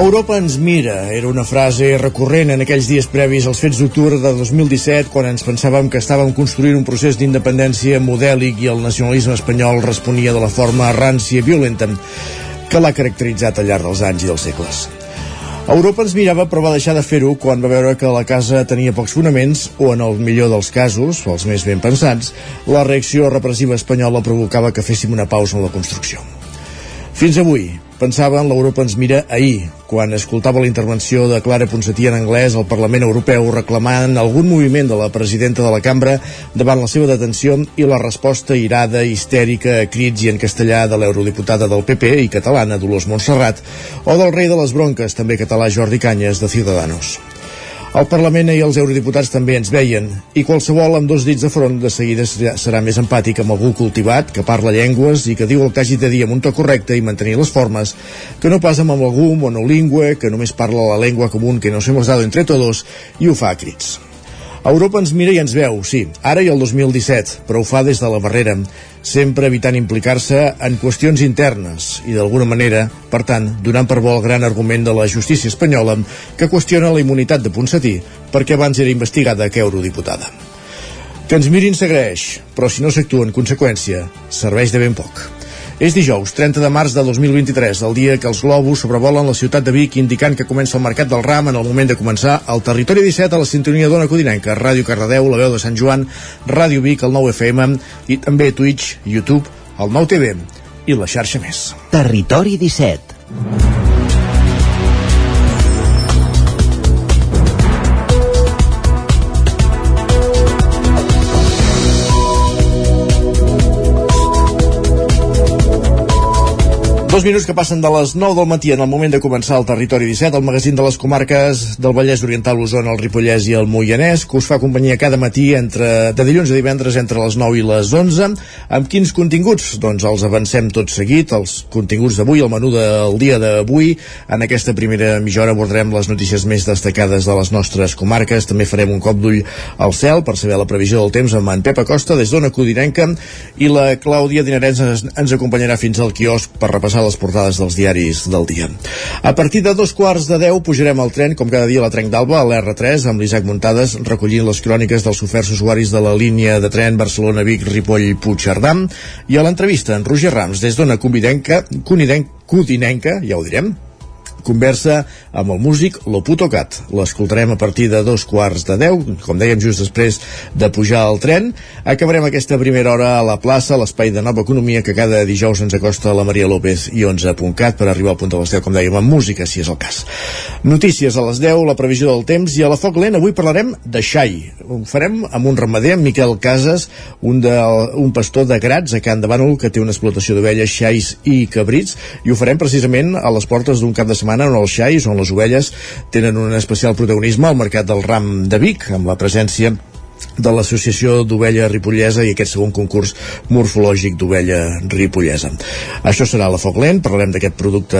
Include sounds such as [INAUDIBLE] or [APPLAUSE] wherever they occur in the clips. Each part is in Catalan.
Europa ens mira, era una frase recurrent en aquells dies previs als fets d'octubre de 2017 quan ens pensàvem que estàvem construint un procés d'independència modèlic i el nacionalisme espanyol responia de la forma rància i violenta que l'ha caracteritzat al llarg dels anys i dels segles. Europa ens mirava però va deixar de fer-ho quan va veure que la casa tenia pocs fonaments o en el millor dels casos, els més ben pensats, la reacció repressiva espanyola provocava que féssim una pausa en la construcció. Fins avui, pensava en l'Europa ens mira ahir, quan escoltava la intervenció de Clara Ponsatí en anglès al Parlament Europeu reclamant algun moviment de la presidenta de la cambra davant la seva detenció i la resposta irada, histèrica, a crits i en castellà de l'eurodiputada del PP i catalana Dolors Montserrat o del rei de les bronques, també català Jordi Canyes, de Ciudadanos. Al Parlament i els eurodiputats també ens veien, i qualsevol amb dos dits de front de seguida serà més empàtic amb algú cultivat, que parla llengües i que diu el que hagi de dir amb un to correcte i mantenir les formes, que no pas amb algú monolingüe, que només parla la llengua común que nos hemos dado entre todos i ho fa a crits. Europa ens mira i ens veu, sí, ara i el 2017, però ho fa des de la barrera, sempre evitant implicar-se en qüestions internes i d'alguna manera, per tant, donant per bo el gran argument de la justícia espanyola que qüestiona la immunitat de Ponsatí perquè abans era investigada que eurodiputada. Que ens mirin s'agraeix, però si no s'actua en conseqüència, serveix de ben poc. És dijous, 30 de març de 2023, el dia que els globus sobrevolen la ciutat de Vic indicant que comença el Mercat del Ram en el moment de començar al Territori 17 a la sintonia d'Ona Codinenca, Ràdio Cardedeu, la veu de Sant Joan, Ràdio Vic, el 9 FM i també Twitch, YouTube, el 9 TV i la xarxa més. Territori 17 Dos minuts que passen de les 9 del matí en el moment de començar el Territori 17, el magazín de les comarques del Vallès Oriental, Osona, el Ripollès i el Moianès, que us fa companyia cada matí entre, de dilluns a divendres entre les 9 i les 11. Amb quins continguts? Doncs els avancem tot seguit, els continguts d'avui, el menú del dia d'avui. En aquesta primera mitja hora abordarem les notícies més destacades de les nostres comarques. També farem un cop d'ull al cel per saber la previsió del temps amb en Pep Acosta des d'Ona Codinenca i la Clàudia Dinarès ens, ens acompanyarà fins al quiosc per repassar repassar les portades dels diaris del dia. A partir de dos quarts de deu pujarem al tren, com cada dia a la Trenc d'Alba, a l'R3, amb l'Isaac Muntades, recollint les cròniques dels oferts usuaris de la línia de tren Barcelona-Vic-Ripoll-Puigcerdà, i a l'entrevista en Roger Rams, des d'Ona Cunidenca, Cunidenca, ja ho direm, conversa amb el músic Loputo Cat. L'escoltarem a partir de dos quarts de deu, com dèiem just després de pujar al tren. Acabarem aquesta primera hora a la plaça, l'espai de nova economia que cada dijous ens acosta la Maria López i 11.cat per arribar al punt de les 10, com dèiem, amb música, si és el cas. Notícies a les 10, la previsió del temps i a la Foc Lent avui parlarem de xai. Ho farem amb un ramader, amb Miquel Casas, un, de, un pastor de Grats a Can de Bànol que té una explotació d'ovelles, xais i cabrits i ho farem precisament a les portes d'un cap de setmana setmana on els xais, on les ovelles tenen un especial protagonisme al mercat del ram de Vic, amb la presència de l'Associació d'Ovella Ripollesa i aquest segon concurs morfològic d'ovella ripollesa. Això serà la Foc Lent, parlarem d'aquest producte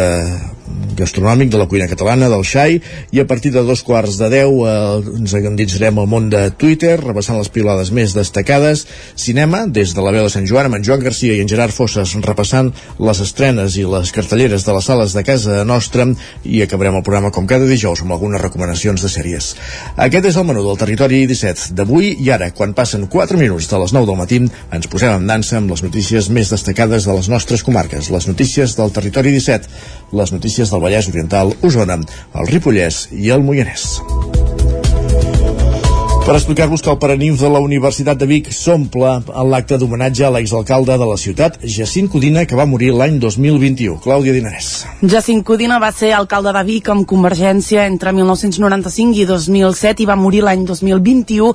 gastronòmic de la cuina catalana, del xai, i a partir de dos quarts de deu eh, ens endinsarem al món de Twitter, repassant les pilades més destacades, cinema, des de la veu de Sant Joan, amb en Joan Garcia i en Gerard Fosses, repassant les estrenes i les cartelleres de les sales de casa nostra, i acabarem el programa com cada dijous amb algunes recomanacions de sèries. Aquest és el menú del Territori 17 d'avui, i ara, quan passen 4 minuts de les 9 del matí, ens posem en dansa amb les notícies més destacades de les nostres comarques, les notícies del Territori 17, les notícies del Vallès Oriental, Osona, el Ripollès i el Moianès per explicar-vos que el Paranimf de la Universitat de Vic s'omple en l'acte d'homenatge a l'exalcalde de la ciutat, Jacint Codina, que va morir l'any 2021. Clàudia Dinarès. Jacint Codina va ser alcalde de Vic amb Convergència entre 1995 i 2007 i va morir l'any 2021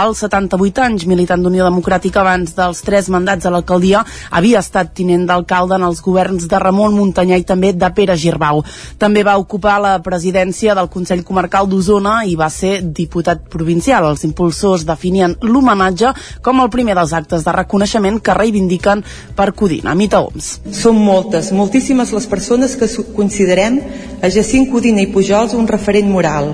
als 78 anys. Militant d'Unió Democràtica abans dels tres mandats a l'alcaldia, havia estat tinent d'alcalde en els governs de Ramon Muntanyà i també de Pere Girbau. També va ocupar la presidència del Consell Comarcal d'Osona i va ser diputat provincial. El Els impulsors definien l'homenatge com el primer dels actes de reconeixement que reivindiquen per Codina. Mita Oms. Són moltes, moltíssimes les persones que considerem a Jacint Codina i Pujols un referent moral,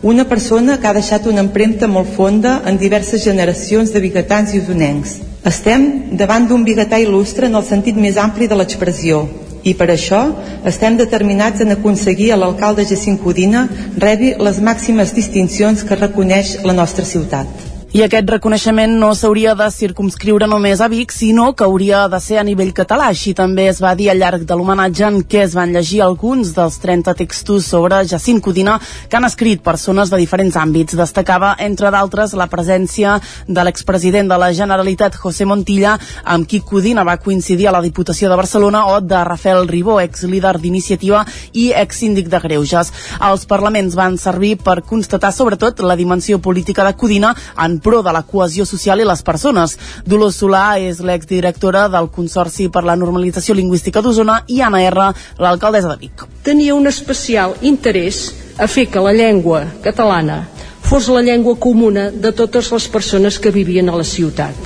una persona que ha deixat una empremta molt fonda en diverses generacions de biguetans i usonencs. Estem davant d'un biguetà il·lustre en el sentit més ampli de l'expressió, i per això estem determinats en aconseguir a l'alcalde Jacint Codina rebi les màximes distincions que reconeix la nostra ciutat. I aquest reconeixement no s'hauria de circumscriure només a Vic, sinó que hauria de ser a nivell català. Així també es va dir al llarg de l'homenatge en què es van llegir alguns dels 30 textos sobre Jacint Codina que han escrit persones de diferents àmbits. Destacava, entre d'altres, la presència de l'expresident de la Generalitat, José Montilla, amb qui Codina va coincidir a la Diputació de Barcelona, o de Rafael Ribó, exlíder d'iniciativa i exsíndic de Greuges. Els parlaments van servir per constatar, sobretot, la dimensió política de Codina en pro de la cohesió social i les persones. Dolors Solà és l'exdirectora del Consorci per la Normalització Lingüística d'Osona i Anna R, l'alcaldessa de Vic. Tenia un especial interès a fer que la llengua catalana fos la llengua comuna de totes les persones que vivien a la ciutat.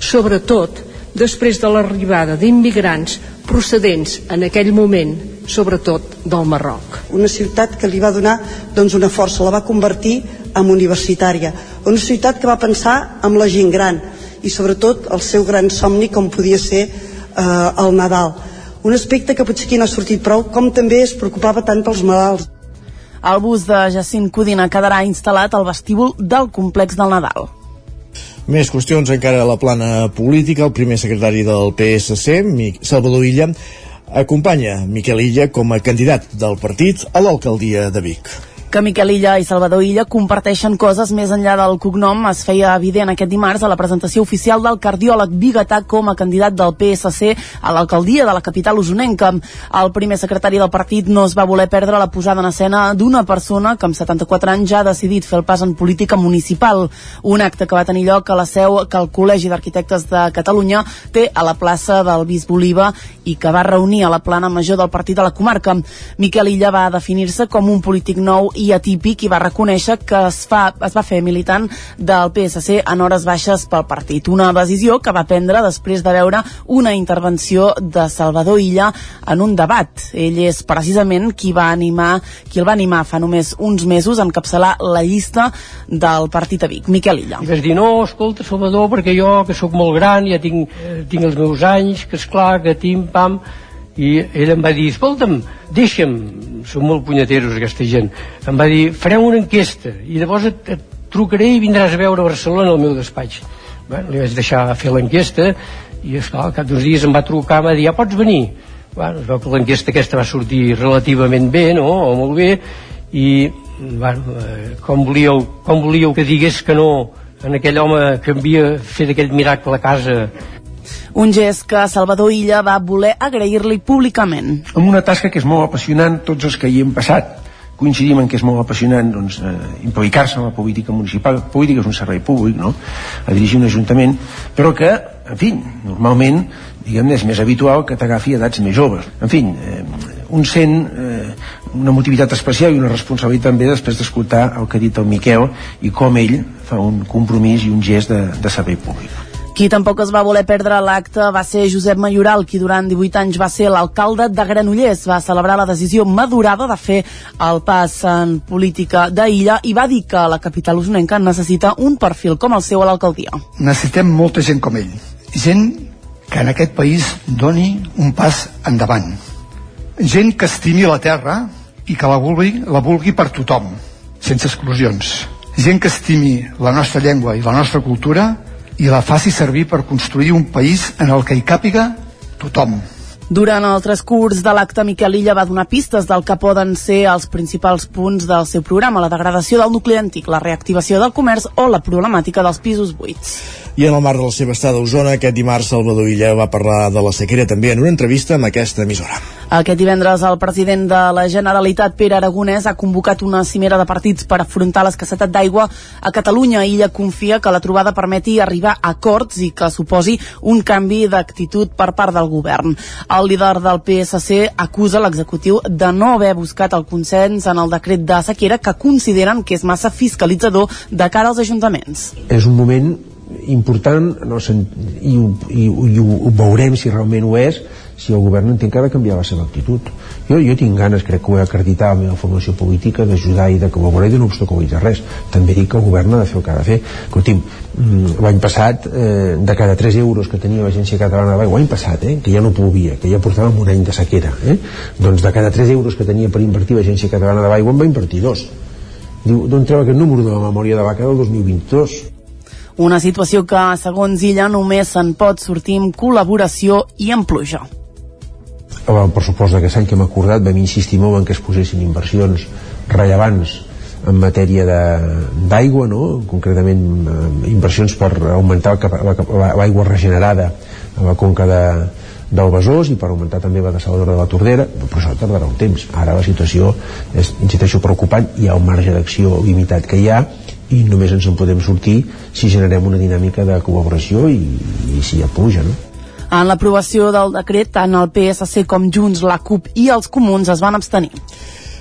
Sobretot, després de l'arribada d'immigrants procedents en aquell moment sobretot del Marroc. Una ciutat que li va donar doncs, una força, la va convertir en universitària. Una ciutat que va pensar amb la gent gran i sobretot el seu gran somni com podia ser eh, el Nadal. Un aspecte que potser aquí no ha sortit prou, com també es preocupava tant pels malalts. El bus de Jacint Codina quedarà instal·lat al vestíbul del complex del Nadal. Més qüestions encara a la plana política. El primer secretari del PSC, Salvador Illa, acompanya Miquel Illa com a candidat del partit a l'alcaldia de Vic que Miquel Illa i Salvador Illa comparteixen coses més enllà del cognom es feia evident aquest dimarts a la presentació oficial del cardiòleg Bigatà com a candidat del PSC a l'alcaldia de la capital usonenca. El primer secretari del partit no es va voler perdre la posada en escena d'una persona que amb 74 anys ja ha decidit fer el pas en política municipal. Un acte que va tenir lloc a la seu que el Col·legi d'Arquitectes de Catalunya té a la plaça del Bisbe Oliva i que va reunir a la plana major del partit de la comarca. Miquel Illa va definir-se com un polític nou i atípic i va reconèixer que es, fa, es va fer militant del PSC en hores baixes pel partit. Una decisió que va prendre després de veure una intervenció de Salvador Illa en un debat. Ell és precisament qui va animar qui el va animar fa només uns mesos a encapçalar la llista del partit a Vic, Miquel Illa. I vas dir, no, escolta, Salvador, perquè jo, que sóc molt gran, ja tinc, eh, tinc els meus anys, que és clar que tim, pam, i ell em va dir, escolta'm, deixa'm, són molt punyeteros aquesta gent, em va dir, farem una enquesta i llavors et, et trucaré i vindràs a veure Barcelona al meu despatx. Bueno, li vaig deixar fer l'enquesta i esclar, al cap d'uns dies em va trucar, em va dir, ja pots venir? Bueno, es veu que l'enquesta aquesta va sortir relativament bé, no?, o molt bé, i bueno, eh, com, volíeu, com volíeu que digués que no en aquell home que havia fet aquell miracle a casa un gest que Salvador Illa va voler agrair-li públicament. Amb una tasca que és molt apassionant tots els que hi hem passat. Coincidim en que és molt apassionant doncs, eh, implicar-se en la política municipal. La política és un servei públic, no?, a dirigir un ajuntament, però que, en fi, normalment, diguem és més habitual que t'agafi edats més joves. En fi, eh, un sent eh, una motivitat especial i una responsabilitat també després d'escoltar el que ha dit el Miquel i com ell fa un compromís i un gest de, de servei públic. Qui tampoc es va voler perdre l'acte va ser Josep Mayoral, qui durant 18 anys va ser l'alcalde de Granollers. Va celebrar la decisió madurada de fer el pas en política d'Illa i va dir que la capital usonenca necessita un perfil com el seu a l'alcaldia. Necessitem molta gent com ell. Gent que en aquest país doni un pas endavant. Gent que estimi la terra i que la vulgui, la vulgui per tothom, sense exclusions. Gent que estimi la nostra llengua i la nostra cultura i la faci servir per construir un país en el que hi càpiga tothom. Durant el transcurs de l'acte, Miquel Illa va donar pistes del que poden ser els principals punts del seu programa, la degradació del nucli antic, la reactivació del comerç o la problemàtica dels pisos buits. I en el marc de la seva estada a Osona, aquest dimarts Salvador Illa va parlar de la sequera també en una entrevista amb aquesta emissora. Aquest divendres el president de la Generalitat, Pere Aragonès, ha convocat una cimera de partits per afrontar l'escassetat d'aigua a Catalunya. Ella confia que la trobada permeti arribar a acords i que suposi un canvi d'actitud per part del govern. El líder del PSC acusa l'executiu de no haver buscat el consens en el decret de sequera que consideren que és massa fiscalitzador de cara als ajuntaments. És un moment important no, i, i, i ho, ho veurem si realment ho és si el govern entén que ha de canviar la seva actitud. Jo, jo tinc ganes, crec que ho he acreditat a la meva formació política, d'ajudar i de col·laborar i de no obstaculitzar res. També dic que el govern ha de fer el que ha de fer. Mm, l'any passat eh, de cada 3 euros que tenia l'Agència Catalana de l'Aigua l'any passat, eh, que ja no plovia que ja portàvem un any de sequera eh, doncs de cada 3 euros que tenia per invertir l'Agència Catalana de l'Aigua en va invertir dos. D'on treu aquest número de la memòria de vaca? Del 2022 una situació que, segons ella, només se'n pot sortir amb col·laboració i amb pluja el pressupost d'aquest any que hem acordat vam insistir molt en que es posessin inversions rellevants en matèria d'aigua, no? concretament eh, inversions per augmentar l'aigua regenerada a la conca de, del Besòs i per augmentar també la desaladora de la Tordera, però això tardarà un temps. Ara la situació és, insisteixo, preocupant, hi ha un marge d'acció limitat que hi ha i només ens en podem sortir si generem una dinàmica de col·laboració i, i si hi ha pluja, no? En l'aprovació del decret, tant el PSC com Junts, la CUP i els Comuns es van abstenir.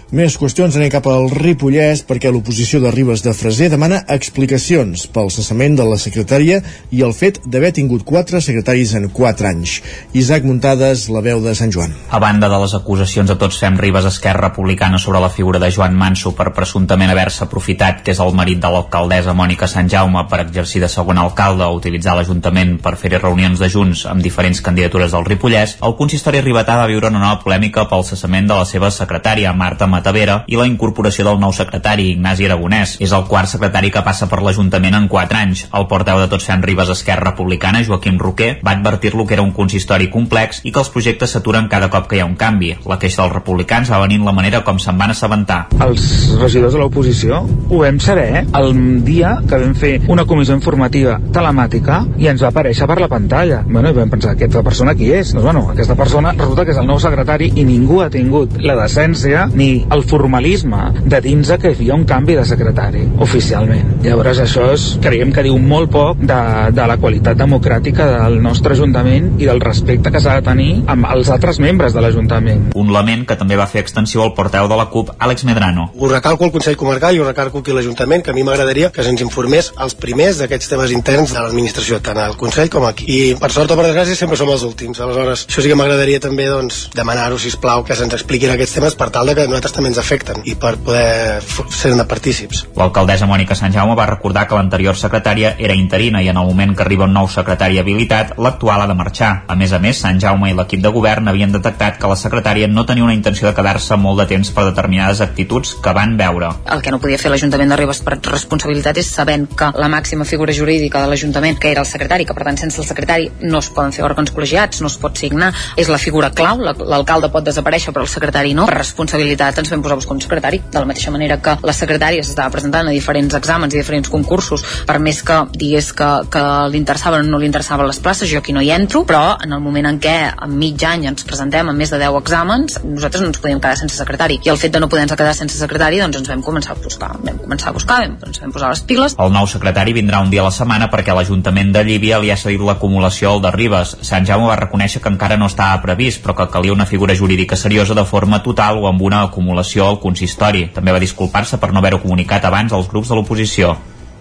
Més qüestions anem cap al Ripollès perquè l'oposició de Ribes de Freser demana explicacions pel cessament de la secretària i el fet d'haver tingut quatre secretaris en quatre anys. Isaac Muntades, la veu de Sant Joan. A banda de les acusacions a tots fem Ribes Esquerra Republicana sobre la figura de Joan Manso per presumptament haver-se aprofitat, que és el marit de l'alcaldessa Mònica Sant Jaume, per exercir de segon alcalde o utilitzar l'Ajuntament per fer reunions de Junts amb diferents candidatures del Ripollès, el consistori Ribatà va viure una nova polèmica pel cessament de la seva secretària, Marta Matavera i la incorporació del nou secretari, Ignasi Aragonès. És el quart secretari que passa per l'Ajuntament en 4 anys. El porteu de Tots Fem Ribes Esquerra Republicana, Joaquim Roquer, va advertir-lo que era un consistori complex i que els projectes s'aturen cada cop que hi ha un canvi. La queixa dels republicans va venir en la manera com se'n van assabentar. Els regidors de l'oposició ho vam saber el dia que vam fer una comissió informativa telemàtica i ens va aparèixer per la pantalla. Bueno, i vam pensar, aquesta persona qui és? Doncs bueno, aquesta persona resulta que és el nou secretari i ningú ha tingut la decència ni el formalisme de dins que hi havia un canvi de secretari, oficialment. Llavors això és, creiem que diu molt poc de, de la qualitat democràtica del nostre Ajuntament i del respecte que s'ha de tenir amb els altres membres de l'Ajuntament. Un lament que també va fer extensiu al porteu de la CUP, Àlex Medrano. Ho recalco al Consell Comarcal i ho recalco aquí a l'Ajuntament, que a mi m'agradaria que se'ns informés els primers d'aquests temes interns de l'administració, tant al Consell com aquí. I per sort o per desgràcia sempre som els últims. Aleshores, això sí que m'agradaria també doncs, demanar-ho, si plau que se'ns expliquin aquests temes per tal de que nosaltres també ens afecten i per poder ser-ne partícips. L'alcaldessa Mònica Sant Jaume va recordar que l'anterior secretària era interina i en el moment que arriba un nou secretari habilitat, l'actual ha de marxar. A més a més, Sant Jaume i l'equip de govern havien detectat que la secretària no tenia una intenció de quedar-se molt de temps per determinades actituds que van veure. El que no podia fer l'Ajuntament de Ribes per responsabilitat és sabent que la màxima figura jurídica de l'Ajuntament, que era el secretari, que per tant sense el secretari no es poden fer òrgans col·legiats, no es pot signar, és la figura clau, l'alcalde pot desaparèixer però el secretari no. Per responsabilitat ens vam posar a buscar un secretari, de la mateixa manera que la secretària s'estava presentant a diferents exàmens i diferents concursos, per més que digués que, que li interessaven o no li interessaven les places, jo aquí no hi entro, però en el moment en què en mig any ens presentem amb més de 10 exàmens, nosaltres no ens podíem quedar sense secretari. I el fet de no poder-nos quedar sense secretari, doncs ens vam començar a buscar. Vam començar a buscar, vam, ens vam posar les piles. El nou secretari vindrà un dia a la setmana perquè l'Ajuntament de Llívia li ha cedit l'acumulació al de Ribes. Sant Jaume va reconèixer que encara no estava previst, però que calia una figura jurídica seriosa de forma total o amb una acumulació al consistori. També va disculpar-se per no haver-ho comunicat abans als grups de l'oposició.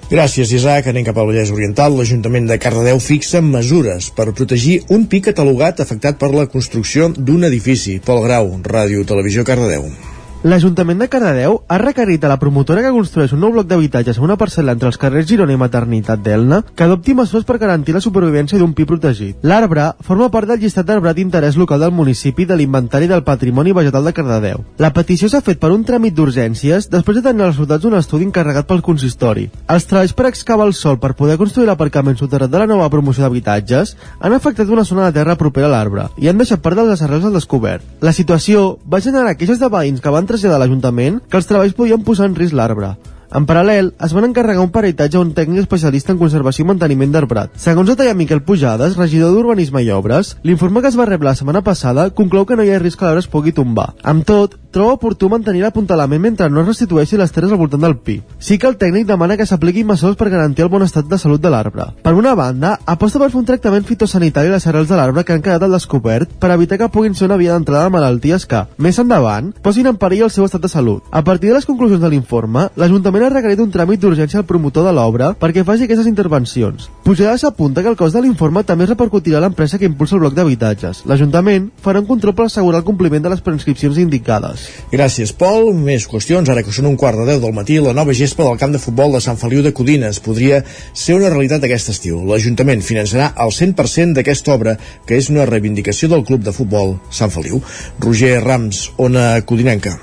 Gràcies, Isaac. Anem cap al Vallès Oriental. L'Ajuntament de Cardedeu fixa mesures per protegir un pic catalogat afectat per la construcció d'un edifici. Pol Grau, Ràdio Televisió Cardedeu. L'Ajuntament de Cardedeu ha requerit a la promotora que construeix un nou bloc d'habitatges a una parcel·la entre els carrers Girona i Maternitat d'Elna que adopti mesures per garantir la supervivència d'un pi protegit. L'arbre forma part del llistat d'arbrat d'interès local del municipi de l'Inventari del Patrimoni Vegetal de Cardedeu. La petició s'ha fet per un tràmit d'urgències després de tenir els resultats d'un estudi encarregat pel consistori. Els treballs per excavar el sol per poder construir l'aparcament soterrat de la nova promoció d'habitatges han afectat una zona de terra propera a l'arbre i han deixat part dels arrels al descobert. La situació va generar queixes de veïns que van traslladar a l'Ajuntament que els treballs podien posar en risc l'arbre. En paral·lel, es van encarregar un peritatge a un tècnic especialista en conservació i manteniment d'arbrat. Segons detalla Miquel Pujades, regidor d'Urbanisme i Obres, l'informe que es va rebre la setmana passada conclou que no hi ha risc que l'arbre es pugui tombar. Amb tot, troba oportú mantenir l'apuntalament mentre no es restitueixi les terres al voltant del pi. Sí que el tècnic demana que s'apliquin mesures per garantir el bon estat de salut de l'arbre. Per una banda, aposta per fer un tractament fitosanitari a les arrels de l'arbre que han quedat al descobert per evitar que puguin ser una via d'entrada de malalties que, més endavant, posin en perill el seu estat de salut. A partir de les conclusions de l'informe, l'Ajuntament ha requerit un tràmit d'urgència al promotor de l'obra perquè faci aquestes intervencions. Pujada s'apunta que el cost de l'informe també repercutirà a l'empresa que impulsa el bloc d'habitatges. L'Ajuntament farà un control per assegurar el compliment de les prescripcions indicades. Gràcies, Pol. Més qüestions. Ara que són un quart de deu del matí, la nova gespa del camp de futbol de Sant Feliu de Codines podria ser una realitat aquest estiu. L'Ajuntament finançarà el 100% d'aquesta obra, que és una reivindicació del club de futbol Sant Feliu. Roger Rams, Ona Codinenca.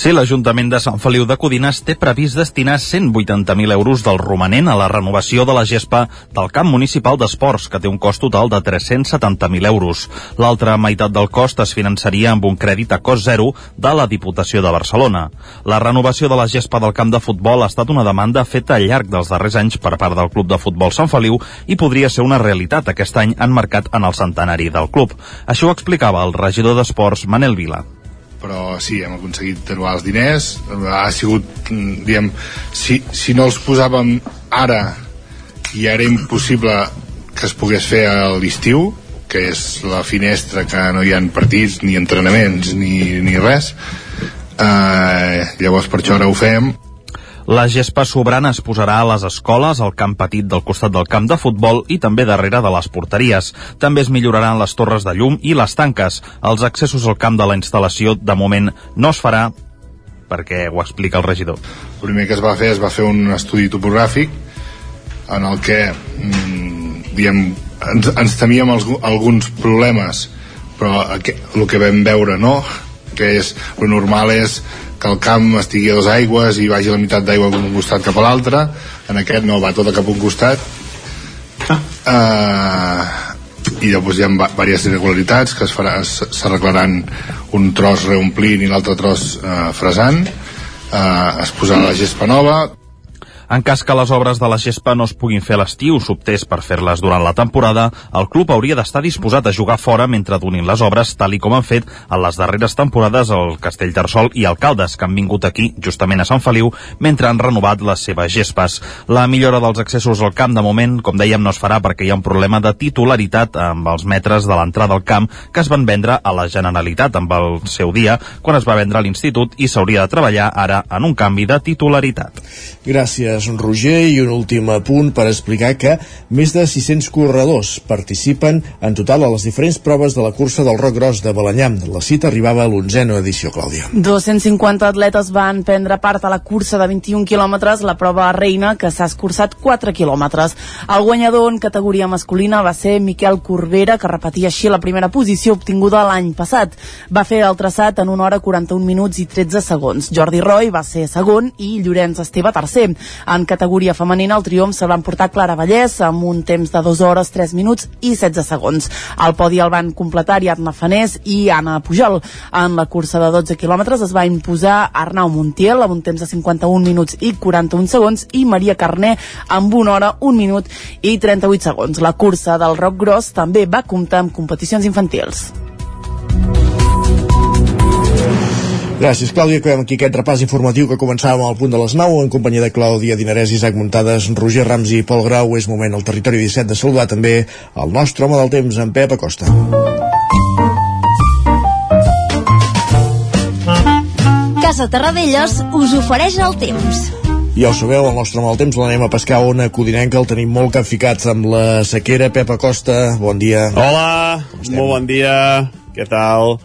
Sí, l'Ajuntament de Sant Feliu de Codines té previst destinar 180.000 euros del romanent a la renovació de la gespa del camp municipal d'esports, que té un cost total de 370.000 euros. L'altra meitat del cost es finançaria amb un crèdit a cost zero de la Diputació de Barcelona. La renovació de la gespa del camp de futbol ha estat una demanda feta al llarg dels darrers anys per part del Club de Futbol Sant Feliu i podria ser una realitat aquest any enmarcat en el centenari del club. Això ho explicava el regidor d'Esports, Manel Vila però sí, hem aconseguit trobar els diners. Ha sigut, diguem si, si no els posàvem ara i era impossible que es pogués fer a l'estiu que és la finestra que no hi ha partits ni entrenaments ni, ni res. Eh, llavors per això ara ho fem la gespa sobrana es posarà a les escoles, al camp petit del costat del camp de futbol i també darrere de les porteries. També es milloraran les torres de llum i les tanques. Els accessos al camp de la instal·lació de moment no es farà perquè ho explica el regidor. El primer que es va fer es va fer un estudi topogràfic en el que mm, diem, ens, ens temíem els, alguns problemes però el que vam veure no que és, lo normal és que el camp estigui a dos aigües i vagi la meitat d'aigua cap un costat cap a l'altre. En aquest no, va tot a cap un costat. Ah. uh, i llavors hi ha diverses irregularitats que s'arreglaran un tros reomplint i l'altre tros uh, fresant. Uh, es posarà la gespa nova en cas que les obres de la gespa no es puguin fer a l'estiu, s'optés per fer-les durant la temporada, el club hauria d'estar disposat a jugar fora mentre donin les obres, tal i com han fet en les darreres temporades el Castell Tarsol i Alcaldes, que han vingut aquí, justament a Sant Feliu, mentre han renovat les seves gespes. La millora dels accessos al camp, de moment, com dèiem, no es farà perquè hi ha un problema de titularitat amb els metres de l'entrada al camp que es van vendre a la Generalitat amb el seu dia, quan es va vendre a l'Institut i s'hauria de treballar ara en un canvi de titularitat. Gràcies Gràcies, Roger. I un últim punt per explicar que més de 600 corredors participen en total a les diferents proves de la cursa del Roc Gros de Balanyà. La cita arribava a l'onzena edició, Clàudia. 250 atletes van prendre part a la cursa de 21 quilòmetres, la prova reina, que s'ha escurçat 4 quilòmetres. El guanyador en categoria masculina va ser Miquel Corbera, que repetia així la primera posició obtinguda l'any passat. Va fer el traçat en 1 hora 41 minuts i 13 segons. Jordi Roy va ser segon i Llorenç Esteve tercer. En categoria femenina el triomf se'l van portar Clara Vallès amb un temps de 2 hores 3 minuts i 16 segons. Al podi el van completar Ariadna Fanés i Anna Pujol. En la cursa de 12 quilòmetres es va imposar Arnau Montiel amb un temps de 51 minuts i 41 segons i Maria Carné amb 1 hora, 1 minut i 38 segons. La cursa del Roc Gros també va comptar amb competicions infantils. Gràcies, Clàudia. Acabem aquí aquest repàs informatiu que començàvem al punt de les 9 en companyia de Clàudia Dinarès, Isaac Muntades, Roger Rams i Pol Grau. És moment al territori 17 de saludar també el nostre home del temps, en Pep Acosta. Casa Terradellos us ofereix el temps. Ja ho sabeu, el nostre mal temps l'anem a pescar a Ona Codinenca, el tenim molt capficats amb la sequera. Pep Acosta, bon dia. Hola, molt bon dia, què tal?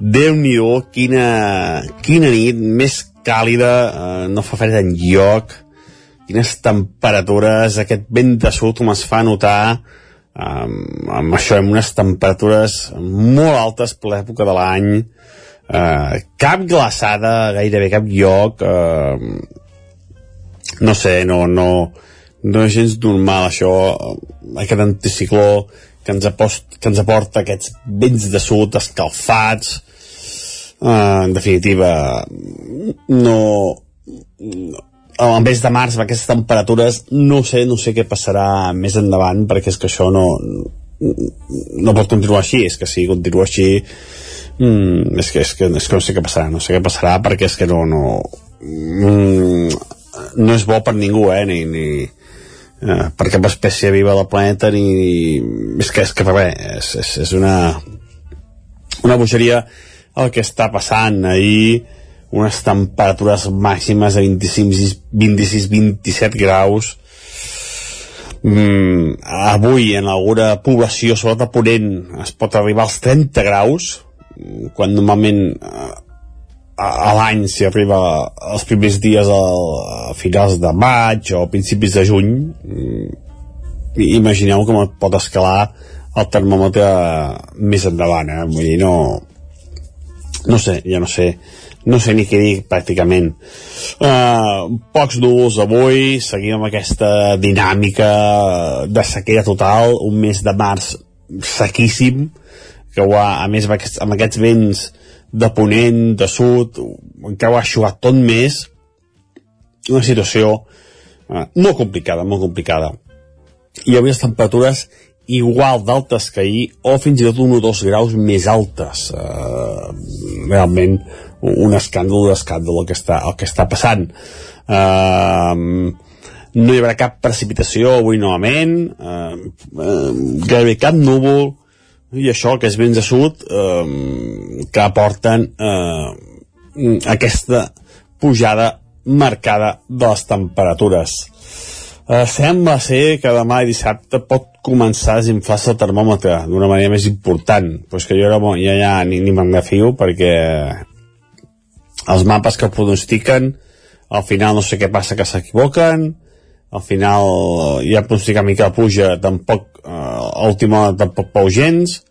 Déu nhi quina, quina nit més càlida, eh, no fa fred en lloc, quines temperatures, aquest vent de sud com es fa notar, eh, amb això, amb unes temperatures molt altes per l'època de l'any, eh, cap glaçada, gairebé cap lloc, eh, no sé, no, no, no és gens normal això, aquest anticicló que ens, apost, que ens aporta aquests vents de sud escalfats, uh, en definitiva no, no en vez de març, amb aquestes temperatures, no sé, no sé què passarà més endavant, perquè és que això no, no pot continuar així, és que si continua així, mm, és, que, és, que, és que no sé què passarà, no sé què passarà, perquè és que no, no, mm, no és bo per ningú, eh, ni, ni, eh, per cap espècie viva del planeta, ni, és que, és que res, és, és, és una, una bogeria el que està passant. Ahir unes temperatures màximes de 26-27 graus. Mm, avui en alguna població sobretot a Ponent es pot arribar als 30 graus quan normalment eh, a, l'any s'hi arriba els primers dies al, a finals de maig o principis de juny mm, imagineu com pot escalar el termòmetre més endavant eh? vull dir, no no sé, ja no sé no sé ni què dir pràcticament uh, pocs núvols avui seguim amb aquesta dinàmica de sequera total un mes de març sequíssim que ho ha, a més amb aquests, vents de ponent, de sud encara ho ha aixugat tot més una situació uh, molt complicada, molt complicada. I avui les temperatures igual d'altes que ahir o fins i tot un o dos graus més altes. Uh, realment un escàndol d'escàndol el, que està, el que està passant. Uh, no hi haurà cap precipitació avui novament. Uh, uh, gairebé cap núvol i això que és vents de sud uh, que aporten uh, aquesta pujada marcada de les temperatures. Uh, sembla ser que demà i dissabte pot començar a desinflar-se el termòmetre d'una manera més important però que jo ara ja, ja ni, ni me'n refio perquè els mapes que pronostiquen al final no sé què passa que s'equivoquen al final ja pronostica mica puja tampoc uh, última tampoc pau gens.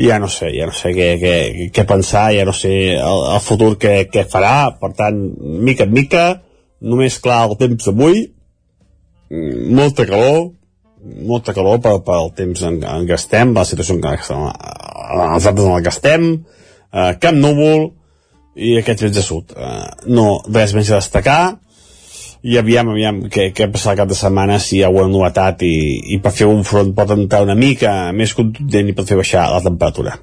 Ja no sé, ja no sé què, què, què pensar, ja no sé el, el futur què, què farà, per tant mica en mica, només clar el temps d'avui Mm, molta calor molta calor pel, pel temps en, en què estem, la situació en què estem, els altres en què estem, eh, cap núvol i aquests vents de sud. Eh, no, res més a destacar i aviam, aviam què, què passa el cap de setmana si hi ha alguna novetat i, i per fer un front pot entrar una mica més contundent i pot fer baixar la temperatura.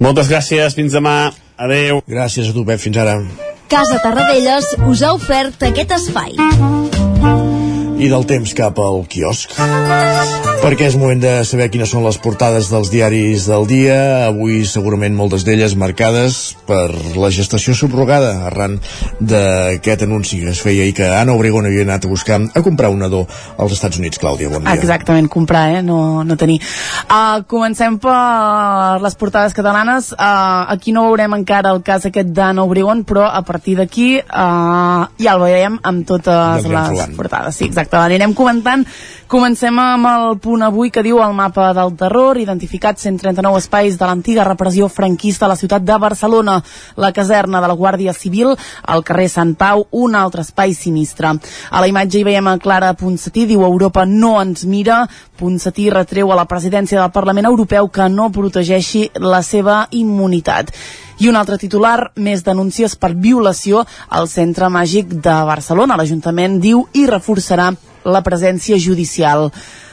Moltes gràcies, fins demà, adeu. Gràcies a tu, Pep, fins ara. Casa Tarradellas us ha ofert aquest espai i del temps cap al quiosc. Perquè és moment de saber quines són les portades dels diaris del dia. Avui segurament moltes d'elles marcades per la gestació subrogada arran d'aquest anunci que es feia i que Anna Obregón havia anat a buscar a comprar un nadó als Estats Units. Clàudia, bon dia. Exactament, comprar, eh? no, no tenir. Uh, Comencem per les portades catalanes. Uh, aquí no veurem encara el cas aquest d'Anna Obregón però a partir d'aquí uh, ja el veiem amb totes les portades. Sí, exacte Exacte, l'anirem comentant. Comencem amb el punt avui que diu el mapa del terror, identificat 139 espais de l'antiga repressió franquista a la ciutat de Barcelona, la caserna de la Guàrdia Civil, al carrer Sant Pau, un altre espai sinistre. A la imatge hi veiem a Clara Ponsatí, diu Europa no ens mira, Ponsatí retreu a la presidència del Parlament Europeu que no protegeixi la seva immunitat. I un altre titular, més denúncies per violació al centre màgic de Barcelona. L'Ajuntament diu i reforçarà la presència judicial.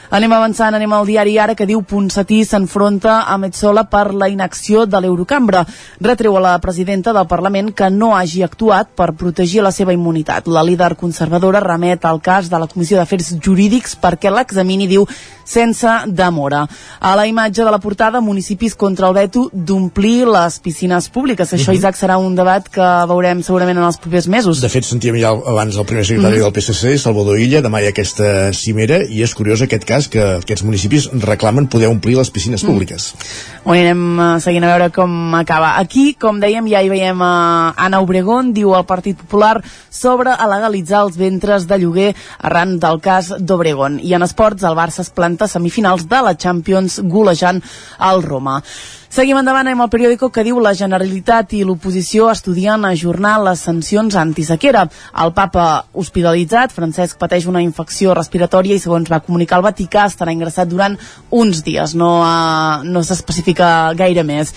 Anem avançant, anem al diari ara que diu Ponsatí s'enfronta a Metzola per la inacció de l'Eurocambra. Retreu a la presidenta del Parlament que no hagi actuat per protegir la seva immunitat. La líder conservadora remet al cas de la Comissió d'Afers Jurídics perquè l'examini, diu, sense demora. A la imatge de la portada, municipis contra el veto d'omplir les piscines públiques. Això, mhm. -huh. Isaac, serà un debat que veurem segurament en els propers mesos. De fet, sentíem ja abans el primer secretari mhm. -huh. del PSC, Salvador Illa, demà hi ha aquesta cimera i és curiós aquest cas que aquests municipis reclamen poder omplir les piscines mm. públiques. Ho anirem uh, seguint a veure com acaba. Aquí, com dèiem, ja hi veiem uh, Anna Obregón, diu el Partit Popular, sobre a legalitzar els ventres de lloguer arran del cas d'Obregón. I en esports, el Barça es planteja 60 semifinals de la Champions golejant el Roma. Seguim endavant amb el periòdico que diu la Generalitat i l'oposició estudien ajornar les sancions antisequera. El papa hospitalitzat, Francesc, pateix una infecció respiratòria i segons va comunicar el Vaticà estarà ingressat durant uns dies. No, uh, no s'especifica gaire més.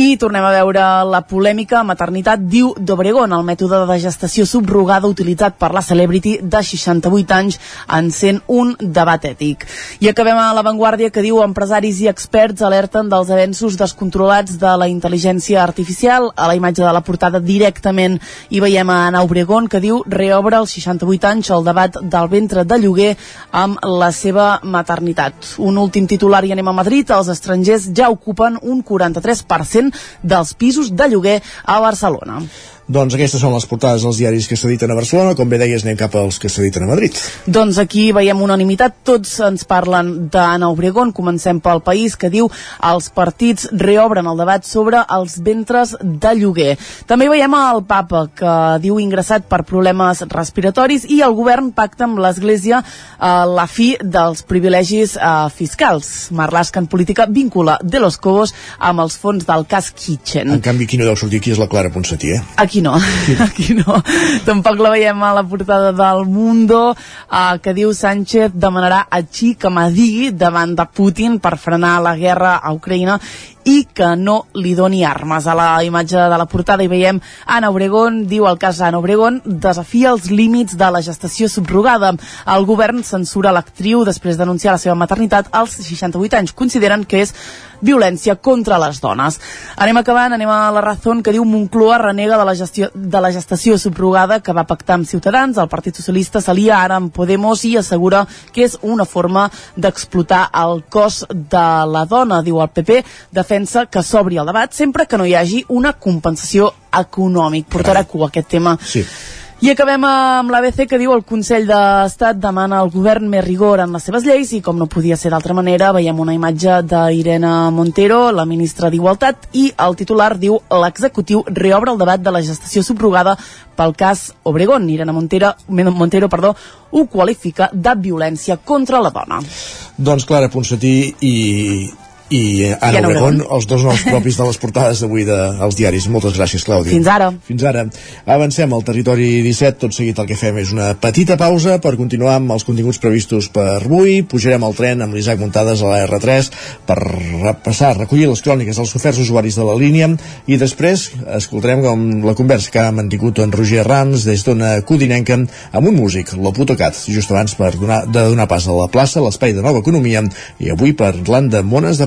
I tornem a veure la polèmica maternitat diu d'Obregón, el mètode de gestació subrogada utilitzat per la celebrity de 68 anys en sent un debat ètic. I acabem a l'avantguàrdia que diu empresaris i experts alerten dels avenços descontrolats de la intel·ligència artificial. A la imatge de la portada directament hi veiem a Ana Obregón que diu reobre als 68 anys el debat del ventre de lloguer amb la seva maternitat. Un últim titular i anem a Madrid. Els estrangers ja ocupen un 43% dels pisos de lloguer a Barcelona. Doncs aquestes són les portades dels diaris que s'editen a Barcelona. Com bé deies, anem cap als que s'editen a Madrid. Doncs aquí veiem unanimitat. Tots ens parlen d'Anna Obregón. Comencem pel país que diu els partits reobren el debat sobre els ventres de lloguer. També veiem el papa que diu ingressat per problemes respiratoris i el govern pacta amb l'Església eh, la fi dels privilegis eh, fiscals. Marlaska en política vincula de los Cobos amb els fons del cas Kitchen. En canvi, qui no deu sortir aquí és la Clara Ponsatí, eh? Aquí no, [LAUGHS] aquí no. Tampoc la veiem a la portada del Mundo, eh, que diu Sánchez demanarà a Chikamadi davant de Putin per frenar la guerra a Ucraïna i que no li doni armes. A la imatge de la portada hi veiem Ana Obregón, diu el cas Ana Obregón, desafia els límits de la gestació subrogada. El govern censura l'actriu després d'anunciar la seva maternitat als 68 anys. Consideren que és violència contra les dones. Anem acabant, anem a la raó que diu Moncloa renega de la, gestió, de la gestació subrogada que va pactar amb Ciutadans. El Partit Socialista s'alia ara amb Podemos i assegura que és una forma d'explotar el cos de la dona, diu el PP, defensa que s'obri el debat sempre que no hi hagi una compensació econòmic. Portarà cua aquest tema. Sí. I acabem amb l'ABC que diu el Consell d'Estat demana al govern més rigor en les seves lleis i com no podia ser d'altra manera veiem una imatge d'Irene Montero, la ministra d'Igualtat i el titular diu l'executiu reobre el debat de la gestació subrogada pel cas Obregón. Irene Montero, Montero perdó, ho qualifica de violència contra la dona. Doncs Clara Ponsatí i, i Anna Anna Obregón, els dos noms propis de les portades d'avui dels diaris. Moltes gràcies, Clàudia. Fins ara. Fins ara. Avancem al territori 17. Tot seguit el que fem és una petita pausa per continuar amb els continguts previstos per avui. Pujarem al tren amb l'Isaac Muntades a la R3 per repassar, recollir les cròniques dels oferts usuaris de la línia i després escoltarem com la conversa que ha mantingut en Roger Rams des d'una codinenca amb un músic, l'Oputocat, just abans per donar, de donar pas a la plaça, l'espai de nova economia i avui parlant de mones de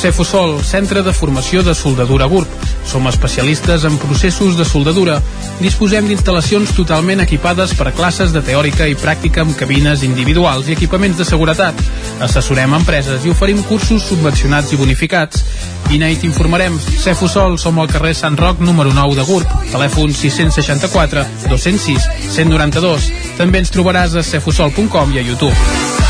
Cefusol, centre de formació de soldadura GURB. Som especialistes en processos de soldadura. Disposem d'instal·lacions totalment equipades per a classes de teòrica i pràctica amb cabines individuals i equipaments de seguretat. Assessorem empreses i oferim cursos subvencionats i bonificats. Vine i t'informarem. Cefusol, som al carrer Sant Roc, número 9 de GURB. Telèfon 664 206 192. També ens trobaràs a cefusol.com i a YouTube.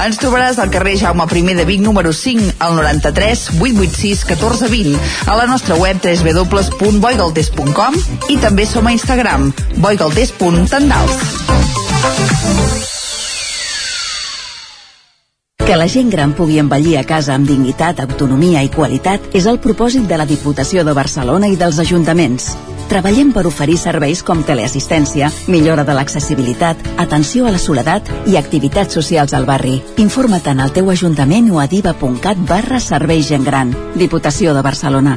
Ens trobaràs al carrer Jaume I de Vic número 5 al 93 886 1420 a la nostra web www.boigaltes.com i també som a Instagram boigaltes.tendals Que la gent gran pugui envellir a casa amb dignitat, autonomia i qualitat és el propòsit de la Diputació de Barcelona i dels ajuntaments. Treballem per oferir serveis com teleassistència, millora de l'accessibilitat, atenció a la soledat i activitats socials al barri. Informa't en el teu ajuntament o a diva.cat barra serveis gent gran. Diputació de Barcelona.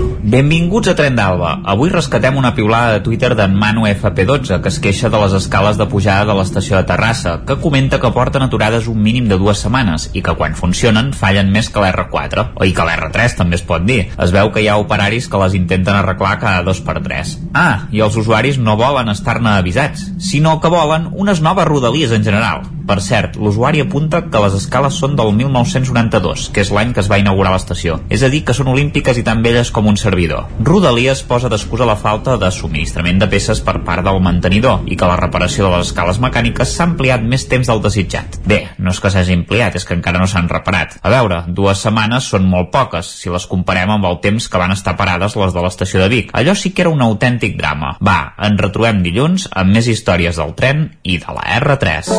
Benvinguts a Tren d'Alba. Avui rescatem una piulada de Twitter d'en Manu FP12, que es queixa de les escales de pujada de l'estació de Terrassa, que comenta que porten aturades un mínim de dues setmanes i que quan funcionen fallen més que l'R4, o i que l'R3 també es pot dir. Es veu que hi ha operaris que les intenten arreglar cada dos per tres. Ah, i els usuaris no volen estar-ne avisats, sinó que volen unes noves rodalies en general. Per cert, l'usuari apunta que les escales són del 1992, que és l'any que es va inaugurar l'estació. És a dir, que són olímpiques i tan velles com un servidor. Rodalies posa d'excusa la falta de subministrament de peces per part del mantenidor i que la reparació de les escales mecàniques s'ha ampliat més temps del desitjat. Bé, no és que s'hagi ampliat, és que encara no s'han reparat. A veure, dues setmanes són molt poques, si les comparem amb el temps que van estar parades les de l'estació de Vic. Allò sí que era un autèntic drama. Va, ens retrobem dilluns amb més històries del tren i de la R3.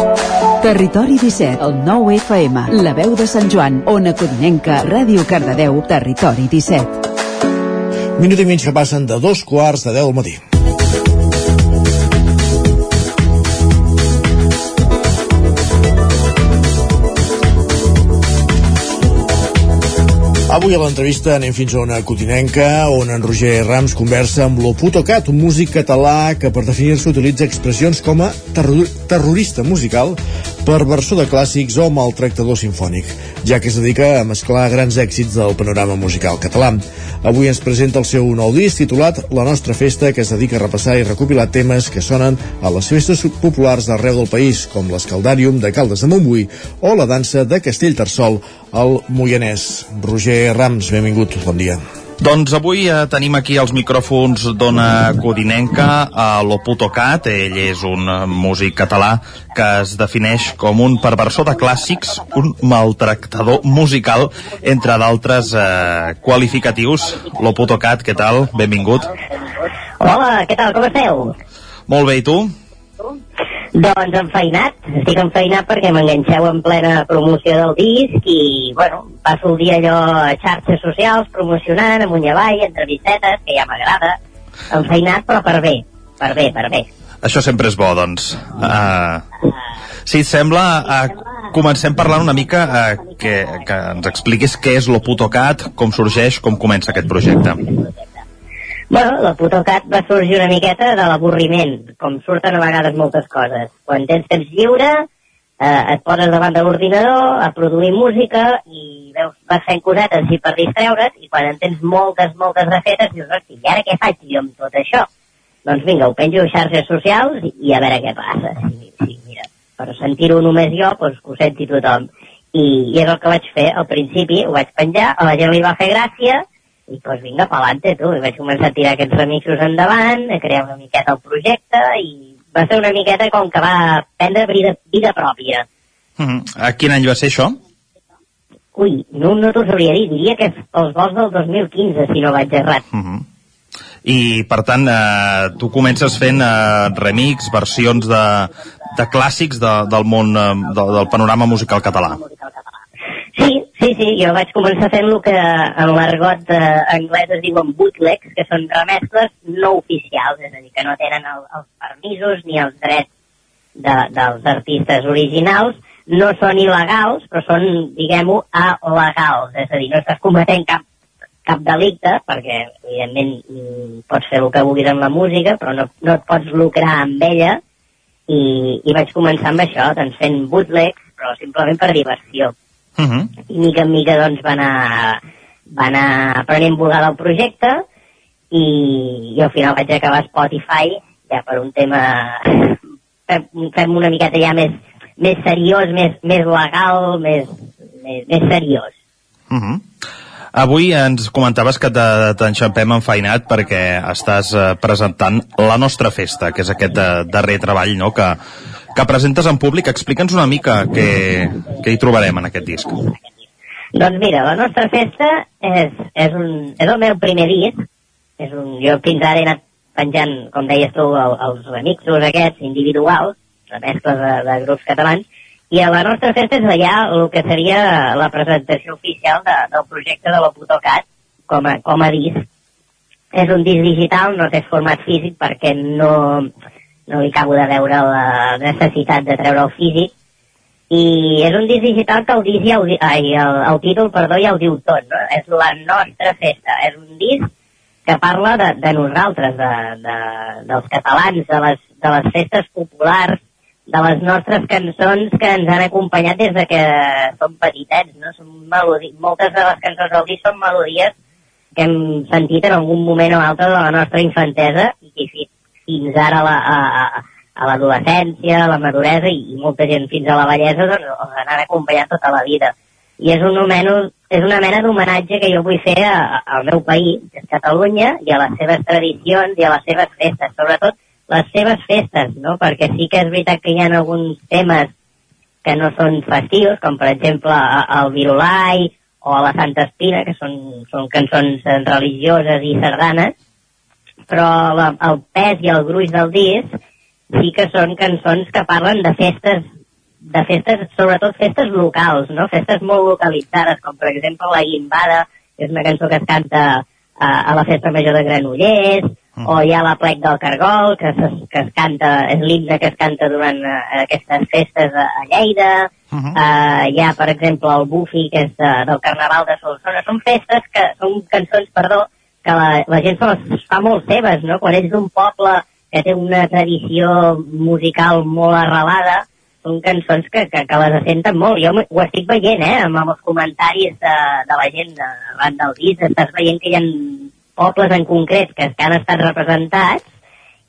Territori 17, el 9 FM, la veu de Sant Joan, Ona Codinenca, Ràdio Cardedeu, Territori 17. Minut i mig que passen de dos quarts de 10 del matí. Avui a l'entrevista anem fins a una cotinenca on en Roger Rams conversa amb l'Oputocat, un músic català que per definir-se utilitza expressions com a terror terrorista musical, perversor de clàssics o maltractador sinfònic, ja que es dedica a mesclar grans èxits del panorama musical català. Avui ens presenta el seu nou disc titulat La nostra festa, que es dedica a repassar i recopilar temes que sonen a les festes populars d'arreu del país, com l'Escaldàrium de Caldes de Montbui o la dansa de Castellterçol al Moianès. Roger Rams, benvingut, bon dia. Doncs avui eh, tenim aquí els micròfons d'Ona Codinenca a l'Oputocat. Ell és un eh, músic català que es defineix com un perversor de clàssics, un maltractador musical, entre d'altres eh, qualificatius. L'Oputocat, què tal? Benvingut. Hola, què tal, com esteu? Molt bé, i tu? Doncs enfeinat, estic enfeinat perquè m'enganxeu en plena promoció del disc i, bueno, passo el dia allò a xarxes socials promocionant amunt i avall, entrevistetes, que ja m'agrada, enfeinat però per bé, per bé, per bé. Això sempre és bo, doncs. Uh, si et sembla, uh, comencem parlant una mica uh, que, que ens expliquis què és l'Oputocat, com sorgeix, com comença aquest projecte. Bueno, la Putocat va sorgir una miqueta de l'avorriment, com surten a vegades moltes coses. Quan tens temps lliure, eh, et poses davant de l'ordinador a produir música i veus, vas fent cosetes així per distreure't i quan en tens moltes, moltes de fetes dius, hosti, i ara què faig jo amb tot això? Doncs vinga, ho penjo a xarxes socials i, i a veure què passa. Sí, sí, mira, per sentir-ho només jo, doncs que ho senti tothom. I, I és el que vaig fer al principi, ho vaig penjar, a la gent li va fer gràcia, i doncs vinga, pelante, tu. I vaig començar a tirar aquests remixos endavant, a crear una miqueta el projecte, i va ser una miqueta com que va prendre vida, vida pròpia. Uh -huh. A quin any va ser això? Ui, no, no t'ho sabria dir, diria que és els vols del 2015, si no vaig errat. Uh -huh. I, per tant, eh, tu comences fent eh, remix, versions de, de clàssics de, del món, eh, de, del panorama musical català. Sí, Sí, sí, jo vaig començar fent el que en l'argot eh, anglès es diuen bootlegs, que són remescles no oficials, és a dir, que no tenen el, els permisos ni els drets de, dels artistes originals, no són il·legals, però són, diguem-ho, alegals, és a dir, no estàs cometent cap, cap delicte, perquè, evidentment, mm, pots fer el que vulguis amb la música, però no, no et pots lucrar amb ella, i, i vaig començar amb això, doncs fent bootlegs, però simplement per diversió Uh -huh. i mica en mica doncs va anar, va anar prenent volada el projecte i, i al final vaig acabar a Spotify ja per un tema [LAUGHS] fem, una miqueta ja més, més seriós, més, més legal, més, més, més seriós. Uh -huh. Avui ens comentaves que te- t'enxampem enfeinat perquè estàs eh, presentant La nostra festa, que és aquest eh, darrer treball no? que, que presentes en públic. Explica'ns una mica què, què hi trobarem en aquest disc. Doncs mira, la nostra festa és, és, un, és el meu primer disc. És un, jo fins ara he anat penjant, com deies tu, el, els remixos aquests individuals, remescles de, de grups catalans, i a la nostra festa és allà el que seria la presentació oficial de, del projecte de la Putocat com a, com a disc. És un disc digital, no té format físic perquè no, no li acabo de veure la necessitat de treure el físic, i és un disc digital que el disc ja ho ai, el, el títol, perdó, ja ho diu tot, no? És la nostra festa, és un disc que parla de, de nosaltres, de, de, dels catalans, de les, de les festes populars, de les nostres cançons que ens han acompanyat des de que som petitets, no? Són melodi... Moltes de les cançons del disc són melodies que hem sentit en algun moment o altre de la nostra infantesa i que fins ara la, a, a, l'adolescència, a la maduresa i, i molta gent fins a la vellesa doncs, els han acompanyat tota la vida. I és, un homeno, és una mena d'homenatge que jo vull fer a, a- al meu país, que és Catalunya, i a les seves tradicions i a les seves festes, sobretot les seves festes, no? perquè sí que és veritat que hi ha alguns temes que no són festius, com per exemple el Virulai o la Santa Espina, que són, són cançons eh, religioses i sardanes, però la, el pes i el gruix del disc sí que són cançons que parlen de festes de festes, sobretot festes locals, no? Festes molt localitzades, com per exemple la Guimbada, que és una cançó que es canta a, a la festa major de Granollers, o hi ha la plec del Cargol, que, es, que es canta, és l'himne que es canta durant uh, aquestes festes a, a Lleida, uh -huh. uh, hi ha, per exemple, el Bufi, que és de, del Carnaval de Solsona. Són festes que, són cançons, perdó, que la, la gent se les fa molt seves, no? Quan ets d'un poble que té una tradició musical molt arrelada, són cançons que, que, que les senten molt. Jo ho estic veient, eh, amb, amb els comentaris de, de la gent de- del disc, estàs veient que hi ha pobles en concret que, que han estat representats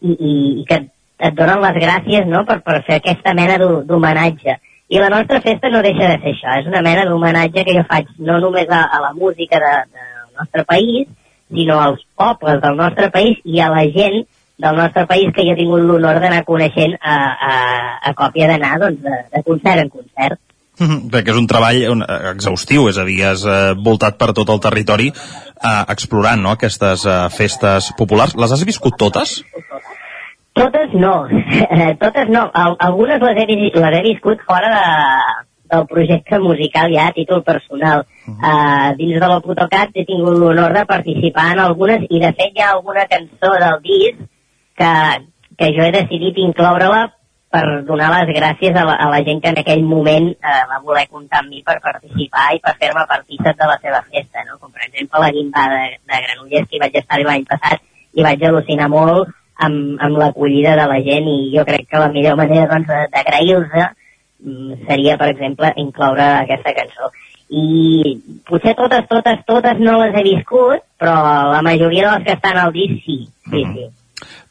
i, i, i que et donen les gràcies no, per, per fer aquesta mena d'ho- d'homenatge. I la nostra festa no deixa de ser això, és una mena d'homenatge que jo faig no només a, a la música de, del nostre país, sinó als pobles del nostre país i a la gent del nostre país que jo he tingut l'honor d'anar coneixent a, a, a còpia d'anar doncs, de, de concert en concert. Mhm, Perquè és un treball eh, exhaustiu, és a dir, has eh, voltat per tot el territori eh, explorant no, aquestes eh, festes populars. Les has viscut totes? Totes no, [LAUGHS] Eh, totes no. Al algunes les he, les he viscut fora de, del projecte musical ja a títol personal. Uh, dins de l'Autocat he tingut l'honor de participar en algunes i de fet hi ha alguna cançó del disc que, que jo he decidit incloure-la per donar les gràcies a la, a la gent que en aquell moment eh, va voler comptar amb mi per participar i per fer-me partícip de la seva festa, no? com per exemple la guimba de, de Granollers que hi vaig estar l'any passat i vaig al·lucinar molt amb, amb l'acollida de la gent i jo crec que la millor manera doncs, d'agrair-los seria, per exemple, incloure aquesta cançó. I potser totes, totes, totes no les he viscut, però la majoria de les que estan al disc sí, sí, sí.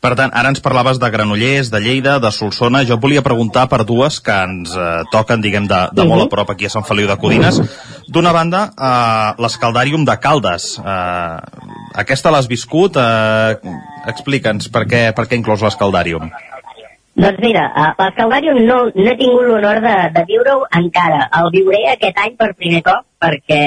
Per tant, ara ens parlaves de Granollers, de Lleida, de Solsona. Jo et volia preguntar per dues que ens eh, toquen, diguem, de, de molt a prop aquí a Sant Feliu de Codines. D'una banda, eh, l'Escaldàrium de Caldes. Eh, aquesta l'has viscut? Eh, Explica'ns per què, per què inclòs l'Escaldàrium. Doncs mira, a l'Escaldàrium no, no he tingut l'honor de, de viure-ho encara. El viuré aquest any per primer cop perquè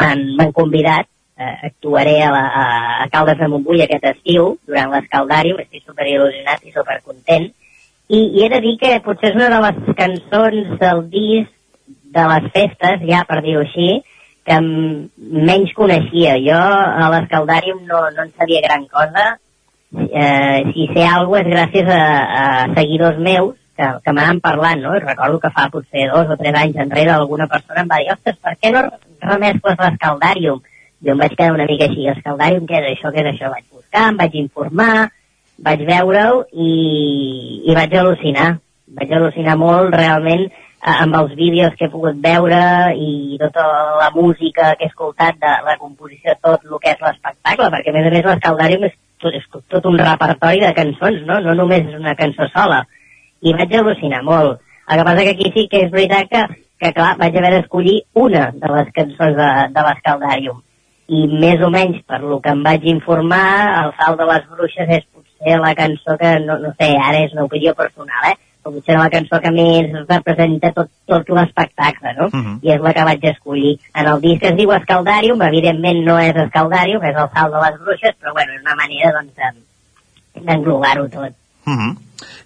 m'han convidat. Eh, actuaré a, la, a, a Caldes de Montbui aquest estiu, durant l'Escaldàrium. Estic super il·lusionat i super content. I, I he de dir que potser és una de les cançons del disc de les festes, ja per dir-ho així, que menys coneixia. Jo a l'Escaldàrium no, no en sabia gran cosa. Eh, si sé alguna és gràcies a, a seguidors meus que, que m'han parlant, no? I recordo que fa potser dos o tres anys enrere alguna persona em va dir ostres, per què no remescles l'Escaldàrium? Jo em vaig quedar una mica així, Escaldàrium, què és això, què és això? Vaig buscar, em vaig informar, vaig veure-ho i, i vaig al·lucinar. Vaig al·lucinar molt realment amb els vídeos que he pogut veure i tota la música que he escoltat de la composició, tot el que és l'espectacle, perquè a més a més l'Escaldàrium és tot, és tot un repertori de cançons, no? No només és una cançó sola. I vaig al·lucinar molt. El que passa que aquí sí que és veritat que, que clar, vaig haver d'escollir una de les cançons de, de l'Escaldàrium i més o menys per lo que em vaig informar el salt de les bruixes és potser la cançó que, no, no sé, ara és una opinió personal, eh? Però potser la cançó que més representa tot, tot l'espectacle, no? Mhm. I és la que vaig escollir. En el disc es diu Escaldàrium, evidentment no és Escaldàrium, és el salt de les bruixes, però bueno, és una manera doncs de- d'englobar-ho tot. Mhm.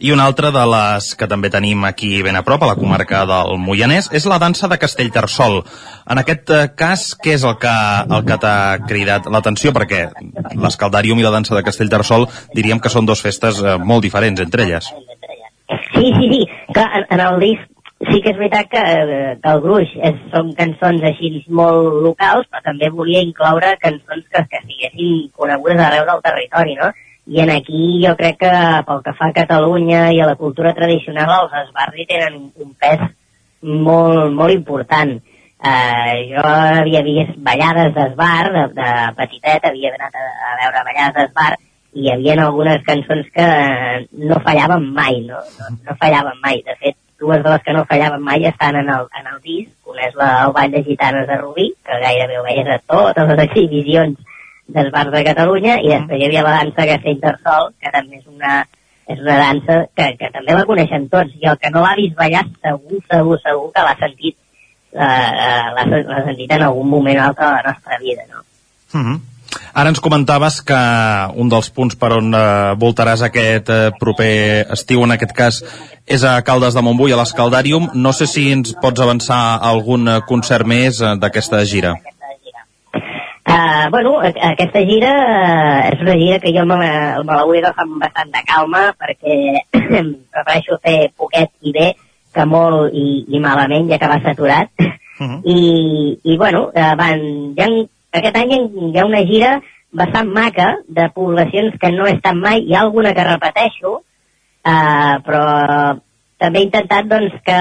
I una altra de les que també tenim aquí ben a prop, a la comarca del Moianès, és la dansa de Castellterçol. En aquest eh, cas, què és el que, el que t'ha cridat l'atenció? Perquè l'Escaldàrium i la dansa de Castellterçol diríem que són dues festes eh, molt diferents entre elles. Sí, sí, sí. Clar, en, en el disc sí que és veritat que, eh, que el gruix és, són cançons així molt locals, però també volia incloure cançons que, que siguessin conegudes arreu del territori, no? I en aquí jo crec que pel que fa a Catalunya i a la cultura tradicional els esbarri tenen un, un pes molt, molt important. Uh, jo havia vist ballades d'esbar, de, de petitet, havia anat a, a veure ballades d'esbar, i hi havia algunes cançons que no fallaven mai, no? no? No fallaven mai. De fet, dues de les que no fallaven mai estan en el, en el disc. Una és la, el Ball de Gitanes de Rubí, que gairebé ho veies a totes les exhibicions dels bars de Catalunya, i després hi havia la dansa Castellterçol, que també és una, és una dansa que, que també la coneixen tots, i el que no l'ha vist ballar segur, segur, segur que l'ha sentit eh, eh, l'ha sentit en algun moment o altre de la nostra vida, no? Mhm. Ara ens comentaves que un dels punts per on eh, voltaràs aquest eh, proper estiu, en aquest cas, és a Caldes de Montbui, a l'Escaldàrium. No sé si ens pots avançar algun eh, concert més eh, d'aquesta gira. Uh, bueno, aquesta gira uh, és una gira que jo me, la- me la vull agafar amb bastant de calma perquè [CLEARS THROAT] prefereixo fer poquet i bé que molt i, i malament ja que va saturat I, i bueno, uh, van, hi ha, aquest any hi ha una gira bastant maca de poblacions que no he estat mai, hi ha alguna que repeteixo uh, però també he intentat doncs, que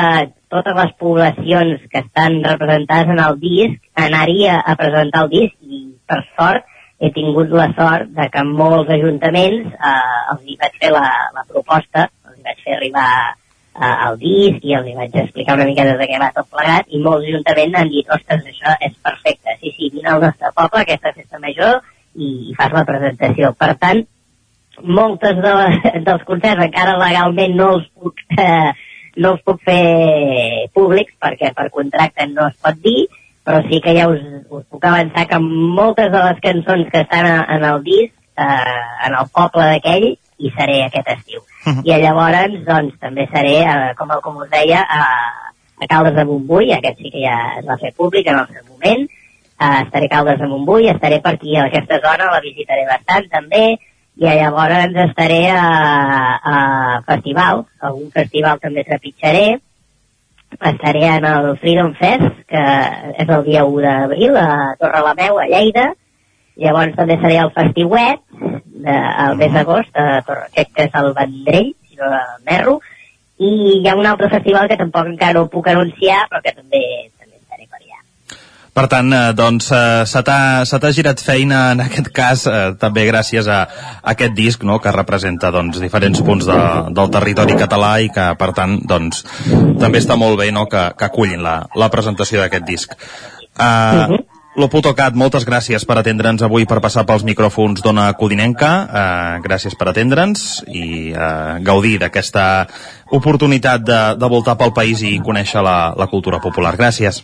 totes les poblacions que estan representades en el disc anaria a presentar el disc i per sort he tingut la sort de que molts ajuntaments eh, els hi vaig fer la, la proposta, els hi vaig fer arribar eh, el disc i els hi vaig explicar una mica de què va tot plegat i molts ajuntaments han dit, ostres, això és perfecte, sí, sí, vine al nostre poble, aquesta festa major i, i fas la presentació. Per tant, moltes de les, [LAUGHS] dels concerts encara legalment no els puc, eh, no els puc fer públics perquè per contracte no es pot dir, però sí que ja us, us puc avançar que moltes de les cançons que estan en el disc, eh, en el poble d'aquell, hi seré aquest estiu. I llavors, doncs, també seré, eh, com, com us deia, a, a Caldes de Montbui, aquest sí que ja es va fer públic en el seu moment, eh, estaré a Caldes de Montbui, estaré per aquí a aquesta zona, la visitaré bastant també, i llavors estaré a, a festivals, algun festival també trepitjaré, estaré en el Freedom Fest, que és el dia 1 d'abril a Torrelameu, a Lleida, llavors també seré al Festiuet, de, al mes d'agost, a crec que és el Vendrell, si no m'erro, i hi ha un altre festival que tampoc encara no puc anunciar, però que també, també estaré per allà. Per tant, eh, doncs, eh, se t'ha girat feina en aquest cas, eh, també gràcies a, a aquest disc, no?, que representa, doncs, diferents punts de, del territori català i que, per tant, doncs, també està molt bé, no?, que, que acullin la, la presentació d'aquest disc. Uh, Loputocat, moltes gràcies per atendre'ns avui, per passar pels micròfons d'Ona Codinenca. Uh, gràcies per atendre'ns i uh, gaudir d'aquesta oportunitat de, de voltar pel país i conèixer la, la cultura popular. Gràcies.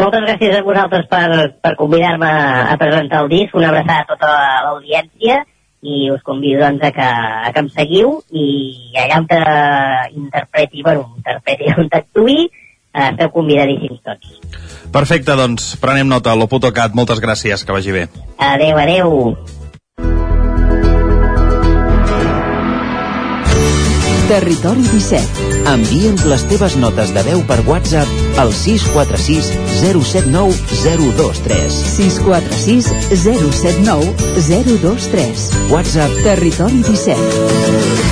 Moltes gràcies a vosaltres per, per convidar-me a presentar el disc, una abraçada a tota l'audiència i us convido doncs, a, que, a que em seguiu i allà on te interpreti, bueno, interpreti, on t'actuï, eh, esteu convidadíssims tots. Perfecte, doncs prenem nota. Loputocat, moltes gràcies, que vagi bé. Adeu, adeu. Territori 17. Envia'ns les teves notes de veu per WhatsApp al 646 079 023. 646 079 023. WhatsApp Territori 17.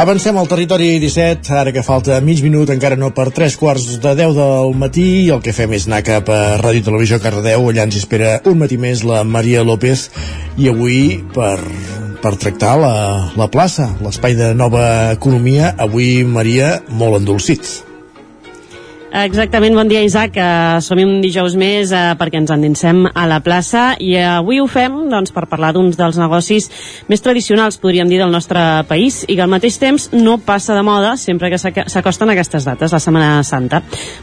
Avancem al territori 17, ara que falta mig minut, encara no per tres quarts de 10 del matí, i el que fem és anar cap a Ràdio Televisió Cardedeu, allà ens espera un matí més la Maria López, i avui per, per tractar la, la plaça, l'espai de nova economia, avui, Maria, molt endolcit. Exactament, bon dia Isaac, uh, som un dijous més uh, perquè ens endinsem a la plaça i uh, avui ho fem doncs, per parlar d'uns dels negocis més tradicionals, podríem dir, del nostre país. I que al mateix temps no passa de moda sempre que s'acosten aquestes dates, la Setmana Santa.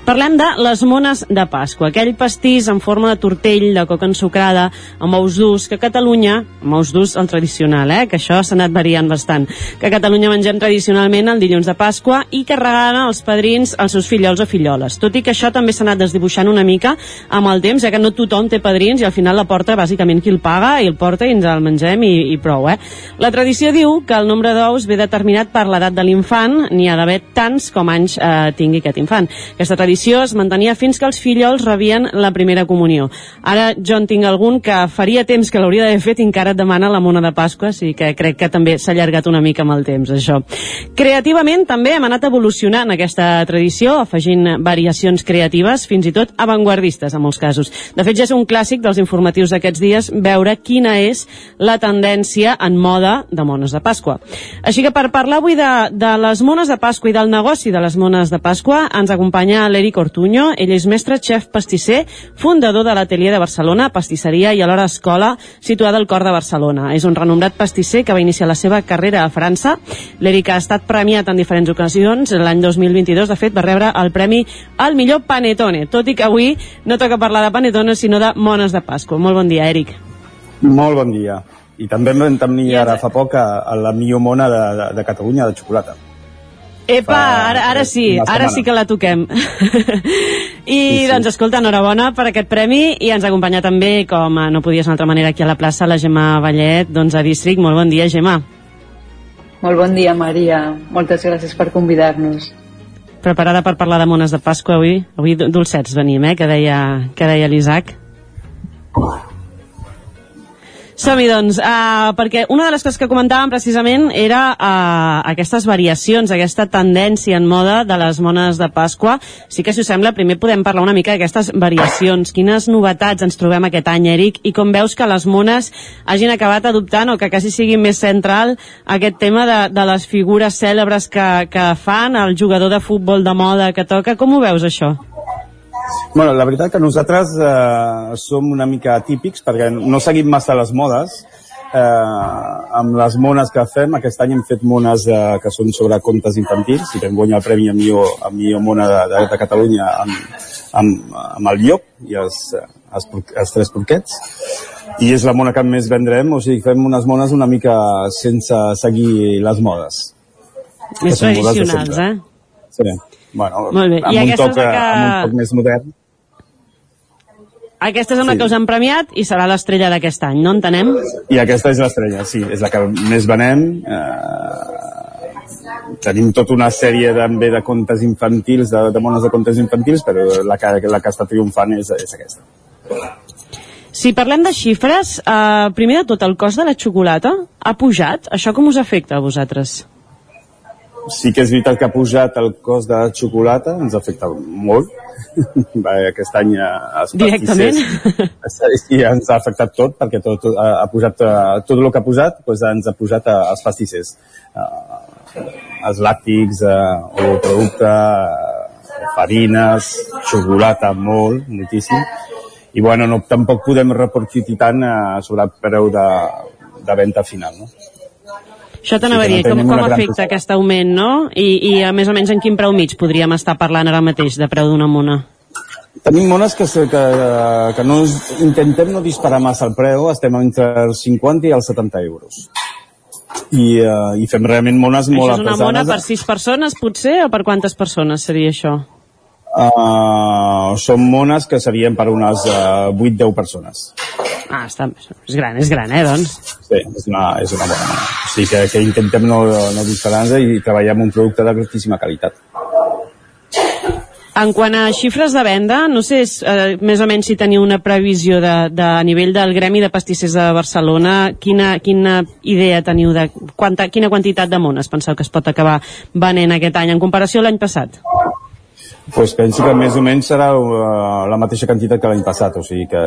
Parlem de les mones de Pasqua, aquell pastís en forma de tortell de coca ensucrada amb ous durs, que a Catalunya, amb ous durs el tradicional, eh, que això s'ha anat variant bastant, que a Catalunya mengem tradicionalment el dilluns de Pasqua i que regalen els padrins als seus fillols o filloles escoles. Tot i que això també s'ha anat desdibuixant una mica amb el temps, ja que no tothom té padrins i al final la porta bàsicament qui el paga i el porta i ens el mengem i, i prou, eh? La tradició diu que el nombre d'ous ve determinat per l'edat de l'infant, n'hi ha d'haver tants com anys eh, tingui aquest infant. Aquesta tradició es mantenia fins que els fillols rebien la primera comunió. Ara jo en tinc algun que faria temps que l'hauria d'haver fet i encara et demana la mona de Pasqua, sí que crec que també s'ha allargat una mica amb el temps, això. Creativament també hem anat evolucionant aquesta tradició, afegint variacions creatives, fins i tot avantguardistes en molts casos. De fet, ja és un clàssic dels informatius d'aquests dies veure quina és la tendència en moda de mones de Pasqua. Així que per parlar avui de, de les mones de Pasqua i del negoci de les mones de Pasqua ens acompanya l'Eric Ortuño. Ell és mestre xef pastisser, fundador de l'Atelier de Barcelona, pastisseria i alhora escola situada al cor de Barcelona. És un renombrat pastisser que va iniciar la seva carrera a França. L'Eric ha estat premiat en diferents ocasions. L'any 2022, de fet, va rebre el premi al millor panetone, tot i que avui no toca parlar de panetone, sinó de mones de Pasqua. Molt bon dia, Eric. Molt bon dia. I també vam tenir ara fa poc a, a la millor mona de, de, de Catalunya de xocolata. Epa, Fa ara, ara sí, ara sí que la toquem. [LAUGHS] I Sí, sí. doncs escolta, enhorabona per aquest premi i ens acompanya també, com eh, no podia ser d'una altra manera aquí a la plaça, la Gemma Vallet, d'11 District. Molt bon dia, Gemma. Molt bon dia, Maria. Moltes gràcies per convidar-nos. Preparada per parlar de mones de Pasqua avui? Avui do- dolcets venim, eh, que deia, que deia l'Isaac. Som-hi, doncs, uh, perquè una de les coses que comentàvem precisament era uh, aquestes variacions, aquesta tendència en moda de les mones de Pasqua. Sí que, si us sembla, primer podem parlar una mica d'aquestes variacions. Quines novetats ens trobem aquest any, Eric? I com veus que les mones hagin acabat adoptant o que quasi sigui més central aquest tema de, de les figures cèlebres que, que fan, el jugador de futbol de moda que toca. Com ho veus, això? Bueno, la veritat que nosaltres eh, som una mica atípics perquè no seguim massa les modes. Eh, amb les mones que fem, aquest any hem fet mones eh, que són sobre contes infantils i vam guanyar el premi a millor, a millor mona de, de, de Catalunya amb, amb, amb el llop i els, els, els tres porquets i és la mona que més vendrem, o sigui, fem unes mones una mica sense seguir les modes. Més tradicionals, eh? Sí. Bueno, Molt bé. I amb, un aquesta és toc, que- amb un toc més modern. Aquesta és una Sí. que us han premiat i serà l'estrella d'aquest any, no entenem? I aquesta és l'estrella, sí, és la que més venem. Eh, tenim tota una sèrie també de contes infantils, de, de mones de contes infantils, però la que, la que està triomfant és, és aquesta. Si parlem de xifres, eh, primer de tot, el cost de la xocolata ha pujat? Això com us afecta a vosaltres? Sí que és veritat que ha pujat el cost de la xocolata, ens afecta molt. [LAUGHS] Va, Aquest any els Directament? sí, ens ha afectat tot, perquè tot, tot, ha pujat, eh, tot el que ha pujat doncs ens ha pujat els pastissers. Eh, els làctics, eh, oleoproducte, eh, farines, xocolata molt, moltíssim, i bueno, no, tampoc podem repercutir tant eh, sobre el preu de, de venda final, no? Això t'anava Sí, a dir, no com, com gran afecta aquest augment, no? I, I a més o menys en quin preu mig podríem estar parlant ara mateix de preu d'una mona? Tenim mones que, que, que no, intentem no disparar massa el preu, estem entre els 50 i els 70 euros. I, uh, i fem realment mones molt Això és una mona per sis persones, potser, o per quantes persones seria això? Uh, són mones que serien per unes uh, 8-10 persones. Ah, està, és gran, és gran, eh, doncs? Sí, és una, és una bona mona. Sigui que, que intentem no, no disparar-nos i treballar amb un producte de gratíssima qualitat. En quant a xifres de venda, no sé eh, més o menys si teniu una previsió de, de a nivell del Gremi de Pastissers de Barcelona, quina, quina idea teniu de quanta, quina quantitat de mones penseu que es pot acabar venent aquest any en comparació a l'any passat? pues penso que més o menys serà uh, la mateixa quantitat que l'any passat, o sigui que,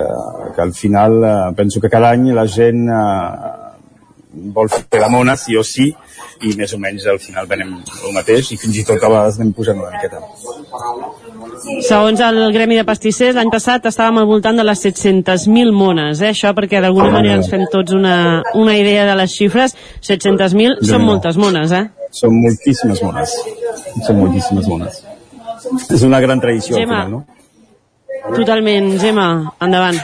que al final uh, penso que cada any la gent uh, vol fer la mona sí o sí i més o menys al final venem el mateix i fins i tot a vegades anem pujant una miqueta. Segons el Gremi de Pastissers, l'any passat estàvem al voltant de les 700.000 mones, eh? això perquè d'alguna manera ens fem tots una, una idea de les xifres. 700.000 són moltes mones, eh? Són moltíssimes mones. Són moltíssimes mones. És una gran tradició al Gemma. final, no? Totalment, Gemma, endavant.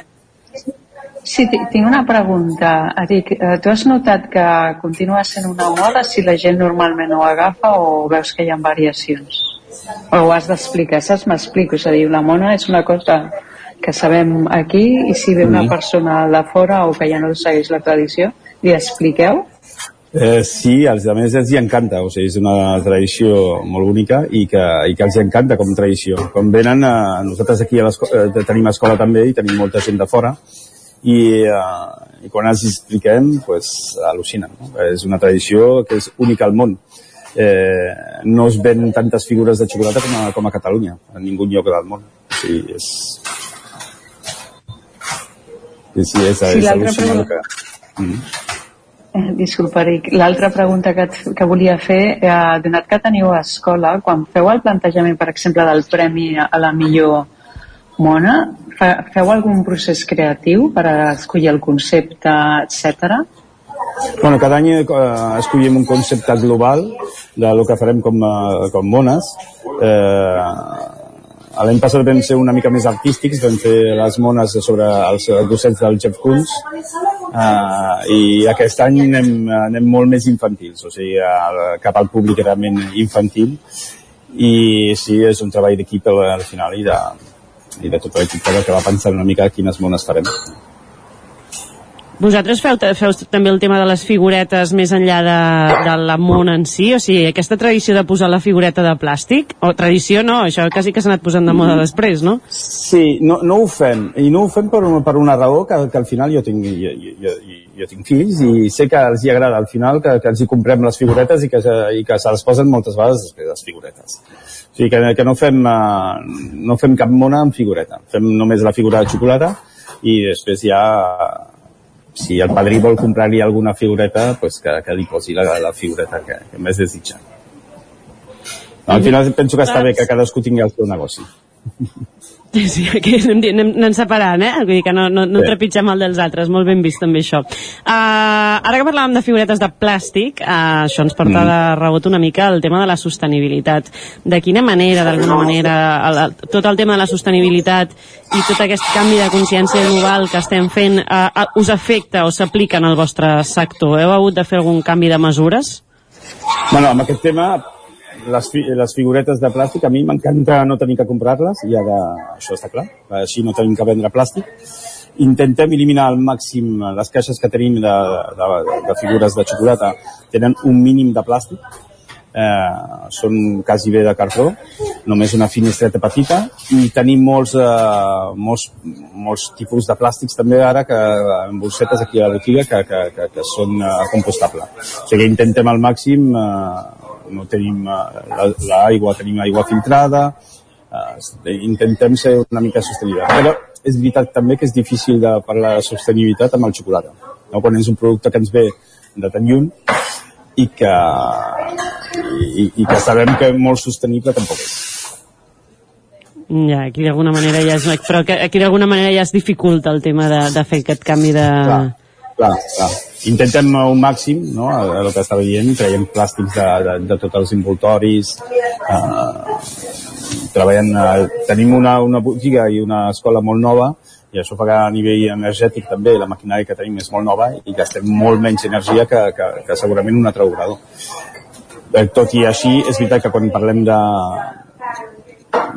Sí, ti- tinc una pregunta. Eric, eh, tu has notat que continua sent una moda si la gent normalment ho agafa o veus que hi ha variacions? O ho has d'explicar, saps? M'explico, és a dir, la mona és una cosa que sabem aquí i si ve una persona de fora o que ja no segueix la tradició, li expliqueu? Eh, sí, als altres els hi encanta, o sigui, és una tradició molt única i que, i que els hi encanta com a tradició. Quan venen, eh, nosaltres aquí a l'esco- eh, tenim escola també i tenim molta gent de fora i, eh, i quan els expliquem, pues, al·lucinen. No? És una tradició que és única al món. Eh, no es ven tantes figures de xocolata com a, com a Catalunya, en ningú lloc del món. O sigui, és... Sí, sí, és, Sí, és al·lucinant pregunta- que... Mm. Eh, Disculpa, Eric. L'altra pregunta que, et, que volia fer, eh, donat que teniu a escola, quan feu el plantejament, per exemple, del premi a la millor mona, fe- feu algun procés creatiu per a escollir el concepte, etc. Bueno, cada any eh, escollim un concepte global de lo que farem com, eh, com mones. Eh, L'any passat vam ser una mica més artístics, vam fer les mones sobre els docents del Jeff Koons eh, i aquest any anem, anem molt més infantils, o sigui, cap al públic realment infantil i sí, és un treball d'equip al final i de, i de tot l'equip que va pensar una mica quines mones farem. Vosaltres feu, feu també el tema de les figuretes més enllà de, de la mona en si? O sigui, aquesta tradició de posar la figureta de plàstic? O tradició no, això quasi que s'ha anat posant de moda després, no? Sí, no, no ho fem, i no ho fem per, una- per una raó que, que al final jo tinc, jo, jo, jo, jo tinc fills i sé que els hi agrada al final que, que els hi comprem les figuretes i que, i que se les posen moltes vegades després les figuretes. O sigui que, que no, fem, uh, no fem cap mona amb figureta, fem només la figura de xocolata i després ja si el padrí vol comprar-li alguna figureta, pues que, que li posi la, la figureta que, que més desitja. Al final penso que està bé que cadascú tingui el seu negoci. [LAUGHS] Sí, [LAUGHS] aquí anem, anem, anem separant, eh? Vull dir que no, no, no Sí. trepitgem el dels altres, molt ben vist també això. Uh, ara que parlàvem de figuretes de plàstic, uh, això ens porta Mm. de rebot una mica el tema de la sostenibilitat. De quina manera, d'alguna manera, el, el, tot el tema de la sostenibilitat i tot aquest canvi de consciència global que estem fent uh, uh, us afecta o s'aplica en el vostre sector? Heu hagut de fer algun canvi de mesures? Bueno, amb aquest tema, les, fi les figuretes de plàstic, a mi m'encanta no tenir que comprar-les, i ara això està clar, així no tenim que vendre plàstic. Intentem eliminar al màxim les caixes que tenim de, de, de figures de xocolata, tenen un mínim de plàstic, eh, són quasi bé de cartró, només una finestreta petita, i tenim molts, eh, molts, molts tipus de plàstics també ara, que, en bolsetes aquí a la botiga, que, que, que, que són eh, compostables. O sigui intentem al màxim, eh, no tenim eh, la- l'aigua, tenim aigua filtrada, eh, intentem ser una mica sostenible. Però és veritat també que és difícil de parlar de sostenibilitat amb el xocolata. No? Quan és un producte que ens ve de tan lluny i que, i, i que sabem que molt sostenible tampoc és. Ja, aquí d'alguna manera ja és... Però que aquí d'alguna manera ja es dificulta el tema de, de fer aquest canvi de... Clar, clar, clar. Intentem un màxim, no?, el que estava dient, traiem plàstics de, de, de tots els envoltoris, eh, treballen, eh, tenim una, una botiga i una escola molt nova, i això fa que a nivell energètic també la maquinària que tenim és molt nova i gastem molt menys energia que, que, que segurament un altre obrador. Eh, tot i així, és veritat que quan parlem de,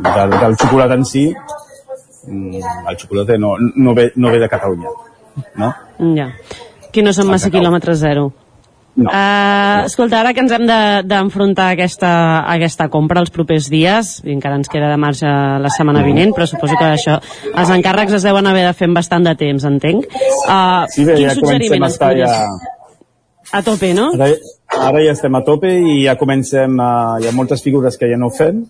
del, del xocolata en si, mm, el xocolata no, no, ve, no ve de Catalunya, no? Ja. Aquí no són massa quilòmetres zero. No. Uh, escolta, ara que ens hem d'enfrontar de, a aquesta, a aquesta compra els propers dies, i encara ens queda de marge la setmana vinent, però suposo que això, els encàrrecs es deuen haver de fer amb bastant de temps, entenc. Uh, Sí, bé, ja comencem a estar ja... A tope, no? Ara, ara ja estem a tope i ja comencem, a, hi ha moltes figures que ja no fem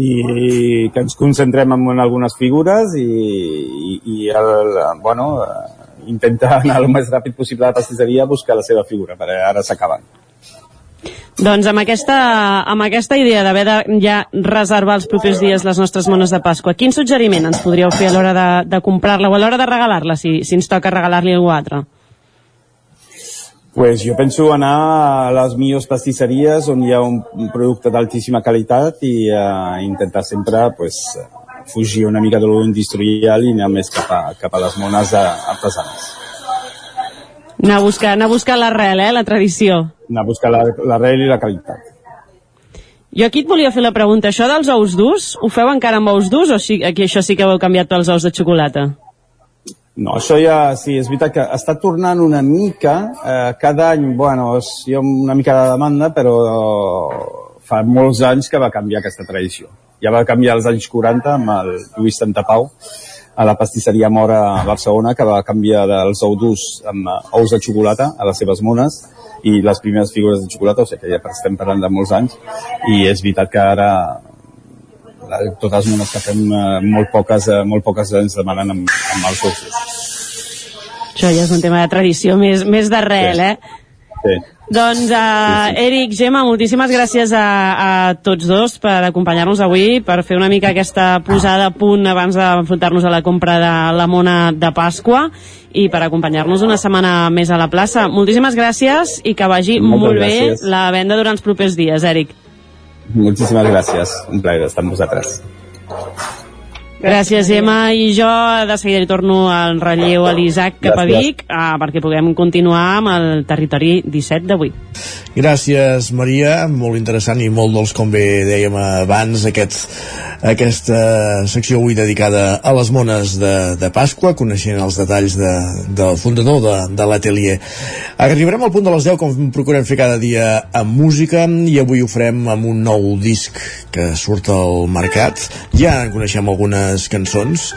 i que ens concentrem en algunes figures i, i, i el, bueno, eh, intentar anar el més ràpid possible a la pastisseria a buscar la seva figura, perquè ara s'acaben. Doncs amb aquesta, amb aquesta idea d'haver de ja reservar els propers dies les nostres mones de Pasqua, quin suggeriment ens podríeu fer a l'hora de, de comprar-la o a l'hora de regalar-la, si, si ens toca regalar-li algú altre? Pues jo penso anar a les millors pastisseries on hi ha un, un producte d'altíssima qualitat i uh, intentar sempre pues, fugir una mica de lo industrial i anar més cap a, cap a les mones artesanes. Anar a buscar, anar a buscar l'arrel, eh, la tradició. Anar a buscar l'arrel i la qualitat. Jo aquí et volia fer la pregunta, això dels ous durs, ho feu encara amb ous durs o sí, aquí això sí que ho heu canviat pels ous de xocolata? No, això ja, sí, és veritat que està tornant una mica, eh, cada any, bueno, és, hi ha una mica de demanda, però fa molts anys que va canviar aquesta tradició. Ja va canviar als anys 40 amb el Lluís Santapau, a la pastisseria Mora a Barcelona, que va canviar dels ous durs amb eh, ous de xocolata a les seves mones, i les primeres figures de xocolata, o sigui que ja estem parlant de molts anys, i és veritat que ara totes les mones que fem, eh, molt poques, eh, molt poques ens demanen amb, amb els ous. Això ja és un tema de tradició més, més d'arrel, eh? Sí. Doncs, uh, Eric, Gemma, moltíssimes gràcies a, a tots dos per acompanyar-nos avui, per fer una mica aquesta posada a punt abans d'enfrontar-nos a la compra de la mona de Pasqua i per acompanyar-nos una setmana més a la plaça. Moltíssimes gràcies i que vagi Moltes molt bé gràcies. la venda durant els propers dies, Eric. Moltíssimes gràcies. Un plaer estar amb vosaltres. Gràcies, Gemma. I jo de seguida li torno al relleu a l'Isaac cap a. Vic uh, perquè puguem continuar amb el territori 17 d'avui. Gràcies, Maria. Molt interessant i molt dolç, com bé dèiem abans, aquest, aquesta secció avui dedicada a les mones de, de Pasqua, coneixent els detalls de, del fundador de, de l'atelier. Arribarem al punt de les 10, com procurem fer cada dia amb música, i avui ho farem amb un nou disc que surt al mercat. Ja en coneixem algunes cançons.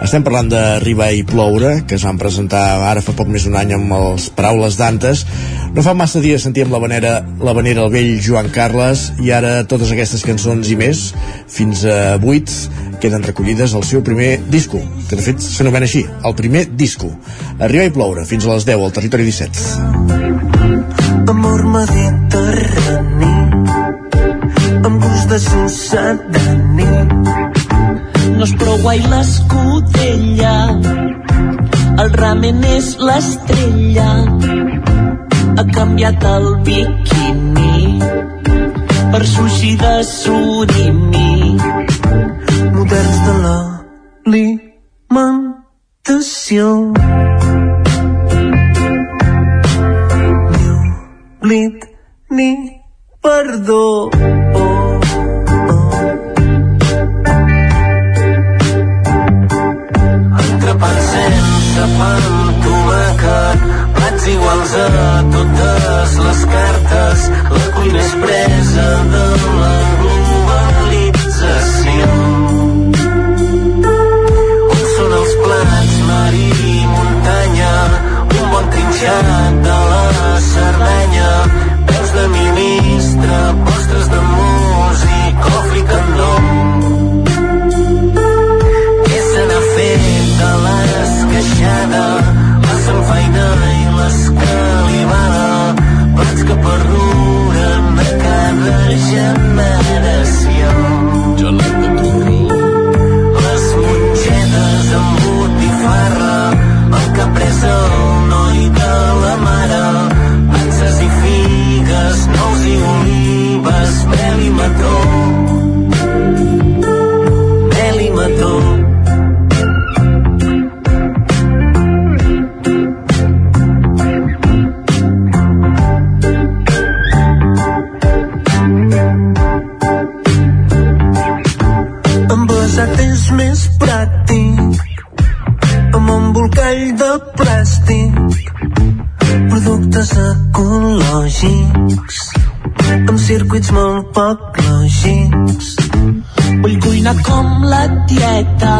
Estem parlant de Ribar i Ploure, que es van presentar ara fa poc més d'un any amb els Paraules d'Antes. No fa massa dies sentíem la vanera, la vanera el vell Joan Carles i ara totes aquestes cançons i més, fins a 8, queden recollides al seu primer disco, que de fet s'anomena així, el primer disco. Arribar i ploure, fins a les 10 al territori 17. Amor mediterrani amb gust de sucedani no és prou guai l'escudella. El ramen és l'estrella. Ha canviat el biquini per sushi de surimi. Moderns de l'alimentació. Oblit ni perdó. Iguals a totes les cartes, la cuina és presa de la globalització. On són els plats, mar i muntanya, un bon trinxat de la Cerdanya, Saps que perduren de cada generació. Gelat de turró. Les mongetes amb botifarra, el que presa el noi de la mare. Panses i figues, nous i olives, mel i mató. Mel i mató. Productes ecològics amb circuits molt poc lògics. Vull cuinar com la tieta,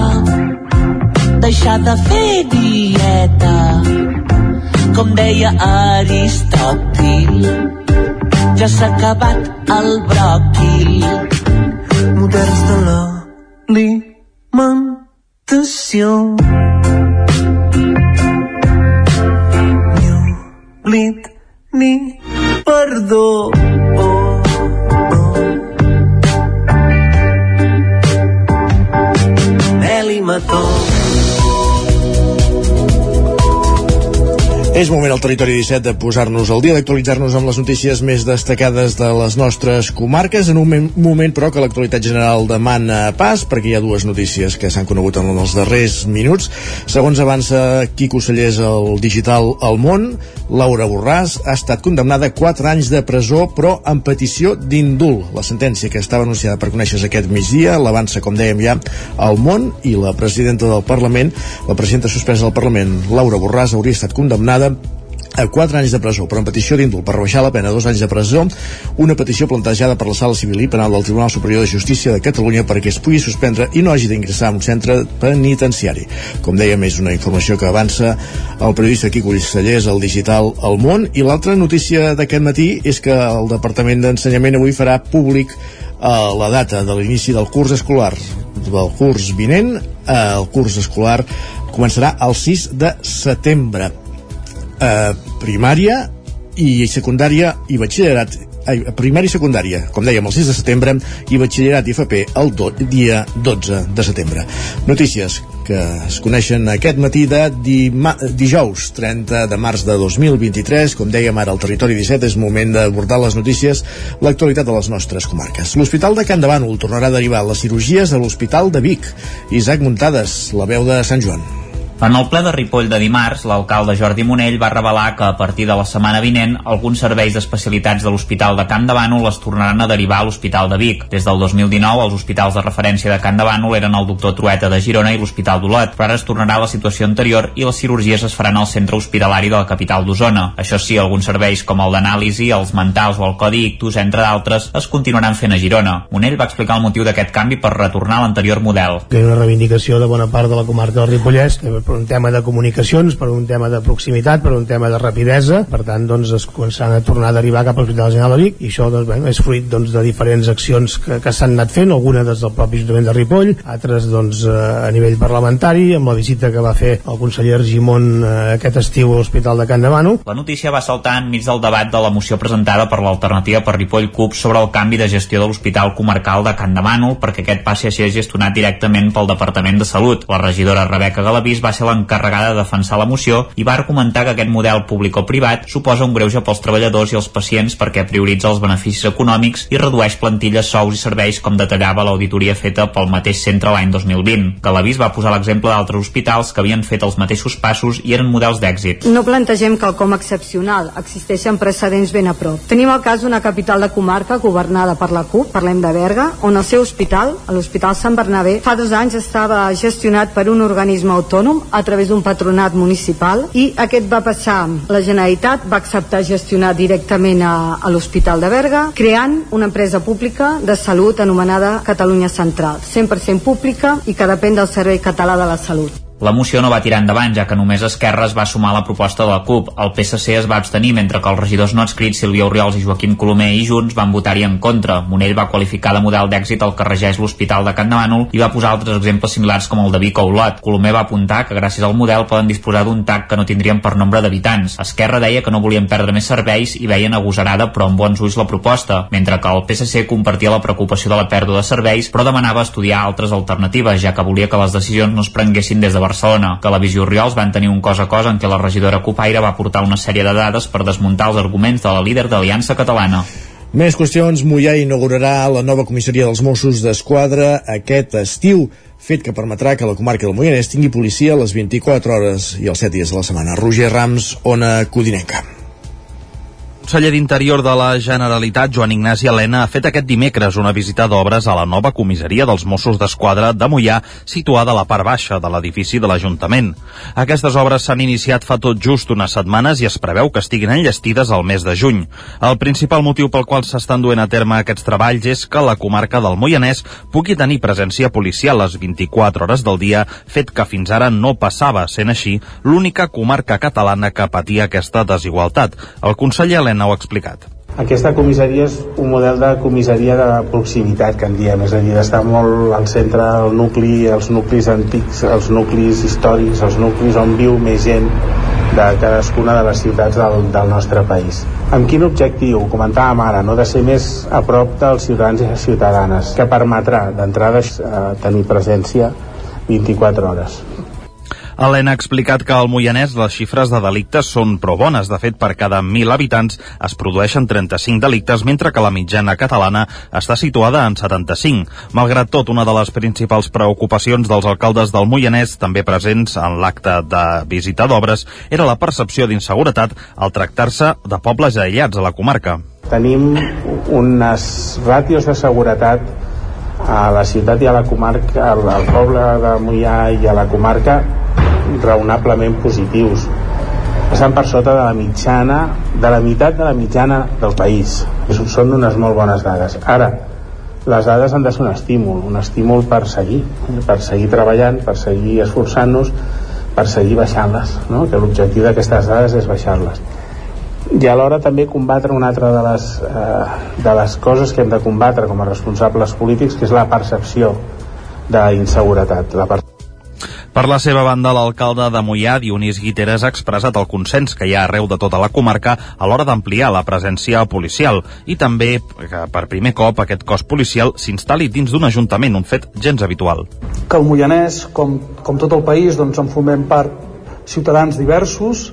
deixar de fer dieta, com deia Aristòtil. Ja s'ha acabat el bròquil. Moderns de l'alimentació. Oblit ni perdó. Oh. És moment al territori 17 de posar-nos al dia, d'actualitzar-nos amb les notícies més destacades de les nostres comarques, en un moment, però que l'actualitat general demana pas, perquè hi ha dues notícies que s'han conegut en els darrers minuts. Segons avança Quico Cellers al digital al món, Laura Borràs ha estat condemnada a 4 anys de presó, però en petició d'indult. La sentència que estava anunciada per conèixer aquest migdia l'avança, com dèiem ja, al món i la presidenta del Parlament, la presidenta suspesa del Parlament, Laura Borràs, hauria estat condemnada a 4 anys de presó, però en petició d'indult per rebaixar la pena a 2 anys de presó, una petició plantejada per la Sala Civil i Penal del Tribunal Superior de Justícia de Catalunya perquè es pugui suspendre i no hagi d'ingressar en un centre penitenciari. Com dèiem, és una informació que avança el periodista Quico Cellers al digital El Món i l'altra notícia d'aquest matí és que el Departament d'Ensenyament avui farà públic eh, la data de l'inici del curs escolar del curs vinent, eh, el curs escolar començarà el 6 de setembre eh, primària i secundària i batxillerat ai, primària i secundària, com dèiem, el 6 de setembre i batxillerat i FP el do, dia 12 de setembre. Notícies que es coneixen aquest matí de dima, dijous 30 de març de 2023 com dèiem ara al Territori 17 és moment d'abordar les notícies l'actualitat de les nostres comarques. L'Hospital de Can de Bànol tornarà a derivar les cirurgies a l'Hospital de Vic. Isaac Muntades, la veu de Sant Joan. En el ple de Ripoll de dimarts, l'alcalde Jordi Monell va revelar que a partir de la setmana vinent alguns serveis d'especialitats de l'Hospital de Can de Bànol es tornaran a derivar a l'Hospital de Vic. Des del 2019, els hospitals de referència de Can de Bànol eren el doctor Trueta de Girona i l'Hospital d'Olot, però ara es tornarà a la situació anterior i les cirurgies es faran al centre hospitalari de la capital d'Osona. Això sí, alguns serveis com el d'anàlisi, els mentals o el codi ictus, entre d'altres, es continuaran fent a Girona. Monell va explicar el motiu d'aquest canvi per retornar a l'anterior model. Que era una reivindicació de bona part de la comarca del Ripollès, per un tema de comunicacions, per un tema de proximitat, per un tema de rapidesa, per tant doncs es començaran a tornar a derivar cap a l'Hospital General de Vic i això doncs, bé, és fruit doncs, de diferents accions que, que s'han anat fent, algunes des del propi Ajuntament de Ripoll, altres doncs, eh, a nivell parlamentari, amb la visita que va fer el conseller Argimon eh, aquest estiu a l'Hospital de Can de Bànol. La notícia va saltar enmig del debat de la moció presentada per l'alternativa per Ripoll CUP sobre el canvi de gestió de l'Hospital Comarcal de Can de Bànol perquè aquest passi a ser gestionat directament pel Departament de Salut. La regidora Rebeca Galavís va ser l'encarregada de defensar la moció i va argumentar que aquest model públic o privat suposa un greuge pels treballadors i els pacients perquè prioritza els beneficis econòmics i redueix plantilles, sous i serveis com detallava l'auditoria feta pel mateix centre l'any 2020. Galavís va posar l'exemple d'altres hospitals que havien fet els mateixos passos i eren models d'èxit. No plantegem quelcom excepcional, existeixen precedents ben a prop. Tenim el cas d'una capital de comarca governada per la CUP, parlem de Berga, on el seu hospital, l'Hospital Sant Bernabé, fa dos anys estava gestionat per un organisme autònom a través d'un patronat municipal i aquest va passar, la Generalitat va acceptar gestionar directament a, a l'Hospital de Berga, creant una empresa pública de salut anomenada Catalunya Central, 100% pública i que depèn del Servei Català de la Salut. La moció no va tirar endavant, ja que només Esquerra es va sumar a la proposta de la CUP. El PSC es va abstenir, mentre que els regidors no adscrits Sílvia Oriols i Joaquim Colomer i Junts van votar-hi en contra. Monell va qualificar de model d'èxit el que regeix l'Hospital de Can de Bànol i va posar altres exemples similars com el de Vic o Olot. Colomer va apuntar que gràcies al model poden disposar d'un TAC que no tindrien per nombre d'habitants. Esquerra deia que no volien perdre més serveis i veien agosarada però amb bons ulls la proposta, mentre que el PSC compartia la preocupació de la pèrdua de serveis però demanava estudiar altres alternatives, ja que volia que les decisions no es prenguessin des de Barcelona, que la Visió Oriols van tenir un cos a cos en què la regidora Copaire va portar una sèrie de dades per desmuntar els arguments de la líder d'Aliança Catalana. Més qüestions, Mollà inaugurarà la nova comissaria dels Mossos d'Esquadra aquest estiu, fet que permetrà que la comarca del Moianès tingui policia a les 24 hores i els 7 dies de la setmana. Roger Rams, Ona Codinenca. Conseller d'Interior de la Generalitat, Joan Ignasi Helena, ha fet aquest dimecres una visita d'obres a la nova comissaria dels Mossos d'Esquadra de Mollà, situada a la part baixa de l'edifici de l'Ajuntament. Aquestes obres s'han iniciat fa tot just unes setmanes i es preveu que estiguin enllestides al mes de juny. El principal motiu pel qual s'estan duent a terme aquests treballs és que la comarca del Moianès pugui tenir presència policial les 24 hores del dia, fet que fins ara no passava, sent així l'única comarca catalana que patia aquesta desigualtat. El conseller Helena ha explicat. Aquesta comissaria és un model de comissaria de proximitat, que en diem, és a dir, d'estar molt al centre del nucli, els nuclis antics, els nuclis històrics, els nuclis on viu més gent de cadascuna de les ciutats del, del nostre país. Amb quin objectiu? Ho comentàvem ara, no de ser més a prop dels ciutadans i les ciutadanes, que permetrà d'entrada eh, tenir presència 24 hores. Helena ha explicat que al Moianès les xifres de delictes són prou bones. De fet, per cada 1.000 habitants es produeixen 35 delictes, mentre que la mitjana catalana està situada en 75. Malgrat tot, una de les principals preocupacions dels alcaldes del Moianès, també presents en l'acte de visita d'obres, era la percepció d'inseguretat al tractar-se de pobles aïllats a la comarca. Tenim unes ràtios de seguretat a la ciutat i a la comarca, al, poble de Mollà i a la comarca raonablement positius. Estan per sota de la mitjana de la meitat de la mitjana del país. Són unes molt bones dades. Ara, les dades han de ser un estímul un estímul per seguir per seguir treballant, per seguir esforçant-nos per seguir baixant-les no? que l'objectiu d'aquestes dades és baixar-les. I alhora també combatre una altra de les, eh, de les coses que hem de combatre com a responsables polítics que és la percepció d'inseguretat la per per la seva banda, l'alcalde de Mollà, Dionís Guiteres, ha expressat el consens que hi ha arreu de tota la comarca a l'hora d'ampliar la presència policial i també que per primer cop aquest cos policial s'instal·li dins d'un ajuntament, un fet gens habitual. Que el Moianès, com, com tot el país, doncs en formem part ciutadans diversos,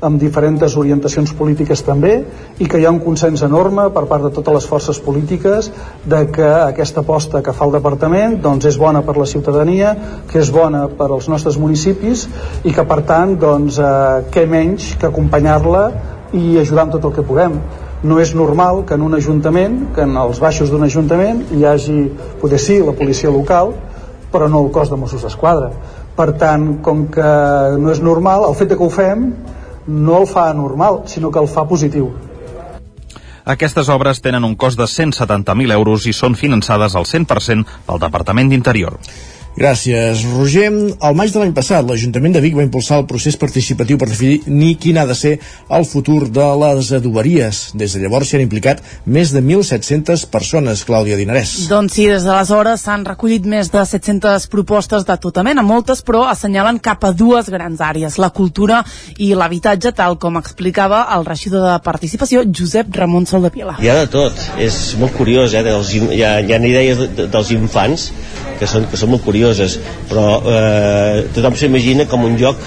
amb diferents orientacions polítiques també i que hi ha un consens enorme per part de totes les forces polítiques de que aquesta aposta que fa el departament doncs és bona per la ciutadania, que és bona per als nostres municipis i que per tant doncs, eh, què menys que acompanyar-la i ajudar amb tot el que puguem no és normal que en un ajuntament, que en els baixos d'un ajuntament hi hagi, poder sí, la policia local, però no el cos de Mossos d'Esquadra. Per tant, com que no és normal, el fet que ho fem no el fa normal, sinó que el fa positiu. Aquestes obres tenen un cost de 170.000 euros i són finançades al 100% pel Departament d'Interior. Gràcies, Roger. Al maig de l'any passat, l'Ajuntament de Vic va impulsar el procés participatiu per definir quin ha de ser el futur de les adoberies. Des de llavors s'hi han implicat més de 1.700 persones, Clàudia Dinarès. Doncs sí, des d'aleshores s'han recollit més de 700 propostes de tota mena, moltes però assenyalen cap a dues grans àrees, la cultura i l'habitatge, tal com explicava el regidor de participació, Josep Ramon Soldapila. Hi ha de tot, és molt curiós, eh? Dels, hi, ha, hi ha idees de, dels infants que són, que són molt curioses, però eh, tothom s'imagina com un joc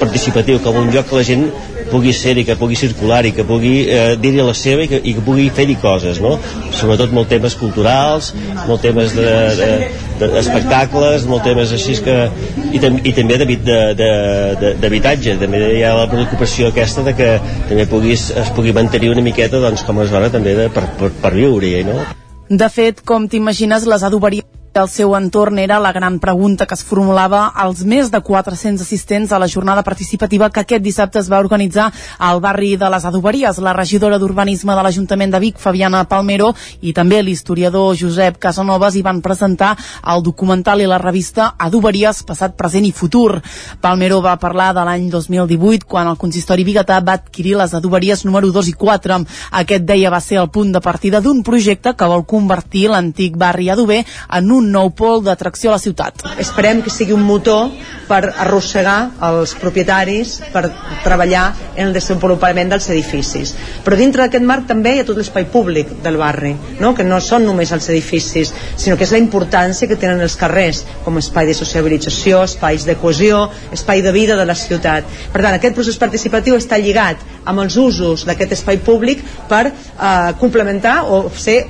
participatiu, com un joc que la gent pugui ser i que pugui circular i que pugui eh, dir-hi la seva i que, i que pugui fer-hi coses, no? Sobretot molt temes culturals, molt temes d'espectacles, de, de, molt temes així que... I, tam, i també d'habitatge, també hi ha la preocupació aquesta de que també puguis, es pugui mantenir una miqueta doncs, com a zona també de, per, per, per viure-hi, no? De fet, com t'imagines, les adoberies del seu entorn era la gran pregunta que es formulava als més de 400 assistents a la jornada participativa que aquest dissabte es va organitzar al barri de les Adoberies. La regidora d'Urbanisme de l'Ajuntament de Vic, Fabiana Palmero, i també l'historiador Josep Casanovas hi van presentar el documental i la revista Adoberies, passat, present i futur. Palmero va parlar de l'any 2018, quan el consistori biguetà va adquirir les adoberies número 2 i 4. Aquest, deia, va ser el punt de partida d'un projecte que vol convertir l'antic barri adober en un un nou pol d'atracció a la ciutat. Esperem que sigui un motor per arrossegar els propietaris per treballar en el desenvolupament dels edificis. Però dintre d'aquest marc també hi ha tot l'espai públic del barri, no? que no són només els edificis, sinó que és la importància que tenen els carrers com espai de sociabilització, espais de cohesió, espai de vida de la ciutat. Per tant, aquest procés participatiu està lligat amb els usos d'aquest espai públic per eh, complementar o ser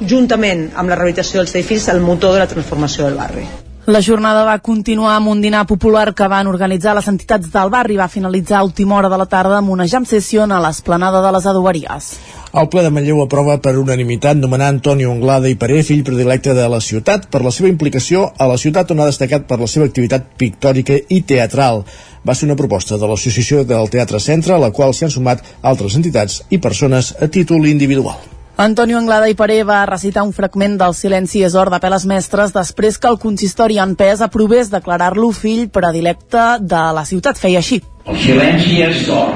juntament amb la rehabilitació dels edificis el motor de la transformació del barri. La jornada va continuar amb un dinar popular que van organitzar les entitats del barri. Va finalitzar a última hora de la tarda amb una jam session a l'esplanada de les adoberies. El ple de Manlleu aprova per unanimitat nomenar Antonio Anglada i Paré, fill predilecte de la ciutat, per la seva implicació a la ciutat on ha destacat per la seva activitat pictòrica i teatral. Va ser una proposta de l'Associació del Teatre Centre, a la qual s'hi han sumat altres entitats i persones a títol individual. Antonio Anglada i Paré va recitar un fragment del Silenci és or de Peles Mestres després que el consistori en pes aprovés declarar-lo fill predilecte de la ciutat. Feia així. El silenci és d'or.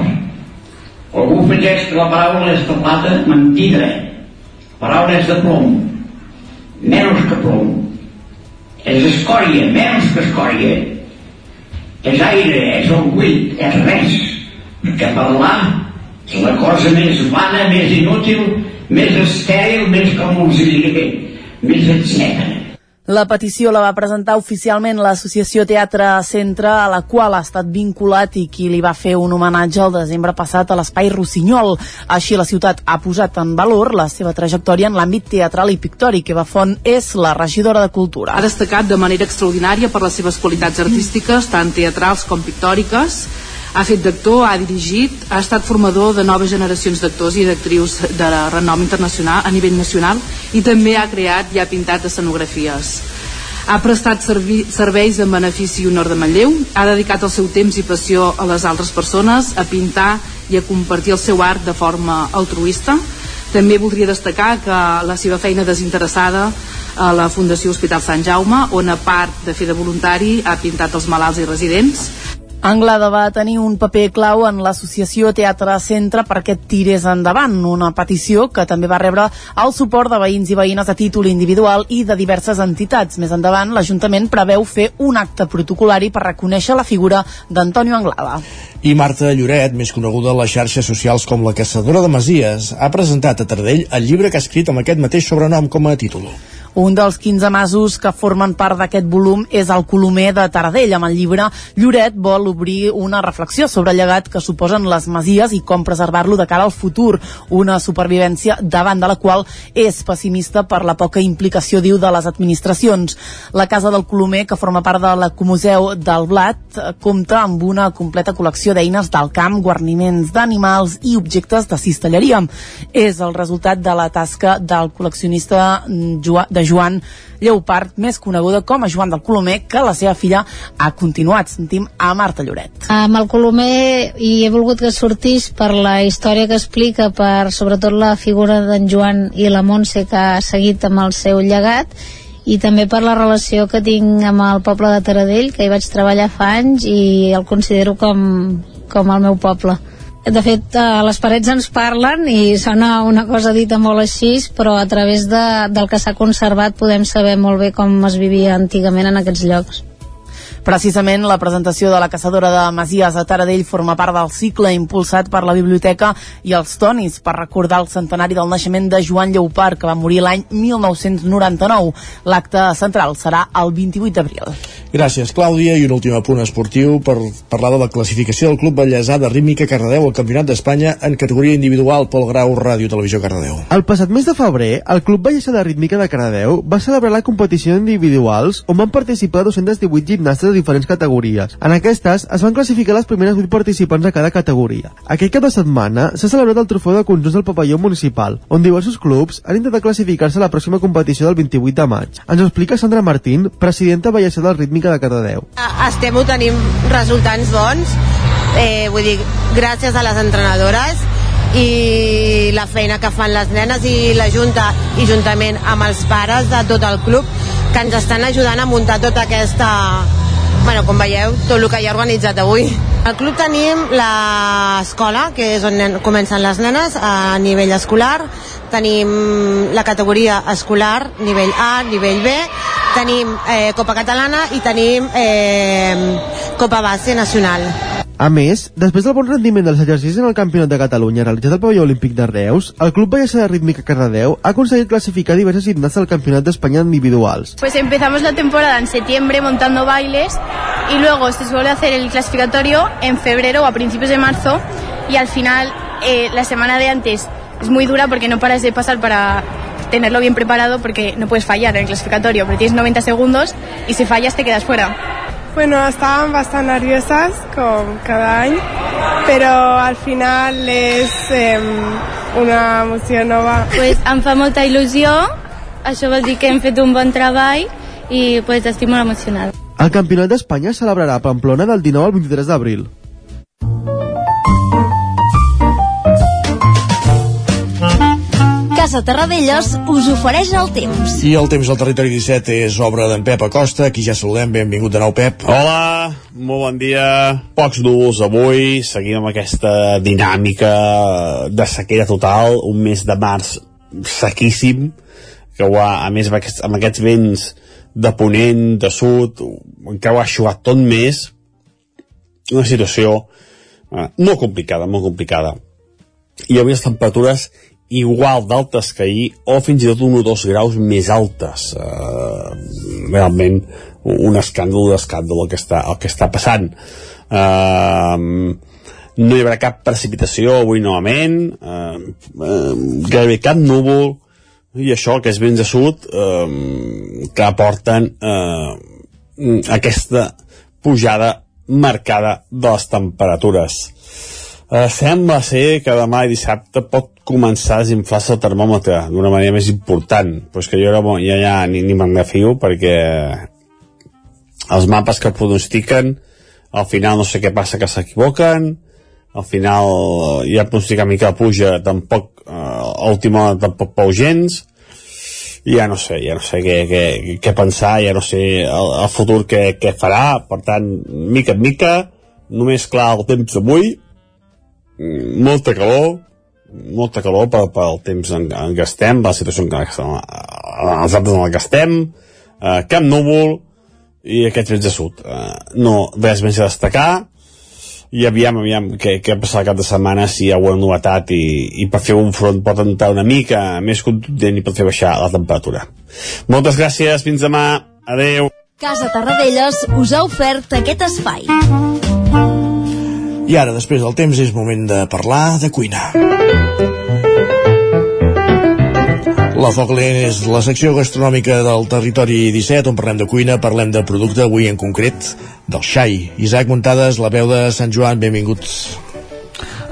Algú afegeix que la paraula és de plata, mentida. La paraula és de plom. Menys que plom. És escòria, menys que escòria. És aire, és el buit, és res. Perquè parlar és la cosa més vana, més inútil, més estèril, més com us diré, més etcètera. La petició la va presentar oficialment l'Associació Teatre Centre, a la qual ha estat vinculat i qui li va fer un homenatge el desembre passat a l'Espai Rossinyol. Així la ciutat ha posat en valor la seva trajectòria en l'àmbit teatral i pictòric. Eva Font és la regidora de Cultura. Ha destacat de manera extraordinària per les seves qualitats artístiques, tant teatrals com pictòriques, ha fet d'actor, ha dirigit, ha estat formador de noves generacions d'actors i d'actrius de renom internacional a nivell nacional i també ha creat i ha pintat escenografies. Ha prestat servi serveis en benefici i honor de Manlleu, ha dedicat el seu temps i passió a les altres persones, a pintar i a compartir el seu art de forma altruista. També voldria destacar que la seva feina desinteressada a la Fundació Hospital Sant Jaume, on a part de fer de voluntari ha pintat els malalts i residents, Anglada va tenir un paper clau en l'associació Teatre Centre perquè tirés endavant una petició que també va rebre el suport de veïns i veïnes a títol individual i de diverses entitats. Més endavant, l'Ajuntament preveu fer un acte protocolari per reconèixer la figura d'Antonio Anglada. I Marta Lloret, més coneguda a les xarxes socials com la Caçadora de Masies, ha presentat a Tardell el llibre que ha escrit amb aquest mateix sobrenom com a títol. Un dels 15 masos que formen part d'aquest volum és el Colomer de Taradell. Amb el llibre, Lloret vol obrir una reflexió sobre el llegat que suposen les masies i com preservar-lo de cara al futur. Una supervivència davant de la qual és pessimista per la poca implicació, diu, de les administracions. La Casa del Colomer, que forma part de l'Ecomuseu del Blat, compta amb una completa col·lecció d'eines del camp, guarniments d'animals i objectes de cistelleria. És el resultat de la tasca del col·leccionista Joan, de Joan Lleupart, més coneguda com a Joan del Colomer, que la seva filla ha continuat. Sentim a Marta Lloret. Amb el Colomer i he volgut que sortís per la història que explica, per sobretot la figura d'en Joan i la Montse que ha seguit amb el seu llegat, i també per la relació que tinc amb el poble de Taradell, que hi vaig treballar fa anys i el considero com, com el meu poble de fet eh, les parets ens parlen i sona una cosa dita molt així però a través de, del que s'ha conservat podem saber molt bé com es vivia antigament en aquests llocs Precisament la presentació de la caçadora de Masies a Taradell forma part del cicle impulsat per la Biblioteca i els Tonis per recordar el centenari del naixement de Joan Lleupart, que va morir l'any 1999. L'acte central serà el 28 d'abril. Gràcies, Clàudia. I un últim apunt esportiu per parlar de la classificació del Club Ballesà de Rítmica Cardedeu al Campionat d'Espanya en categoria individual Pol Grau Ràdio Televisió Cardedeu. El passat mes de febrer, el Club Ballesà de Rítmica de Cardedeu va celebrar la competició individuals on van participar 218 gimnastes de diferents categories. En aquestes es van classificar les primeres 8 participants de cada categoria. Aquest cap de setmana s'ha celebrat el trofeu de conjunts del pavelló municipal, on diversos clubs han intentat classificar-se a la pròxima competició del 28 de maig. Ens ho explica Sandra Martín, presidenta ballesà del Rítmica de Cardedeu. Estem obtenint resultats bons, eh, vull dir, gràcies a les entrenadores i la feina que fan les nenes i la Junta i juntament amb els pares de tot el club que ens estan ajudant a muntar tota aquesta bueno, com veieu, tot el que hi ha organitzat avui. Al club tenim l'escola, que és on comencen les nenes a nivell escolar, tenim la categoria escolar, nivell A, nivell B, tenim eh, Copa Catalana i tenim eh, Copa Base Nacional. A més, després del bon rendiment dels exercicis en el Campionat de Catalunya realitzat al pavelló olímpic de Reus, el Club Ballesa de Rítmica Cardedeu ha aconseguit classificar diverses gimnastes al Campionat d'Espanya individuals. Pues empezamos la temporada en septiembre montando bailes y luego se suele hacer el clasificatorio en febrero o a principios de marzo y al final eh, la semana de antes es muy dura porque no paras de pasar para tenerlo bien preparado porque no puedes fallar en el clasificatorio, pero tienes 90 segundos y si fallas te quedas fuera. Bueno, estaban bastant nervioses, com cada any, però al final és eh, una emoció nova. Pues em fa molta il·lusió, això vol dir que hem fet un bon treball i pues, estic molt emocionada. El Campionat d'Espanya es celebrarà a Pamplona del 19 al 23 d'abril. Casa Terradellos us ofereix el temps. I el temps del territori 17 és obra d'en Pep Acosta, aquí ja saludem, benvingut de nou Pep. Hola, molt bon dia. Pocs núvols avui, seguim amb aquesta dinàmica de sequera total, un mes de març sequíssim, que ho ha, a més amb aquests, amb aquests vents de ponent, de sud, encara ho ha aixugat tot més, una situació eh, molt complicada, molt complicada. I avui les temperatures igual d'altes que ahir o fins i tot un o dos graus més altes. Uh, realment un escàndol d'escàndol el, que està, el que està passant. Uh, no hi haurà cap precipitació avui novament. Uh, uh, gairebé cap núvol. I això, que és vents de sud uh, que aporten uh, aquesta pujada marcada de les temperatures Uh, sembla ser que demà i dissabte pot començar a desinflar-se el termòmetre d'una manera més important, però és que jo ara, ja, ja ni, ni me'n refio perquè els mapes que pronostiquen al final no sé què passa que s'equivoquen al final eh, ja pronostica mica puja tampoc a última hora tampoc pau gens ja no sé, ja no sé què, què, què pensar, ja no sé el, el futur què, què farà, per tant mica en mica, només clar el temps d'avui molta calor molta calor pel, pel temps en, en què estem, la situació en què estem, els altres en què estem, eh, cap núvol i aquests vents de sud. Eh, no, res més a destacar i aviam, aviam què, què passarà el cap de setmana si hi ha alguna novetat i, i per fer un front pot entrar una mica més contundent i pot fer baixar la temperatura. Moltes gràcies, fins demà, adeu. Casa Tarradellas us ha ofert aquest espai. I ara, després del temps, és moment de parlar de cuina. La Foc Lent és la secció gastronòmica del territori 17, on parlem de cuina, parlem de producte, avui en concret del xai. Isaac Muntades, la veu de Sant Joan, benvinguts.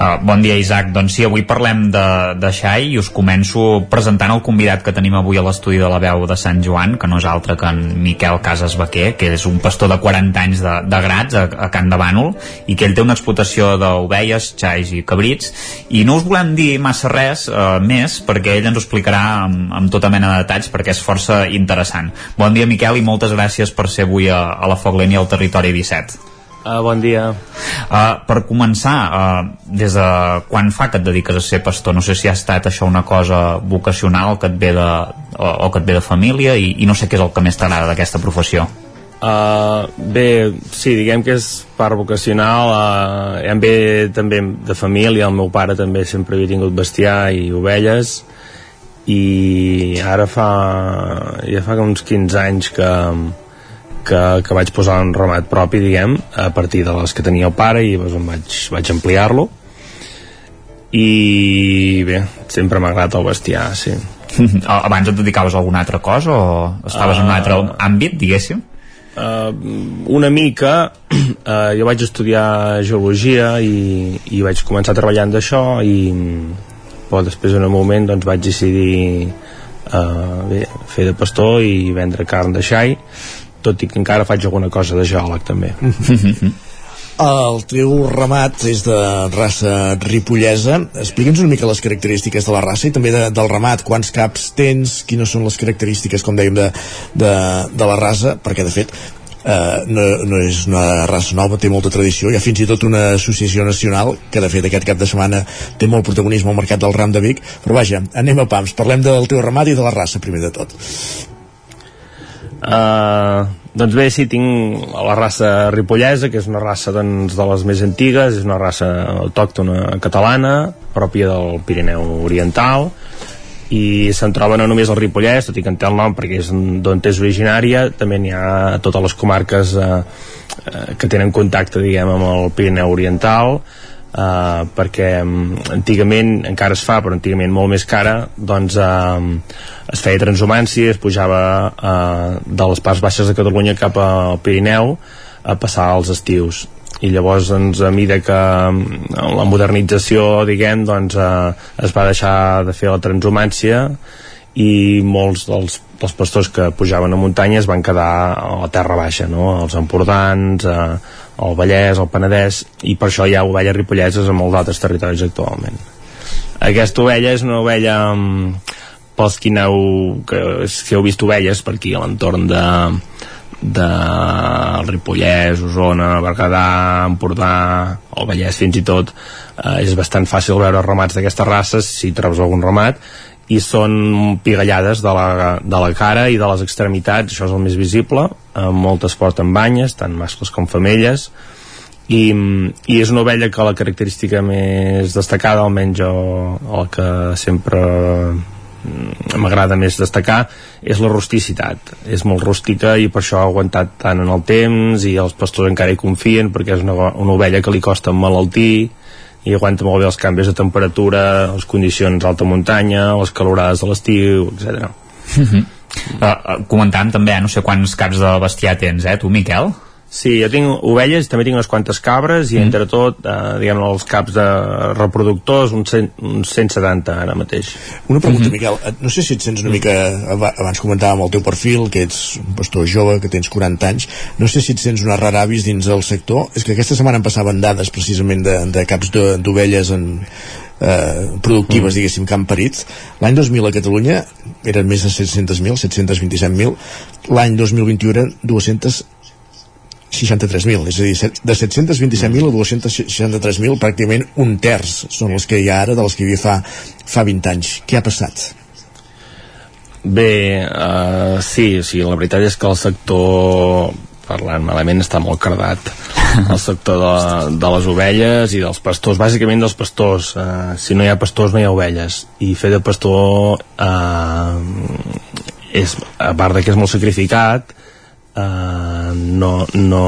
Uh, bon dia, Isaac. Doncs sí, avui parlem de, de xai i us començo presentant el convidat que tenim avui a l'estudi de la veu de Sant Joan, que no és altre que en Miquel Casas Baquer, que és un pastor de 40 anys de, de grats a, a Can de Bànol i que ell té una explotació d'ovelles, xais i cabrits i no us volem dir massa res uh, més perquè ell ens ho explicarà amb, amb tota mena de detalls perquè és força interessant. Bon dia, Miquel, i moltes gràcies per ser avui a, a la Foc Lent i al Territori 17. Uh, bon dia. Uh, per començar, uh, des de quan fa que et dediques a ser pastor? No sé si ha estat això una cosa vocacional que et ve de, o, o que et ve de família i, i no sé què és el que més t'agrada d'aquesta professió. Uh, bé, sí, diguem que és part vocacional uh, em ve també de família el meu pare també sempre havia tingut bestiar i ovelles i ara fa ja fa uns 15 anys que, que, que vaig posar un ramat propi, diguem, a partir de les que tenia el pare i doncs, vaig, vaig ampliar-lo i bé, sempre m'ha agradat el bestiar, sí. [LAUGHS] Abans et dedicaves a alguna altra cosa o estaves uh, en un altre ah. àmbit, diguéssim? Uh, una mica [CLEARS THROAT] uh, jo vaig estudiar geologia i, i vaig començar treballant d'això i però després en un moment doncs, vaig decidir uh, bé, fer de pastor i vendre carn de xai tot i que encara faig alguna cosa de geòleg també [LAUGHS] El teu ramat és de raça ripollesa. Explica'ns una mica les característiques de la raça i també de, del ramat. Quants caps tens? Quines són les característiques, com dèiem, de, de, de la raça? Perquè, de fet, eh, no, no és una raça nova, té molta tradició. Hi ha fins i tot una associació nacional que, de fet, aquest cap de setmana té molt protagonisme al mercat del ram de Vic. Però vaja, anem a pams. Parlem del teu ramat i de la raça, primer de tot. Uh, doncs bé, sí, tinc la raça ripollesa, que és una raça doncs, de les més antigues, és una raça autòctona catalana, pròpia del Pirineu Oriental, i se'n troba no només el Ripollès, tot i que en té el nom perquè és d'on és originària, també n'hi ha a totes les comarques eh, eh, que tenen contacte, diguem, amb el Pirineu Oriental, Uh, perquè um, antigament encara es fa però antigament molt més cara doncs uh, es feia transhumància es pujava uh, de les parts baixes de Catalunya cap al Pirineu a passar els estius i llavors doncs, a mida que la modernització diguem doncs uh, es va deixar de fer la transhumància i molts dels, dels pastors que pujaven a muntanya es van quedar a la terra baixa, no? els Empordans, eh, el Vallès, el Penedès, i per això hi ha ovelles ripolleses en molts altres territoris actualment. Aquesta ovella és una ovella um, pels qui aneu, que, si heu vist ovelles per aquí a l'entorn de, de Ripollès, Osona, Berguedà, Empordà, el Vallès fins i tot, eh, és bastant fàcil veure ramats d'aquestes races si trobes algun ramat i són pigallades de la, de la cara i de les extremitats, això és el més visible, eh, moltes porten banyes, tant mascles com femelles, i, i és una ovella que la característica més destacada, almenys jo, el que sempre mm, m'agrada més destacar és la rusticitat. És molt rústica i per això ha aguantat tant en el temps i els pastors encara hi confien perquè és una, una ovella que li costa malaltir i aguanta molt bé els canvis de temperatura, les condicions d'alta muntanya, les calorades de l'estiu, etc. Uh -huh. uh, uh, comentant també, eh, no sé quants caps de bestiar tens, eh, tu, Miquel? Sí, jo tinc ovelles, també tinc unes quantes cabres i mm. entre tot, eh, diguem els caps de reproductors, uns, cent, uns 170 ara mateix. Una pregunta, mm -hmm. Miquel, no sé si et sents una mica, abans comentàvem el teu perfil, que ets un pastor jove, que tens 40 anys, no sé si et sents una rara avis dins del sector, és que aquesta setmana em passaven dades precisament de, de caps d'ovelles en, eh, productives, mm. diguéssim, que han parit. L'any 2000 a Catalunya eren més de 700.000, 727.000. L'any 2021 eren 200 63.000, és a dir, de 727.000 a 263.000, pràcticament un terç són els que hi ha ara de les que hi havia fa, fa 20 anys. Què ha passat? Bé, uh, sí, o sigui, la veritat és que el sector parlant malament està molt cardat [LAUGHS] el sector de, de les ovelles i dels pastors, bàsicament dels pastors uh, si no hi ha pastors no hi ha ovelles i fer de pastor uh, és, a part de que és molt sacrificat uh, no, no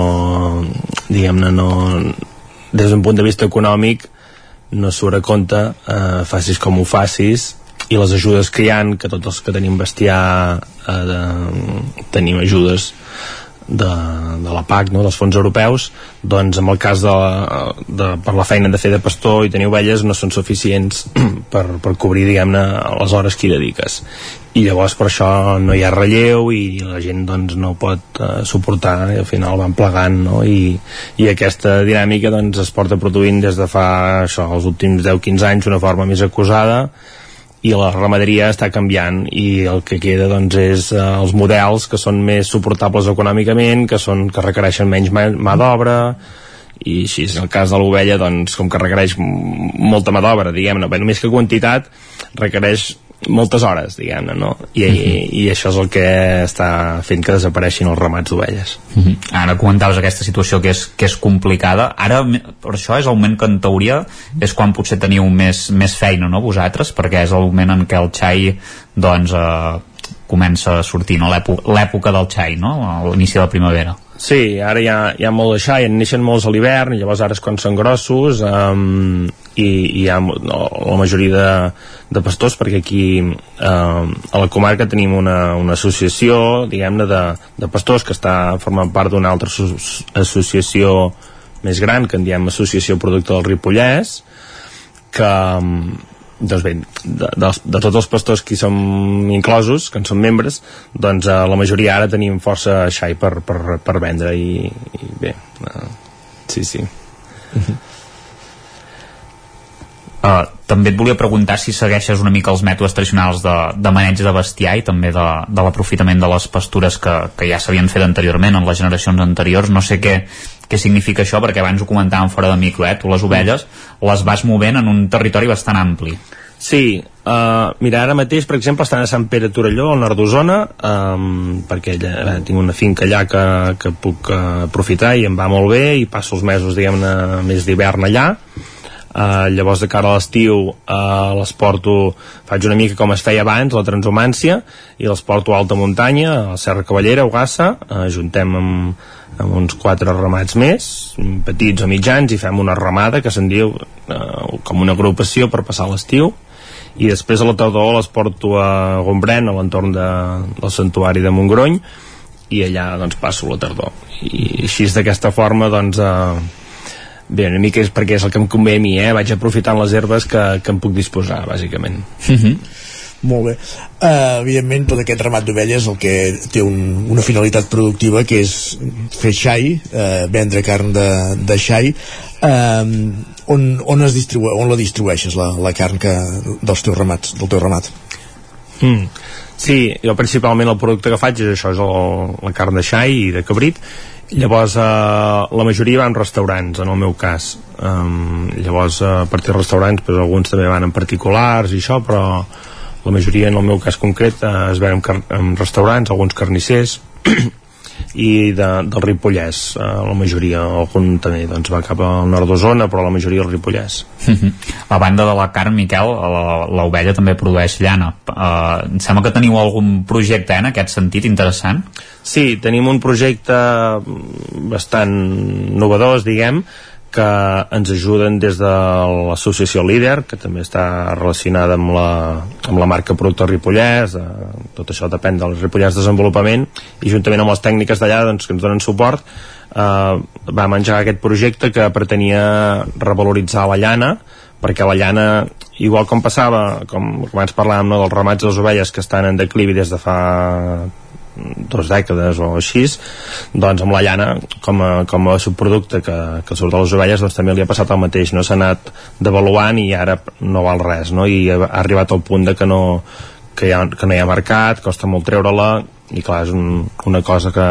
diguem-ne no des d'un punt de vista econòmic no surt a compte uh, facis com ho facis i les ajudes que hi han que tots els que tenim bestiar uh, de, tenim ajudes de, de la PAC, no, dels fons europeus, doncs en el cas de, de, per la feina de fer de pastor i tenir ovelles no són suficients [CLEARS THROAT] per, per cobrir, diguem-ne, les hores que hi dediques. I llavors per això no hi ha relleu i la gent doncs no pot uh, suportar i al final van plegant, no? I, i aquesta dinàmica doncs es porta produint des de fa això, els últims 10-15 anys una forma més acusada i la ramaderia està canviant i el que queda doncs és eh, els models que són més suportables econòmicament, que són que requereixen menys mà, mà d'obra i així és el cas de l'ovella doncs com que requereix molta mà d'obra diguem-ne, només que quantitat requereix moltes hores, diguem-ne, no? I, uh -huh. i, I això és el que està fent que desapareixin els ramats d'ovelles. Uh -huh. Ara comentaves aquesta situació que és, que és complicada. Ara, per això és el moment que en teoria és quan potser teniu més, més feina, no, vosaltres? Perquè és el moment en què el xai, doncs, eh, comença a sortir, no? L'època del xai, no? L'inici de la primavera. Sí, ara hi ha, hi ha molt de xai, en neixen molts a l'hivern, llavors ara és quan són grossos, um, i, i hi ha no, la majoria de, de pastors, perquè aquí eh, a la comarca tenim una, una associació, diguem-ne, de, de pastors que està formant part d'una altra associació més gran, que en diem Associació Producte del Ripollès, que, doncs bé, de, de, de tots els pastors que som inclosos, que en som membres, doncs eh, la majoria ara tenim força xai per, per, per vendre i, i bé, eh, sí, sí. Uh -huh. Uh, també et volia preguntar si segueixes una mica els mètodes tradicionals de, de maneig de bestiar i també de, de l'aprofitament de les pastures que, que ja s'havien fet anteriorment en les generacions anteriors. No sé què, què significa això, perquè abans ho comentàvem fora de micro, eh? tu les ovelles les vas movent en un territori bastant ampli. Sí, uh, mira, ara mateix, per exemple, estan a Sant Pere Torelló, al nord d'Osona, um, perquè allà, eh, tinc una finca allà que, que puc uh, aprofitar i em va molt bé i passo els mesos, diguem-ne, més d'hivern allà Uh, llavors de cara a l'estiu uh, les porto, faig una mica com es feia abans, la transhumància i les porto a alta muntanya, a Serra Cavallera, a Ugassa uh, juntem amb, amb uns quatre ramats més, petits o mitjans, i fem una ramada que se'n diu eh, com una agrupació per passar l'estiu, i després a la tardor les porto a Gombrèn, a l'entorn de, del santuari de Montgrony, i allà doncs passo la tardor. I així d'aquesta forma doncs... Eh, bé, una mica és perquè és el que em convé a mi, eh? vaig aprofitant les herbes que, que em puc disposar, bàsicament. Mm -hmm. Molt bé. Uh, evidentment, tot aquest ramat d'ovelles el que té un, una finalitat productiva que és fer xai, uh, vendre carn de, de xai. Uh, on, on, es distribu on la distribueixes, la, la carn que, dels teus ramats, del teu ramat? Mm. Sí, jo principalment el producte que faig és això, és el, la carn de xai i de cabrit, llavors eh, la majoria van restaurants en el meu cas. Um, llavors a partir de restaurants pues, alguns també van en particulars i això però la majoria en el meu cas concret eh, es veuen en, en restaurants, alguns carnissers [CLEARS THROAT] i de, del Ripollès. Eh, la majoria, algun també doncs, va cap al nord d'Osona, però la majoria al Ripollès. A banda de la carn, Miquel l'ovella també produeix llana. Uh, em sembla que teniu algun projecte eh, en aquest sentit interessant? Sí, tenim un projecte bastant novedós, diguem que ens ajuden des de l'associació Líder, que també està relacionada amb la, amb la marca Productor Ripollès, eh, tot això depèn del Ripollès Desenvolupament, i juntament amb les tècniques d'allà doncs, que ens donen suport, eh, vam engegar aquest projecte que pretenia revaloritzar la llana, perquè la llana, igual com passava, com, com abans parlàvem no, dels ramats de les ovelles que estan en declivi des de fa dues dècades o així doncs amb la llana com a, com a subproducte que, que surt de les ovelles doncs també li ha passat el mateix no s'ha anat devaluant i ara no val res no? i ha arribat al punt de que no, que, ha, que no hi ha mercat costa molt treure-la i clar, és un, una cosa que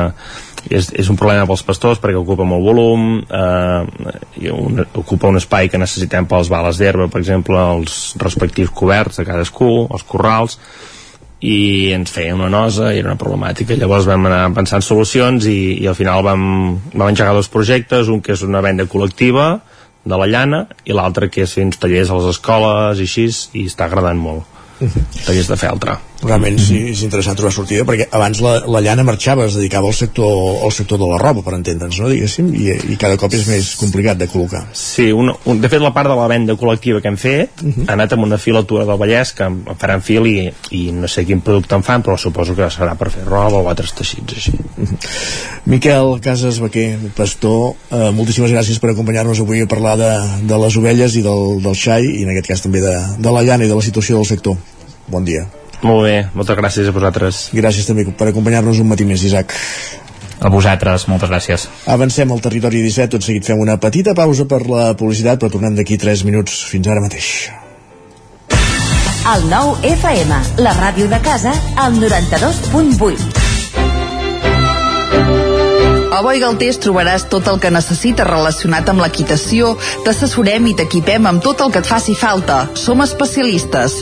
és, és un problema pels pastors perquè ocupa molt volum eh, i un, ocupa un espai que necessitem pels bales d'herba per exemple els respectius coberts de cadascú, els corrals i ens feia una nosa i era una problemàtica. Llavors vam anar pensant solucions i, i al final vam, vam engegar dos projectes un que és una venda col·lectiva de la llana i l'altre que és fer uns tallers a les escoles i així i està agradant molt. Tallers de feltre realment sí, és interessant trobar sortida perquè abans la, la llana marxava, es dedicava al sector, al sector de la roba, per entendre'ns, no? diguéssim, i, i cada cop és més complicat de col·locar. Sí, un, un, de fet la part de la venda col·lectiva que hem fet uh -huh. ha anat amb una filatura del Vallès que faran fil i, i no sé quin producte en fan, però suposo que serà per fer roba o altres teixits així. Uh -huh. Miquel Casas Baquer, pastor, eh, moltíssimes gràcies per acompanyar-nos avui a parlar de, de les ovelles i del, del xai i en aquest cas també de, de la llana i de la situació del sector. Bon dia. Molt bé, moltes gràcies a vosaltres. Gràcies també per acompanyar-nos un matí més, Isaac. A vosaltres, moltes gràcies. Avancem al territori 17, tot seguit fem una petita pausa per la publicitat, però tornem d'aquí 3 minuts. Fins ara mateix. El nou FM, la ràdio de casa, al 92.8. A Boi Galtés trobaràs tot el que necessites relacionat amb l'equitació, t'assessorem i t'equipem amb tot el que et faci falta. Som especialistes.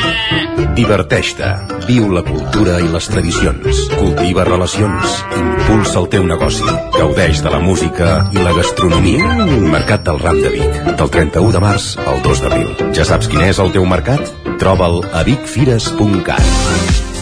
Diverteix-te, viu la cultura i les tradicions, cultiva relacions, impulsa el teu negoci, gaudeix de la música i la gastronomia. Mercat del Ram de Vic, del 31 de març al 2 d'abril. Ja saps quin és el teu mercat? Troba'l a vicfires.cat.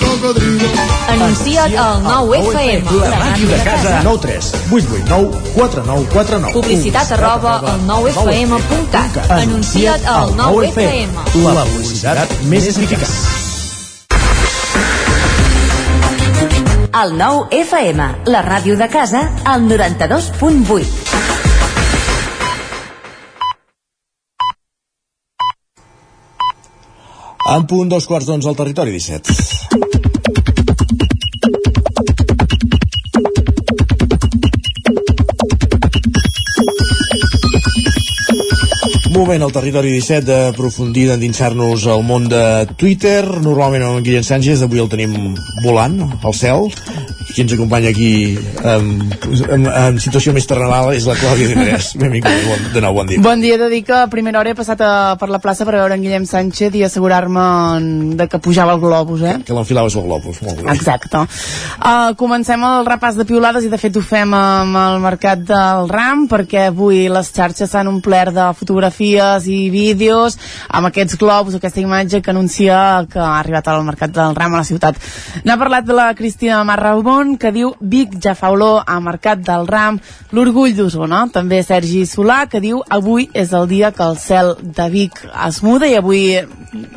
cocodrilo. Anuncia't al 9FM. La màquina de casa. 9 3 8 8 9 4 9 4 9 Publicitat arroba al 9FM.cat. Anuncia't al 9FM. La publicitat més eficaç. El 9 FM, la ràdio de casa, al 92.8. En punt dos quarts d'onze al territori 17. Moment al territori 17 d'aprofundir, d'endinsar-nos al món de Twitter. Normalment amb Guillem Sánchez, avui el tenim volant al cel. Qui ens acompanya aquí en, en, en situació més terrenal és la Clàudia Dinarès. [LAUGHS] Benvingut, bon, de nou, bon dia. Bon dia, de dir que a primera hora he passat a, per la plaça per veure en Guillem Sánchez i assegurar-me de que pujava el globus, eh? Que l'enfilaves al globus, molt bé. Exacte. Uh, comencem el repàs de piulades i de fet ho fem amb el mercat del RAM perquè avui les xarxes s'han omplert de fotografies i vídeos amb aquests globus, aquesta imatge que anuncia que ha arribat al mercat del RAM a la ciutat. N'ha parlat de la Cristina Marrabon que diu Vic ja fa olor a mercat del RAM, l'orgull d'Osona. També Sergi Solà que diu avui és el dia que el cel de Vic es muda i avui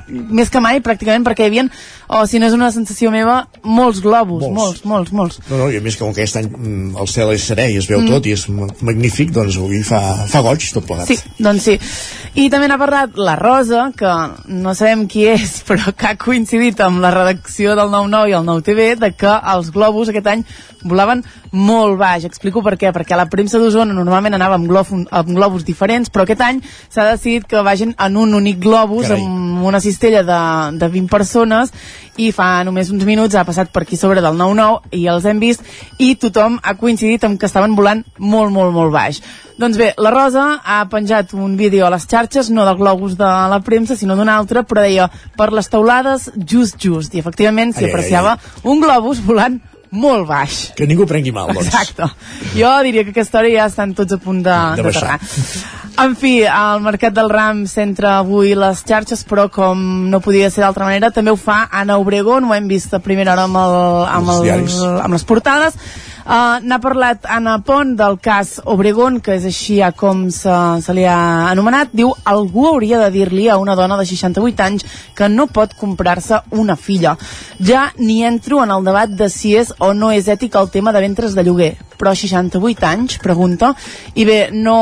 més que mai pràcticament perquè hi havia, o si no és una sensació meva, molts globus, molts, molts, molts. No, no, i a més que com que aquest any mm, el cel és serè i es veu Mm. tot i és ma- magnífic, doncs avui fa, fa goig tot plegat. Sí, doncs sí. I també n'ha parlat la Rosa, que no sabem qui és, [LAUGHS] però que ha coincidit amb la redacció del 9-9 i el 9-TV de que els globus aquest any volaven molt baix. Explico per què. Perquè la premsa d'Osona normalment anava amb, glof, amb globus diferents, però aquest any s'ha decidit que vagin en un únic globus, Carai. amb una cistella de, de 20 persones, i fa només uns minuts ha passat per aquí sobre del 9-9 i els hem vist, i tothom ha coincidit amb que estaven volant molt, molt, molt baix. Doncs bé, la Rosa ha penjat un vídeo a les xarxes, no de globus de la premsa, sinó d'un altre, però deia, per les teulades, just, just. I efectivament s'hi Ai, ai, apreciava un globus volant molt baix. Que ningú prengui mal, doncs. Exacte. Jo diria que aquesta hora ja estan tots a punt de, De de, terrar. En fi, el mercat del RAM centra avui les xarxes, però com no podia ser d'altra manera, també ho fa Anna Obregón, ho hem vist a primera hora amb, el, amb, el, amb les portades. Uh, N'ha parlat Anna Pont del cas Obregón, que és així ja com se, se li ha anomenat. Diu, algú hauria de dir-li a una dona de 68 anys que no pot comprar-se una filla. Ja ni entro en el debat de si és o no és ètic el tema de ventres de lloguer, però 68 anys, pregunta. I bé, no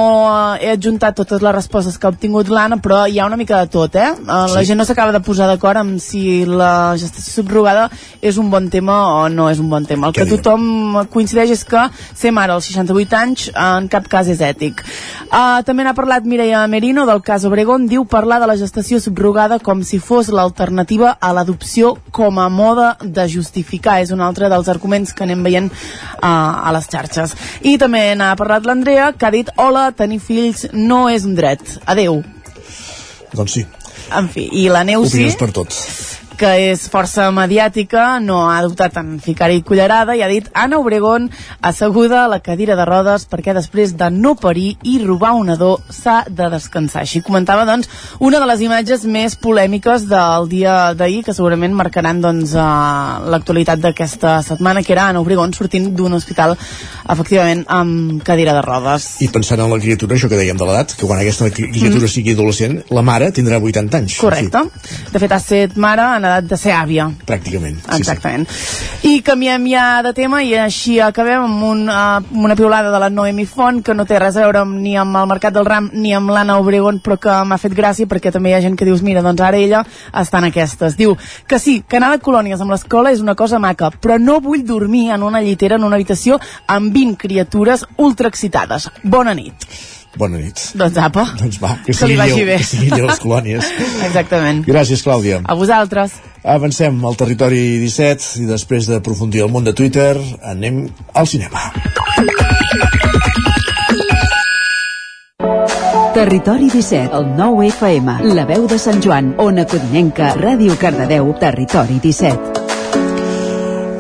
eh, he adjuntat totes les respostes que ha obtingut l'Anna, però hi ha una mica de tot, eh? Uh, la Sí. gent no s'acaba de posar d'acord amb si la gestació subrogada és un bon tema o no és un bon tema. El Què que diu? tothom coincideix és que ser mare als 68 anys en cap cas és ètic. Uh, també n'ha parlat Mireia Merino del cas Obregón, diu parlar de la gestació subrogada com si fos l'alternativa a l'adopció com a mode de justificar. És un altre dels arguments que anem veient uh, a les xarxes. I també n'ha parlat l'Andrea, que ha dit hola, tenir fills no és un dret. Adeu. Doncs sí, En fi, i la Neus sí, opinions per tot. Que és força mediàtica, no ha dubtat en ficar-hi cullerada i ha dit Anna Obregón asseguda a la cadira de rodes perquè després de no parir i robar un nadó s'ha de descansar. Així comentava, doncs, una de les imatges més polèmiques del dia d'ahir, que segurament marcaran doncs, eh, l'actualitat d'aquesta setmana, que era Anna Obregón sortint d'un hospital, efectivament, amb cadira de rodes. I pensant en la criatura, això que dèiem de l'edat, que quan aquesta cri- criatura Mm. sigui adolescent, la mare tindrà 80 anys. Correcte. De fet, ha set mare, ha l'edat de ser àvia. Pràcticament. Sí, Exactament. I canviem ja de tema i així acabem amb, un, uh, amb una piulada de la Noemi Font que no té res a veure amb, ni amb el Mercat del Ram ni amb l'Anna Obregón però que m'ha fet gràcia perquè també hi ha gent que dius mira, doncs ara ella està en aquestes. Diu que sí, que anar de colònies amb l'escola és una cosa maca, però no vull dormir en una llitera en una habitació amb 20 criatures ultra excitades. Bona nit. Bona nit. Doncs apa, Doncs va, que, Que li sigui vagi lleu, bé. que sigui lleu les colònies. [LAUGHS] exactament. Gràcies, Clàudia. A vosaltres. Avancem al territori 17 i després d'aprofundir el món de Twitter anem al cinema. Territori 17, el 9 FM, la veu de Sant Joan, Ona Codinenca, Ràdio Cardedeu, Territori 17.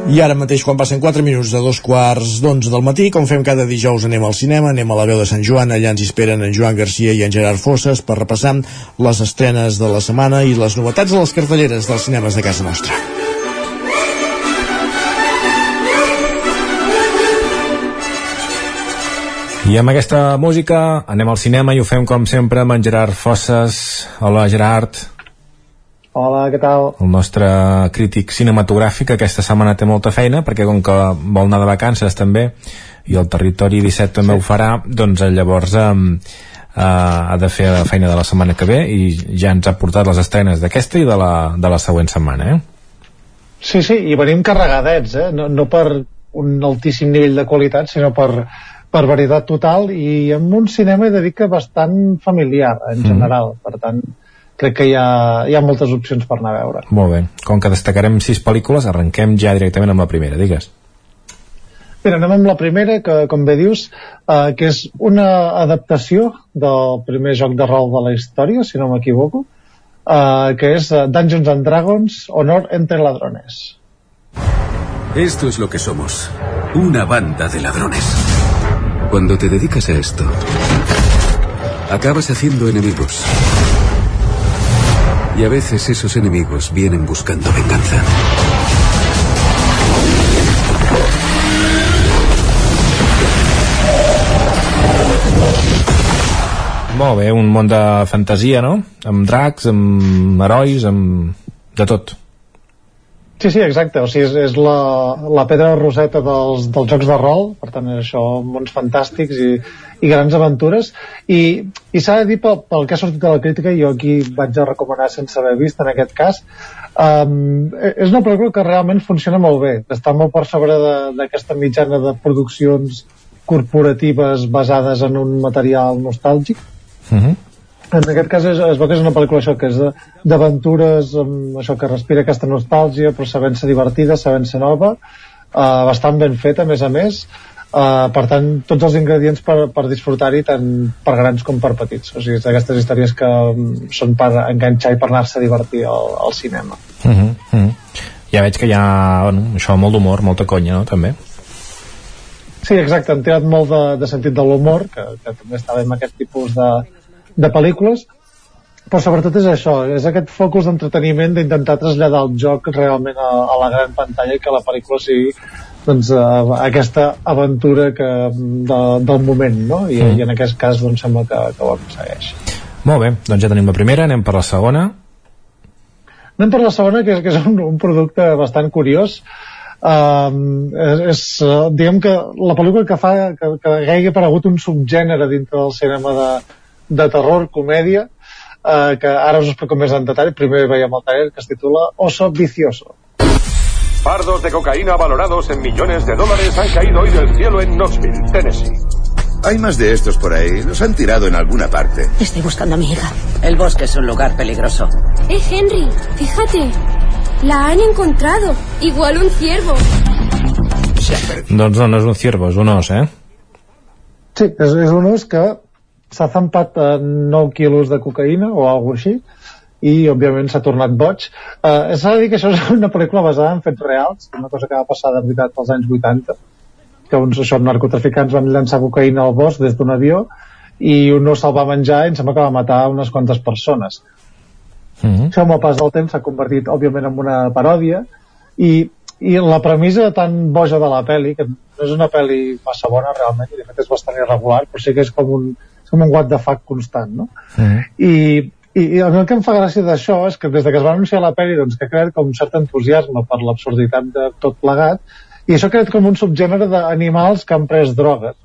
I ara mateix, quan passen 4 minuts de dos quarts d'onze del matí, com fem cada dijous, anem al cinema, anem a la veu de Sant Joan, allà ens esperen en Joan Garcia i en Gerard Fosses per repassar les estrenes de la setmana i les novetats de les cartelleres dels cinemes de casa nostra. I amb aquesta música anem al cinema i ho fem com sempre amb en Gerard Fosses. Hola Gerard, Hola, què tal? el nostre crític cinematogràfic aquesta setmana té molta feina perquè com que vol anar de vacances també i el Territori 17 també sí. ho farà doncs eh, llavors eh, eh, ha de fer la feina de la setmana que ve i ja ens ha portat les estrenes d'aquesta i de la, de la següent setmana eh? Sí, sí, i venim carregadets, eh? No, no per un altíssim nivell de qualitat, sinó per, per varietat total i amb un cinema he de dir que bastant familiar en Mm. general, per tant crec que hi ha, hi ha moltes opcions per anar a veure. Molt bé, com que destacarem sis pel·lícules arrenquem ja directament amb la primera, digues Mira, anem amb la primera, que com bé dius, eh, que és una adaptació del primer joc de rol de la història, si no m'equivoco, eh, que és eh, Dungeons and Dragons, Honor entre ladrones. Esto es lo que somos. Una banda de ladrones. Cuando te dedicas a esto, acabas haciendo enemigos. Y a veces esos enemigos vienen buscando venganza. Molt bé, un món de fantasia, no? Amb dracs, amb herois, amb... de tot. Sí, sí, exacte. O sigui, és, és la, la pedra roseta dels, dels jocs de rol, per tant, és això, mons fantàstics i, i grans aventures. I, i s'ha de dir, pel, pel que ha sortit de la crítica, jo aquí vaig a recomanar sense haver vist, en aquest cas, um, és una pel·lícula que realment funciona molt bé. Està molt per sobre d'aquesta mitjana de produccions corporatives basades en un material nostàlgic. Uh -huh. En aquest cas es, es veu que és una pel·lícula això que és de- d'aventures amb això que respira aquesta nostàlgia però sabent ser divertida, sabent ser nova uh, bastant ben feta a més a més uh, per tant tots els ingredients per, per disfrutar-hi tant per grans com per petits o sigui, és d'aquestes històries que um, són per enganxar i per anar-se a divertir al, al cinema Uh -huh, uh -huh. Ja veig que hi ha, bueno, això, molt d'humor, molta conya, no?, també. Sí, exacte, han tirat molt de, de sentit de l'humor, que, que també està bé amb aquest tipus de, de pel·lícules, però sobretot és això, és aquest focus d'entreteniment d'intentar traslladar el joc realment a, a la gran pantalla i que la pel·lícula sigui doncs, uh, aquesta aventura que, de, del moment, no? I, Mm. i en aquest cas doncs, sembla que, que ho aconsegueix. Molt bé, doncs ja tenim la primera, anem per la segona. Anem per la segona, que és, que és un, un producte bastant curiós. Um, és, és, uh, diguem que la pel·lícula que fa que, que hagi aparegut un subgènere dintre del cinema de, de terror, comèdia, uh, que ara us explico més en detall. Primer veiem el trailer que es titula Oso Vicioso. Fardos de cocaína valorados en millones de dólares han caído hoy del cielo en Knoxville, Tennessee. Hay más de estos por ahí. Los han tirado en alguna parte. Estoy buscando a mi hija. El bosque es un lugar peligroso. ¡Eh, Henry! Fíjate. La han encontrado. Igual un ciervo. Doncs no, no és un ciervo, és un os, eh? Sí, és, és un os que s'ha zampat eh, 9 quilos de cocaïna o alguna així i òbviament s'ha tornat boig eh, s'ha de dir que això és una pel·lícula basada en fets reals una cosa que va passar de veritat als anys 80 que uns això, narcotraficants van llançar cocaïna al bosc des d'un avió i un os se'l va menjar i em sembla que va matar unes quantes persones Mm -hmm. això amb el pas del temps s'ha convertit òbviament en una paròdia i, i la premissa tan boja de la pel·li que no és una pel·li massa bona realment i de fet és bastant irregular però sí que és com un, és com un what the fuck constant no? -hmm. i, I, i el que em fa gràcia d'això és que des de que es va anunciar la pel·li doncs, que ha creat com cert entusiasme per l'absurditat de tot plegat i això ha creat com un subgènere d'animals que han pres drogues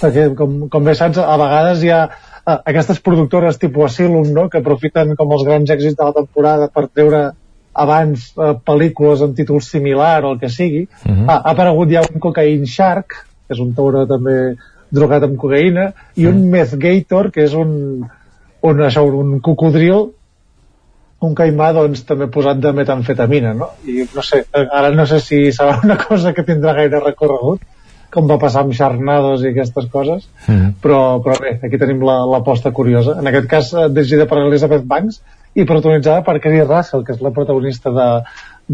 perquè com, com bé saps a vegades hi ha uh, aquestes productores tipus Asylum no? que aprofiten com els grans èxits de la temporada per treure abans uh, pel·lícules amb títols similar o el que sigui uh -huh. ha, ha aparegut ja un Cocaine Shark que és un tauró també drogat amb cocaïna i un Meth Gator que és un, un, això, un cocodril un caimà doncs també posat de metamfetamina no? i no sé, ara no sé si serà [LAUGHS] una cosa que tindrà gaire recorregut com va passar amb Charnados i aquestes coses mm. però, però bé, aquí tenim l'aposta la, curiosa en aquest cas eh, dirigida per Elizabeth Banks i protagonitzada per Kerry Russell que és la protagonista de,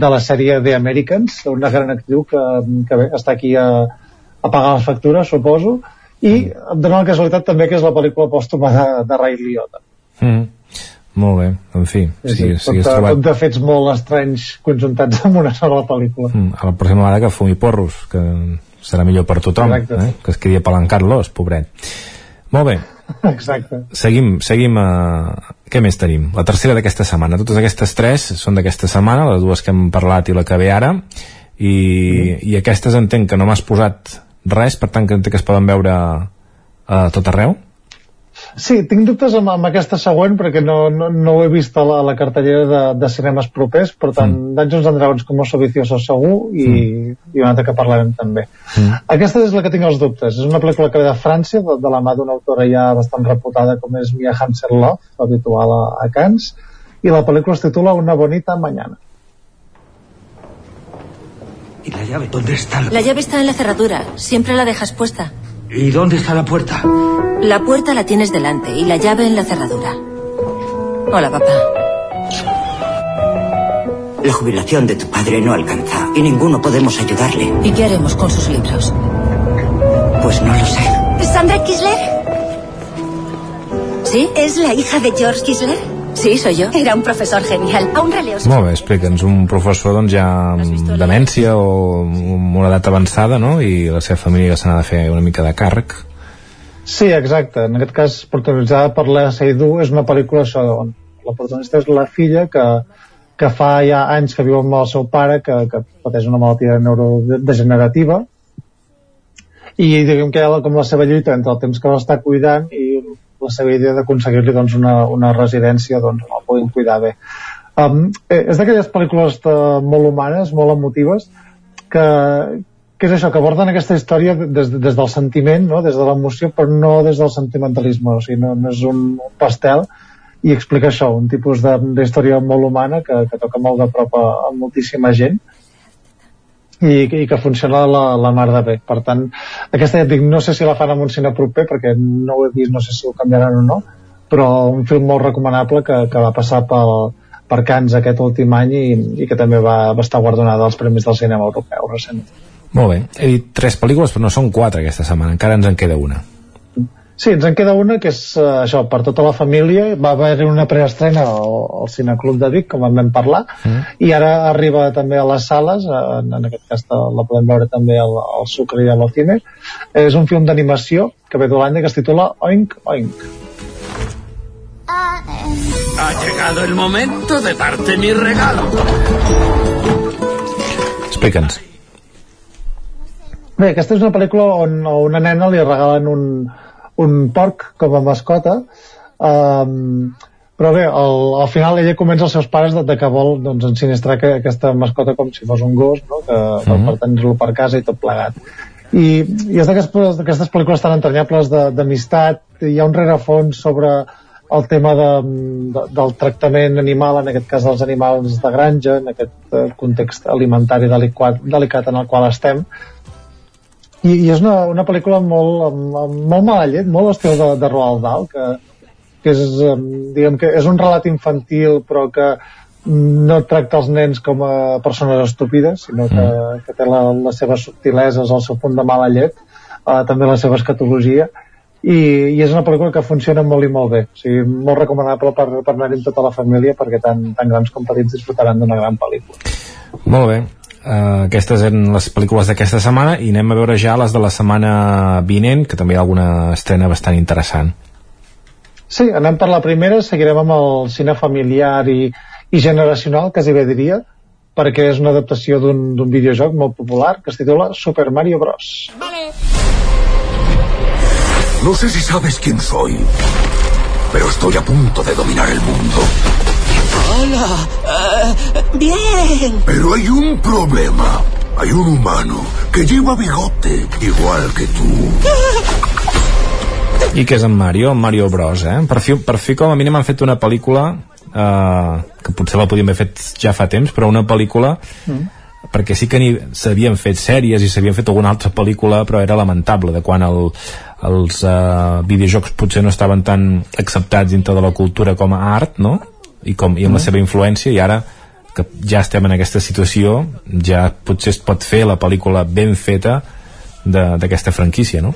de la sèrie The Americans una gran actriu que, que bé, està aquí a, a pagar les factures suposo i em dona la casualitat també que és la pel·lícula pòstuma de, de Ray Liotta mm. Molt bé, en fi sí, sí, sí, tot, trobat... tot de fets molt estranys conjuntats en una sola pel·lícula mm, a la pròxima vegada que fumi porros que serà millor per tothom eh? que es quedi apalancat l'os, pobret molt bé [LAUGHS] Exacte. Seguim, seguim a... Eh, què més tenim? La tercera d'aquesta setmana. Totes aquestes tres són d'aquesta setmana, les dues que hem parlat i la que ve ara, i, mm. i aquestes entenc que no m'has posat res, per tant que que es poden veure a tot arreu? Sí, tinc dubtes amb, amb aquesta següent perquè no, no, no ho he vist a la, a la cartellera de, de cinemes propers, per tant, mm. Dungeons and Dragons com Oso Vicioso segur i, mm. i una altra que parlarem també. Mm. Aquesta és la que tinc els dubtes. És una pel·lícula que ve de França, de, de la mà d'una autora ja bastant reputada com és Mia Hansen-Love, habitual a, a Cannes, i la pel·lícula es titula Una bonita mañana. ¿Y la llave? ¿Dónde está? La llave está en la cerradura. Siempre la dejas puesta. ¿Y dónde está la puerta? La puerta la tienes delante y la llave en la cerradura. Hola, papá. La jubilación de tu padre no alcanza y ninguno podemos ayudarle. ¿Y qué haremos con sus libros? Pues no lo sé. ¿Sandra Kisler? ¿Sí? ¿Es la hija de George Kisler? Sí, soy yo. Era un profesor genial. Aún releo. Molt bé, explica'ns. Un professor doncs, ja amb demència o amb una edat avançada, no? I la seva família se n'ha de fer una mica de càrrec. Sí, exacte. En aquest cas, protagonitzada per la Seydoux, és una pel·lícula això, on la protagonista és la filla que, que fa ja anys que viu amb el seu pare, que, que pateix una malaltia neurodegenerativa, i diguem que ella, com la seva lluita entre el temps que l'està cuidant i la seva idea d'aconseguir-li doncs, una, una residència doncs, el puguin cuidar bé. Um, eh, és d'aquelles pel·lícules de, molt humanes, molt emotives, que, que és això, que aborden aquesta història des, des del sentiment, no? des de l'emoció, però no des del sentimentalisme, o sigui, no, no és un pastel, i explica això, un tipus d'història molt humana que, que toca molt de prop a, a moltíssima gent, i, i que funciona la, la mar de bé. Per tant, aquesta ja dic, no sé si la fan amb un cine proper, perquè no ho he vist, no sé si ho canviaran o no, però un film molt recomanable que, que va passar pel, per Cans aquest últim any i, i que també va, va estar guardonada als Premis del Cinema Europeu recentment. Molt bé. He dit tres pel·lícules, però no són quatre aquesta setmana. Encara ens en queda una. Sí, ens en queda una que és uh, això, per tota la família. Va haver una preestrena al, al Cineclub de Vic, com en vam parlar, mm. i ara arriba també a les sales, en, en aquest cas la podem veure també al, al Sucre i a l'Ocine. És un film d'animació que ve d'Holanda que es titula Oink Oink. Ha llegado el momento de darte mi regalo. Explica'ns. Bé, aquesta és una pel·lícula on a una nena li regalen un, un porc com a mascota um, però bé, al, al final ella convenç els seus pares de, de que vol doncs, ensinistrar que, aquesta mascota com si fos un gos no? que mm -hmm. per tenir-lo per casa i tot plegat i, i és d'aquestes pel·lícules tan entranyables d'amistat hi ha un rerefons sobre el tema de, de, del tractament animal, en aquest cas dels animals de granja, en aquest eh, context alimentari delicat, delicat en el qual estem, i, i és una, una pel·lícula molt, amb, amb molt mala llet, molt estil de, de Roald Dahl, que, que és, diguem que és un relat infantil però que no tracta els nens com a persones estúpides, sinó que, mm. que té la, les seves subtileses, el seu punt de mala llet, eh, també la seva escatologia, i, i és una pel·lícula que funciona molt i molt bé, o sigui, molt recomanable per, per anar-hi tota la família perquè tant, tant grans com petits disfrutaran d'una gran pel·lícula. Molt bé, Uh, aquestes eren les pel·lícules d'aquesta setmana i anem a veure ja les de la setmana vinent que també hi ha alguna estrena bastant interessant Sí, anem per la primera, seguirem amb el cine familiar i, i generacional, quasi bé diria, perquè és una adaptació d'un videojoc molt popular que es titula Super Mario Bros. Vale. No sé si sabes quién soy, pero estoy a punto de dominar el mundo. Hola. Uh, bien. Pero hay un problema. Hay un humano que lleva bigote, igual que tú. I que és en Mario, en Mario Bros, eh? Per fi, per fi com a mínim han fet una pel·lícula eh, que potser la podíem haver fet ja fa temps, però una pel·lícula mm. perquè sí que s'havien fet sèries i s'havien fet alguna altra pel·lícula, però era lamentable de quan el, els eh, videojocs potser no estaven tan acceptats dintre de la cultura com a art, no? I, com, i amb mm. la seva influència, i ara que ja estem en aquesta situació ja potser es pot fer la pel·lícula ben feta d'aquesta franquícia, no?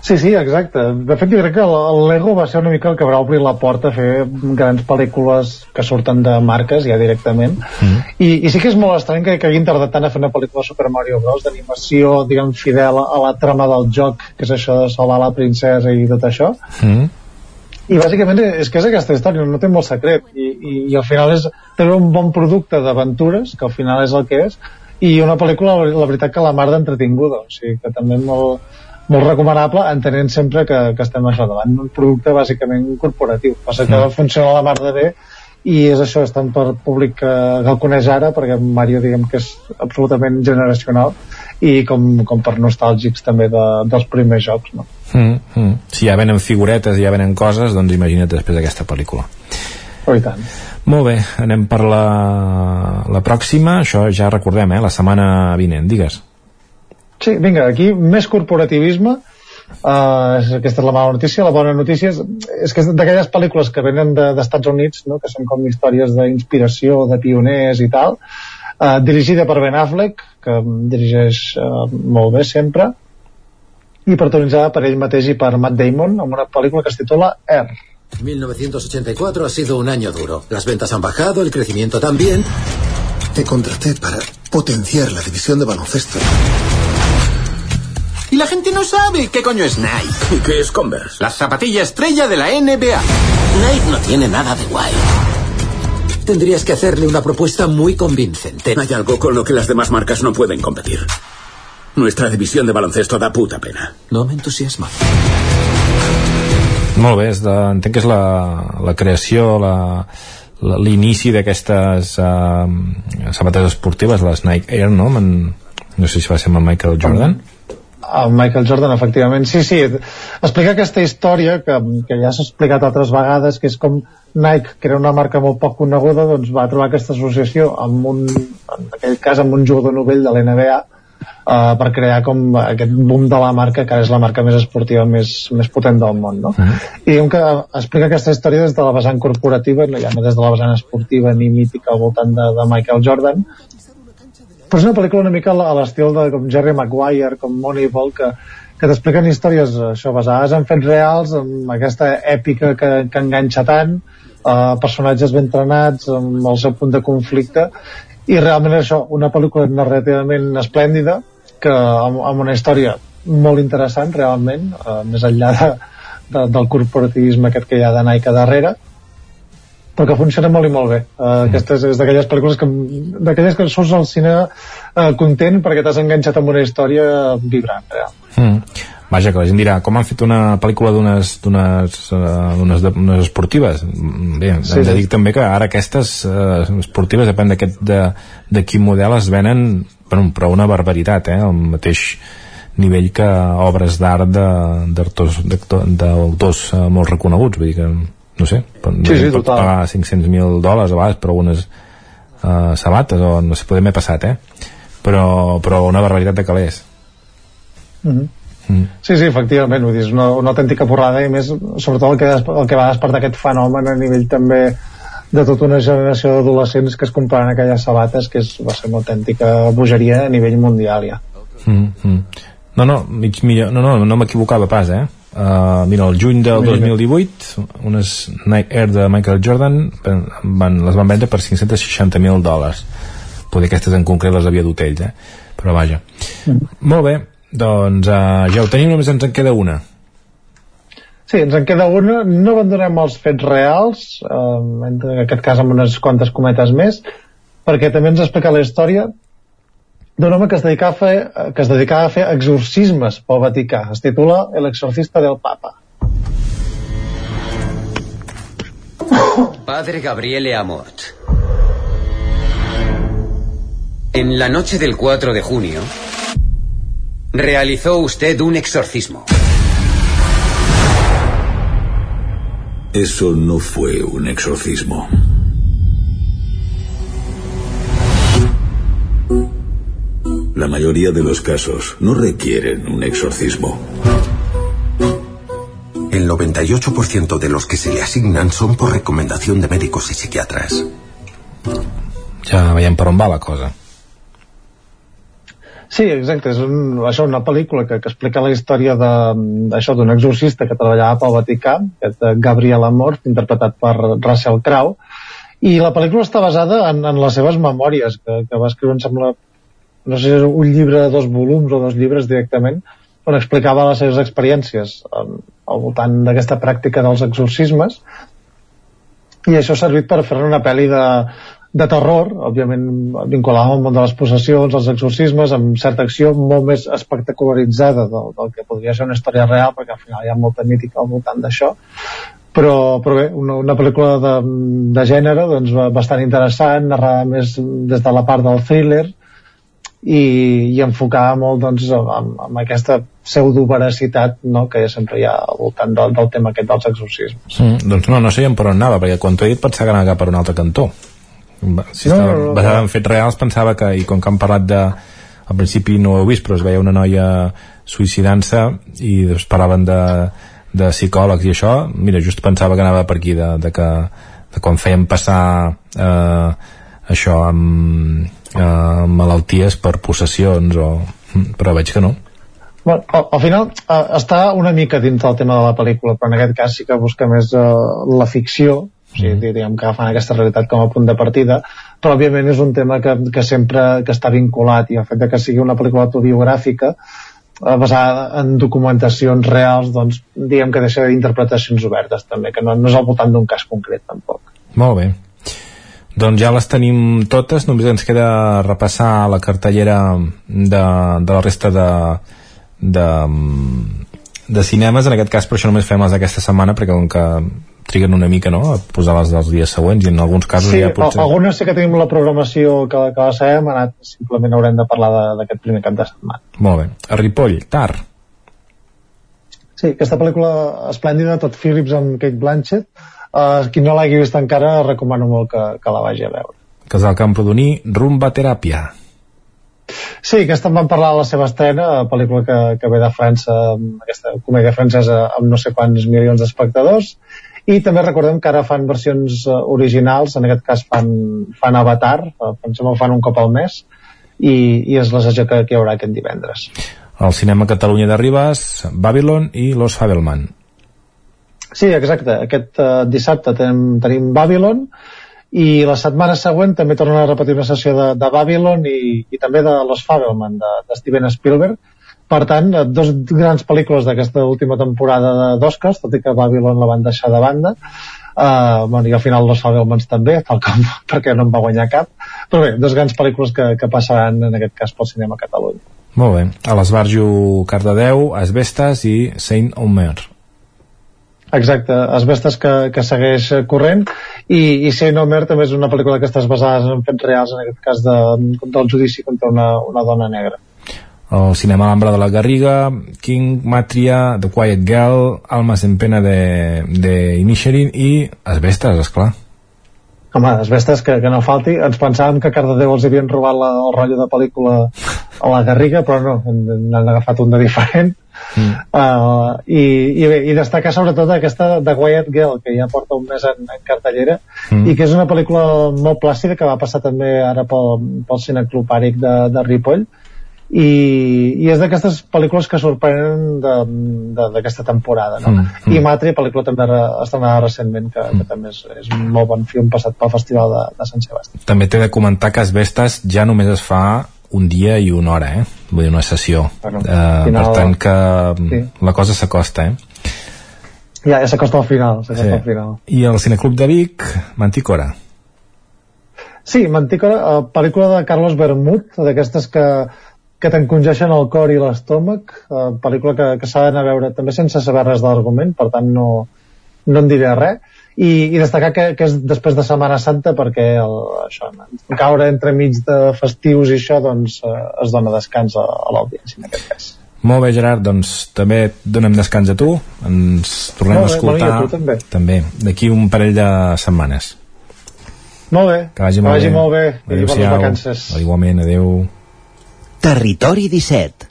Sí, sí, exacte. De fet, jo crec que el Lego va ser una mica el que va obrir la porta a fer grans pel·lícules que surten de marques ja directament. Mm. I, I sí que és molt estrany que, que hagin tardat tant a fer una pel·lícula Super Mario Bros. d'animació, diguem, fidel a la trama del joc, que és això de salvar la princesa i tot això. Mm. I bàsicament és que és aquesta història, no té molt secret. I, i, i al final és tenir un bon producte d'aventures, que al final és el que és, i una pel·lícula, la veritat, que la mar d'entretinguda. O sigui, que també molt molt recomanable entenent sempre que, que estem això davant d'un producte bàsicament corporatiu passa que mm. funciona la mar de bé i és això, és tant per públic que, que el coneix ara, perquè Mario diguem que és absolutament generacional i com, com per nostàlgics també de, dels primers jocs no? Mm, mm. si ja venen figuretes i ja venen coses doncs imagina't després d'aquesta pel·lícula oh, i tant molt bé, anem per la, la pròxima, això ja recordem, eh, la setmana vinent, digues. Sí, vinga, aquí més corporativisme Uh, aquesta és la mala notícia la bona notícia és, és que és d'aquelles pel·lícules que venen d'Estats de, Units no? que són com històries d'inspiració de pioners i tal uh, dirigida per Ben Affleck que dirigeix uh, molt bé sempre i protagonitzada per ell mateix i per Matt Damon amb una pel·lícula que es titula Air 1984 ha sido un año duro. Las ventas han bajado, el crecimiento también. Te contraté para potenciar la división de baloncesto. Y la gente no sabe qué coño es Nike. ¿Y qué es Converse? La zapatilla estrella de la NBA. Nike no tiene nada de guay. Tendrías que hacerle una propuesta muy convincente. Hay algo con lo que las demás marcas no pueden competir. Nuestra división de baloncesto da puta pena. No me entusiasma. Molt bé, és de, entenc que és la, la creació, la, l'inici d'aquestes uh, sabates esportives, les Nike Air, no? En, no sé si va ser amb Michael Jordan. El Michael Jordan, efectivament. Sí, sí, explica aquesta història que, que ja s'ha explicat altres vegades, que és com Nike, que era una marca molt poc coneguda, doncs va trobar aquesta associació amb un, en aquell cas amb un jugador novell de l'NBA uh, per crear com aquest boom de la marca, que és la marca més esportiva més, més potent del món, no? Uh. -huh. I diguem que explica aquesta història des de la vessant corporativa, no ja no des de la vessant esportiva ni mítica al voltant de, de Michael Jordan, però és una pel·lícula una mica a l'estil de com Jerry Maguire, com Moneyball, que, que t'expliquen històries això basades en fets reals, amb aquesta èpica que, que enganxa tant, eh, personatges ben entrenats, amb el seu punt de conflicte, i realment això, una pel·lícula narrativament esplèndida, que amb, amb una història molt interessant realment, eh, més enllà de, de, del corporativisme aquest que hi ha de Nike darrere, però que funciona molt i molt bé. Uh, mm. Aquesta és, és d'aquelles pel·lícules que d'aquelles que surts al cine uh, content perquè t'has enganxat amb una història vibrant, real. Mm. Vaja, que la gent dirà, com han fet una pel·lícula d'unes d'unes uh, esportives? Bé, sí, hem de dir sí. també que ara aquestes uh, esportives, depèn d'aquest de, de quin model es venen bueno, però una barbaritat, eh? el mateix nivell que obres d'art d'autors uh, molt reconeguts, vull dir que no sé, sí, sí, pot total. pagar 500.000 dòlars a vegades per algunes uh, sabates o no sé, podem haver passat eh? però, però una barbaritat de calés mm -hmm. Mm. Sí, sí, efectivament, vull dir, és una, una autèntica porrada i més, sobretot el que, el que va despertar aquest fenomen a nivell també de tota una generació d'adolescents que es compraven aquelles sabates que és, va ser una autèntica bogeria a nivell mundial ja. Mm -hmm. No, no, mig millor, no, no, no m'equivocava pas, eh? Uh, mira, el juny del 2018 unes Nike Air de Michael Jordan van, les van vendre per 560.000 dòlars poder aquestes en concret les havia dut ells eh? però vaja mm. molt bé, doncs uh, ja ho tenim només ens en queda una Sí, ens en queda una. No abandonem els fets reals, eh, en aquest cas amb unes quantes cometes més, perquè també ens explica la història d'un home que es, dedicava a fer, que es dedicava a fer exorcismes pel Vaticà. Es titula El exorcista del Papa. Padre Gabriele Amort. En la noche del 4 de junio, realizó usted un exorcismo. Eso no fue un exorcismo. La mayoría de los casos no requieren un exorcismo. El 98% de los que se le asignan son por recomendación de médicos y psiquiatras. Ja veiem per on va la cosa. Sí, exacte, és un, això una pel·lícula que, que explica la història d'això d'un exorcista que treballava pel Vaticà, aquest eh, Gabriel Amort, interpretat per Russell Crowe, i la pel·lícula està basada en, en les seves memòries, que, que va escriure, em sembla, no sé si és un llibre de dos volums o dos llibres directament, on explicava les seves experiències en, al voltant d'aquesta pràctica dels exorcismes, i això ha servit per fer una pel·li de, de terror, òbviament vinculada al món de les possessions, els exorcismes, amb certa acció molt més espectacularitzada del, del que podria ser una història real, perquè al final hi ha molta mítica al voltant d'això, però, però bé, una, una pel·lícula de, de gènere doncs, ba- bastant interessant, narrada més des de la part del thriller, i, i enfocada molt doncs, amb, amb aquesta pseudo-veracitat no, que sempre hi ha al voltant del, del tema aquest dels exorcismes. Mm, doncs no, no sabíem per on anava, perquè quan t'ho he dit pensava que anava cap per un altre cantó. Si No, estava no, no, basada en fets reals pensava que, i com que han parlat de al principi no ho he vist, però es veia una noia suïcidant-se i doncs parlaven de, de psicòlegs i això, mira, just pensava que anava per aquí, de, de que de quan feien passar eh, això amb, eh, malalties per possessions o... però veig que no. Bueno, al, al final eh, està una mica dins del tema de la pel·lícula, però en aquest cas sí que busca més eh, la ficció, o sigui, Mm. diríem que agafen aquesta realitat com a punt de partida, però òbviament és un tema que, que sempre que està vinculat i el fet de que sigui una pel·lícula autobiogràfica eh, basada en documentacions reals, doncs diguem que deixa interpretacions obertes també, que no, no és al voltant d'un cas concret tampoc. Molt bé. Doncs ja les tenim totes, només ens queda repassar la cartellera de, de la resta de, de, de cinemes, en aquest cas per això només fem les d'aquesta setmana, perquè com que triguen una mica no? a posar les dels dies següents i en alguns casos Sí, ja potser... al- algunes sí que tenim la programació que, que la sabem, anat, simplement haurem de parlar d'aquest primer cap de setmana. Molt bé. A Ripoll, Tar. Sí, aquesta pel·lícula esplèndida, tot Phillips amb Kate Blanchett, uh, qui no l'hagi vist encara recomano molt que, que la vagi a veure. Casal Camprodoní, Rumba Teràpia. Sí, aquesta en vam parlar a la seva estrena, pel·lícula que, que ve de França, aquesta comèdia francesa amb no sé quants milions d'espectadors, i també recordem que ara fan versions eh, originals, en aquest cas fan, fan Avatar, eh, em sembla que fan un cop al mes, i, i és la sessió que, que hi haurà aquest divendres. Al Cinema Catalunya de Ribes, Babylon i Los Fabelman. Sí, exacte. Aquest uh, dissabte tenim, tenim Babylon i la setmana següent també tornen a repetir una sessió de, de Babylon i, i també de Los Fabelman, de, de Steven Spielberg. Per tant, eh, dos grans pel·lícules d'aquesta última temporada de- d'Oscars, tot i que Babylon la van deixar de banda. Uh, bueno, i al final Los Fabelmans també, tal com [LAUGHS] perquè no en va guanyar cap. Però bé, dos grans pel·lícules que, que passaran en aquest cas pel cinema a Catalunya. Molt bé. A l'Esbarjo Cardedeu, Asbestes i Saint Omer. Exacte, Asbestes que, que segueix corrent i, i Saint Omer també és una pel·lícula d'aquestes basades en fets reals en aquest cas de, del judici contra una, una dona negra El cinema Alhambra de la Garriga, King, Matria, The Quiet Girl, Almas en pena de, de Inisherin i Asbestes, esclar. home, Asbestes que, que no falti ens pensàvem que a Cardedeu els havien robat la, el rotllo de pel·lícula a la Garriga però no, n'han agafat un de diferent Mm. uh, i, i, bé, i destacar sobretot aquesta de Quiet Girl que ja porta un mes en, en cartellera Mm. i que és una pel·lícula molt plàcida que va passar també ara pel, pel Cineclub Àric de, de Ripoll i, i és d'aquestes pel·lícules que sorprenen d'aquesta temporada no? Mm, i Matri, pel·lícula també re, estrenada recentment que, que també és, és un molt bon film passat pel Festival de, de Sant Sebastià També t'he de comentar que Asbestes ja només es fa un dia i una hora, eh? Vull dir, una sessió. Bueno, eh, final- per tant que Sí. la cosa s'acosta, eh? ja, ja s'acosta al final, Sí. al final. I el Cineclub de Vic, Manticora. Sí, Mantícora, uh, pel·lícula de Carlos Bermud, d'aquestes que, que t'encongeixen el cor i l'estómac, uh, pel·lícula que, que s'ha d'anar a veure també sense saber res de l'argument, per tant no, no en diré res, i, i destacar que, que és després de Setmana Santa perquè el, això, caure entre mig de festius i això doncs uh, es dona descans a, a l'audiència en aquest cas. Molt bé, Gerard, doncs també et donem descans a tu. Ens tornem Molt a bé, escoltar a tu també. també d'aquí un parell de setmanes. Molt bé, Que vagi que molt vagi bé. molt bé, i bones vacances. Igualment, adeu. Territori 17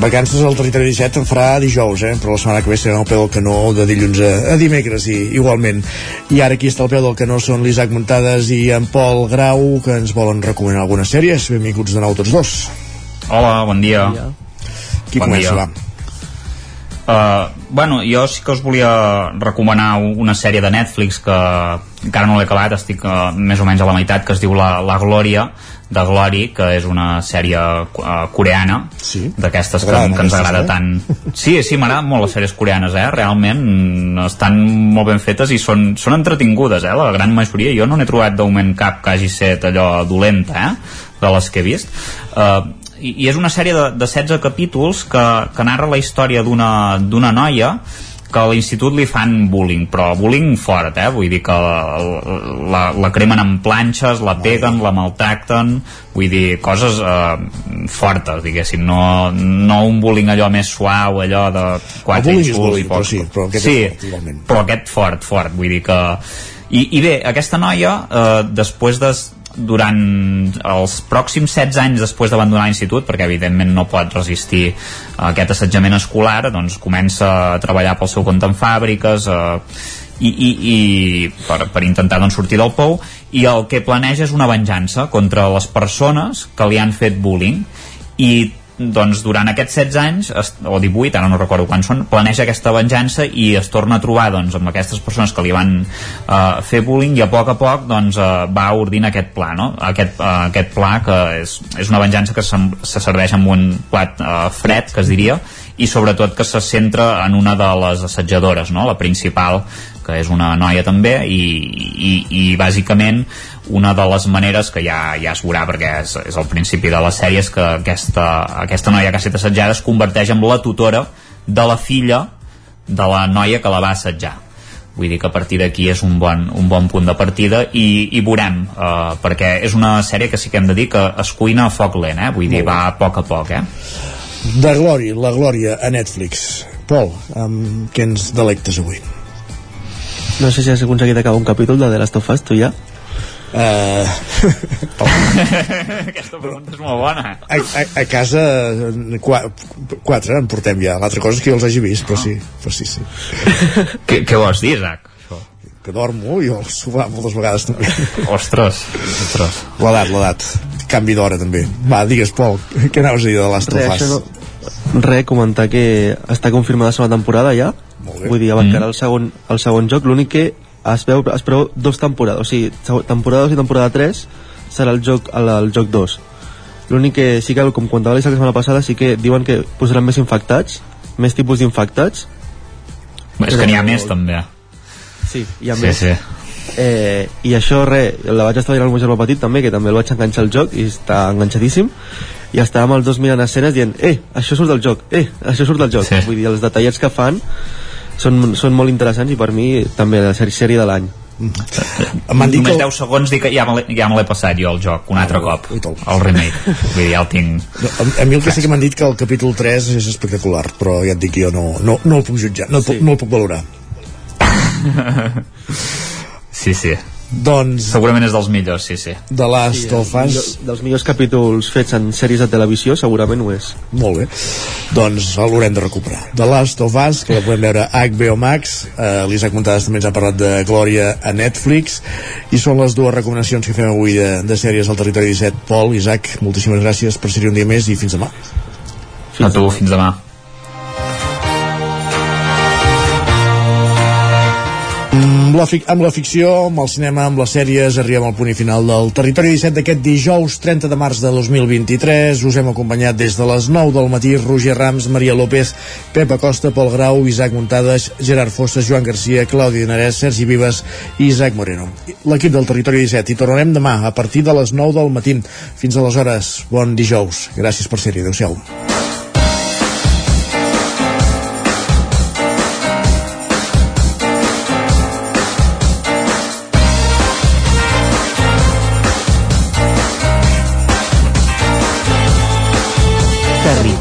Vacances al territori 17 en farà dijous, eh? però la setmana que ve serà al peu del canó de dilluns a, a dimecres i, igualment. I ara aquí està al peu del canó són l'Isaac Muntades i en Pol Grau que ens volen recomanar algunes sèries. Benvinguts de nou tots dos. Hola, bon dia. Qui Bon comença, dia. va? Uh, bueno, jo sí que us volia recomanar una sèrie de Netflix que encara no l'he acabat, estic uh, més o menys a la meitat, que es diu La, la Glòria, de Glory, que és una sèrie uh, coreana, sí. d'aquestes que, que ens agrada eh? tant. Sí, sí, m'agraden molt les sèries coreanes, eh? Realment mm, estan molt ben fetes i són, són entretingudes, eh? La gran majoria. Jo no n'he trobat de moment cap que hagi set allò dolenta, eh? De les que he vist. Uh, i, i és una sèrie de, de 16 capítols que, que narra la història d'una noia que a l'institut li fan bullying, però bullying fort, eh? Vull dir que la, la, la cremen amb planxes, la peguen, la maltracten, vull dir, coses eh, fortes, diguéssim, no, no un bullying allò més suau, allò de quatre insults i però pocs- sí, però aquest és sí, fort, igualment. però aquest fort, fort, vull dir que... I, i bé, aquesta noia, eh, després de durant els pròxims 16 anys després d'abandonar l'institut, perquè evidentment no pot resistir aquest assetjament escolar, doncs comença a treballar pel seu compte en fàbriques, eh, i, i, i per, per intentar doncs, sortir del pou i el que planeja és una venjança contra les persones que li han fet bullying i doncs durant aquests 16 anys o 18, ara no recordo quan són planeja aquesta venjança i es torna a trobar doncs, amb aquestes persones que li van uh, fer bullying i a poc a poc doncs, uh, va ordint aquest pla no? aquest, uh, aquest pla que és, és una venjança que sem- se serveix amb un plat uh, fred que es diria i sobretot que se centra en una de les assetjadores no? la principal que és una noia també i, i, i bàsicament una de les maneres que ja, ja es veurà perquè és, és el principi de la sèrie és que aquesta, aquesta noia que ha estat assetjada es converteix en la tutora de la filla de la noia que la va assetjar vull dir que a partir d'aquí és un bon, un bon punt de partida i, i veurem eh, perquè és una sèrie que sí que hem de dir que es cuina a foc lent eh? vull dir, va a poc a poc eh? De Glòria, la Glòria a Netflix. Pol, amb què ens delectes avui? No sé si has aconseguit acabar un capítol de The Last of Us, tu ja? Uh... Aquesta pregunta és molt bona. A, a, a casa qua, quatre en portem ja l'altra cosa és que jo els hagi vist però sí, però sí, sí. què, què vols dir, Isaac? que dormo i el sofà moltes vegades també ostres, ostres. l'edat, l'edat, canvi d'hora també va, digues Pol, què anaves a dir de Last of Re, Us? no... Re, comentar que està confirmada la segona temporada ja. Vull dir, abarcarà el, segon, el segon joc. L'únic que es veu, es preveu dos temporades. O sigui, temporada 2 i temporada 3 serà el joc, el, el joc 2. L'únic que sí que, com comentava l'Isaac la setmana passada, sí que diuen que posaran més infectats, més tipus d'infectats. És que n'hi ha més també Sí, hi ha sí, més. sí. Eh, I això, res, la vaig estar veient al meu germà petit també, que també el vaig enganxar al joc i està enganxadíssim i estàvem els dos mirant escenes dient eh, això surt del joc, eh, això surt del joc sí. vull dir, els detallets que fan són, són molt interessants i per mi també la sèrie, sèrie de l'any. M'han dit Només que- 10 segons dic que ja me ja me l'he passat jo el joc, un altre cop el remake, vull dir, ja el tinc. A, a mi el que sí que m'han dit que el capítol 3 és espectacular, però ja et dic que jo no, no, no el puc jutjar, no, puc, no el puc valorar. [LAUGHS] sí, sí doncs segurament és dels millors, sí, sí. The Last Sí, of millor- Us dels millors capítols fets en sèries de televisió segurament ho és. Molt bé. Doncs l'haurem de recuperar. The Last of Us, que la podem veure a HBO Max. Eh, l'Isaac Montades també ens ha parlat de Glòria a Netflix. I són les dues recomanacions que fem avui de, de sèries al territori 17 Pol, Isaac, moltíssimes gràcies per ser un dia més i fins demà. Fins a tu, fins demà Amb la, amb la ficció, amb el cinema, amb les sèries, arribem al punt i final del Territori 17 d'aquest dijous 30 de març de 2023. Us hem acompanyat des de les 9 del matí Roger Rams, Maria López, Pep Acosta, Pol Grau, Isaac Muntades, Gerard Fosses, Joan Garcia, Claudi Dinarès, Sergi Vives i Isaac Moreno. L'equip del Territori 17 i tornarem demà a partir de les 9 del matí. Fins aleshores, bon dijous. Gràcies per ser-hi. Adéu-siau.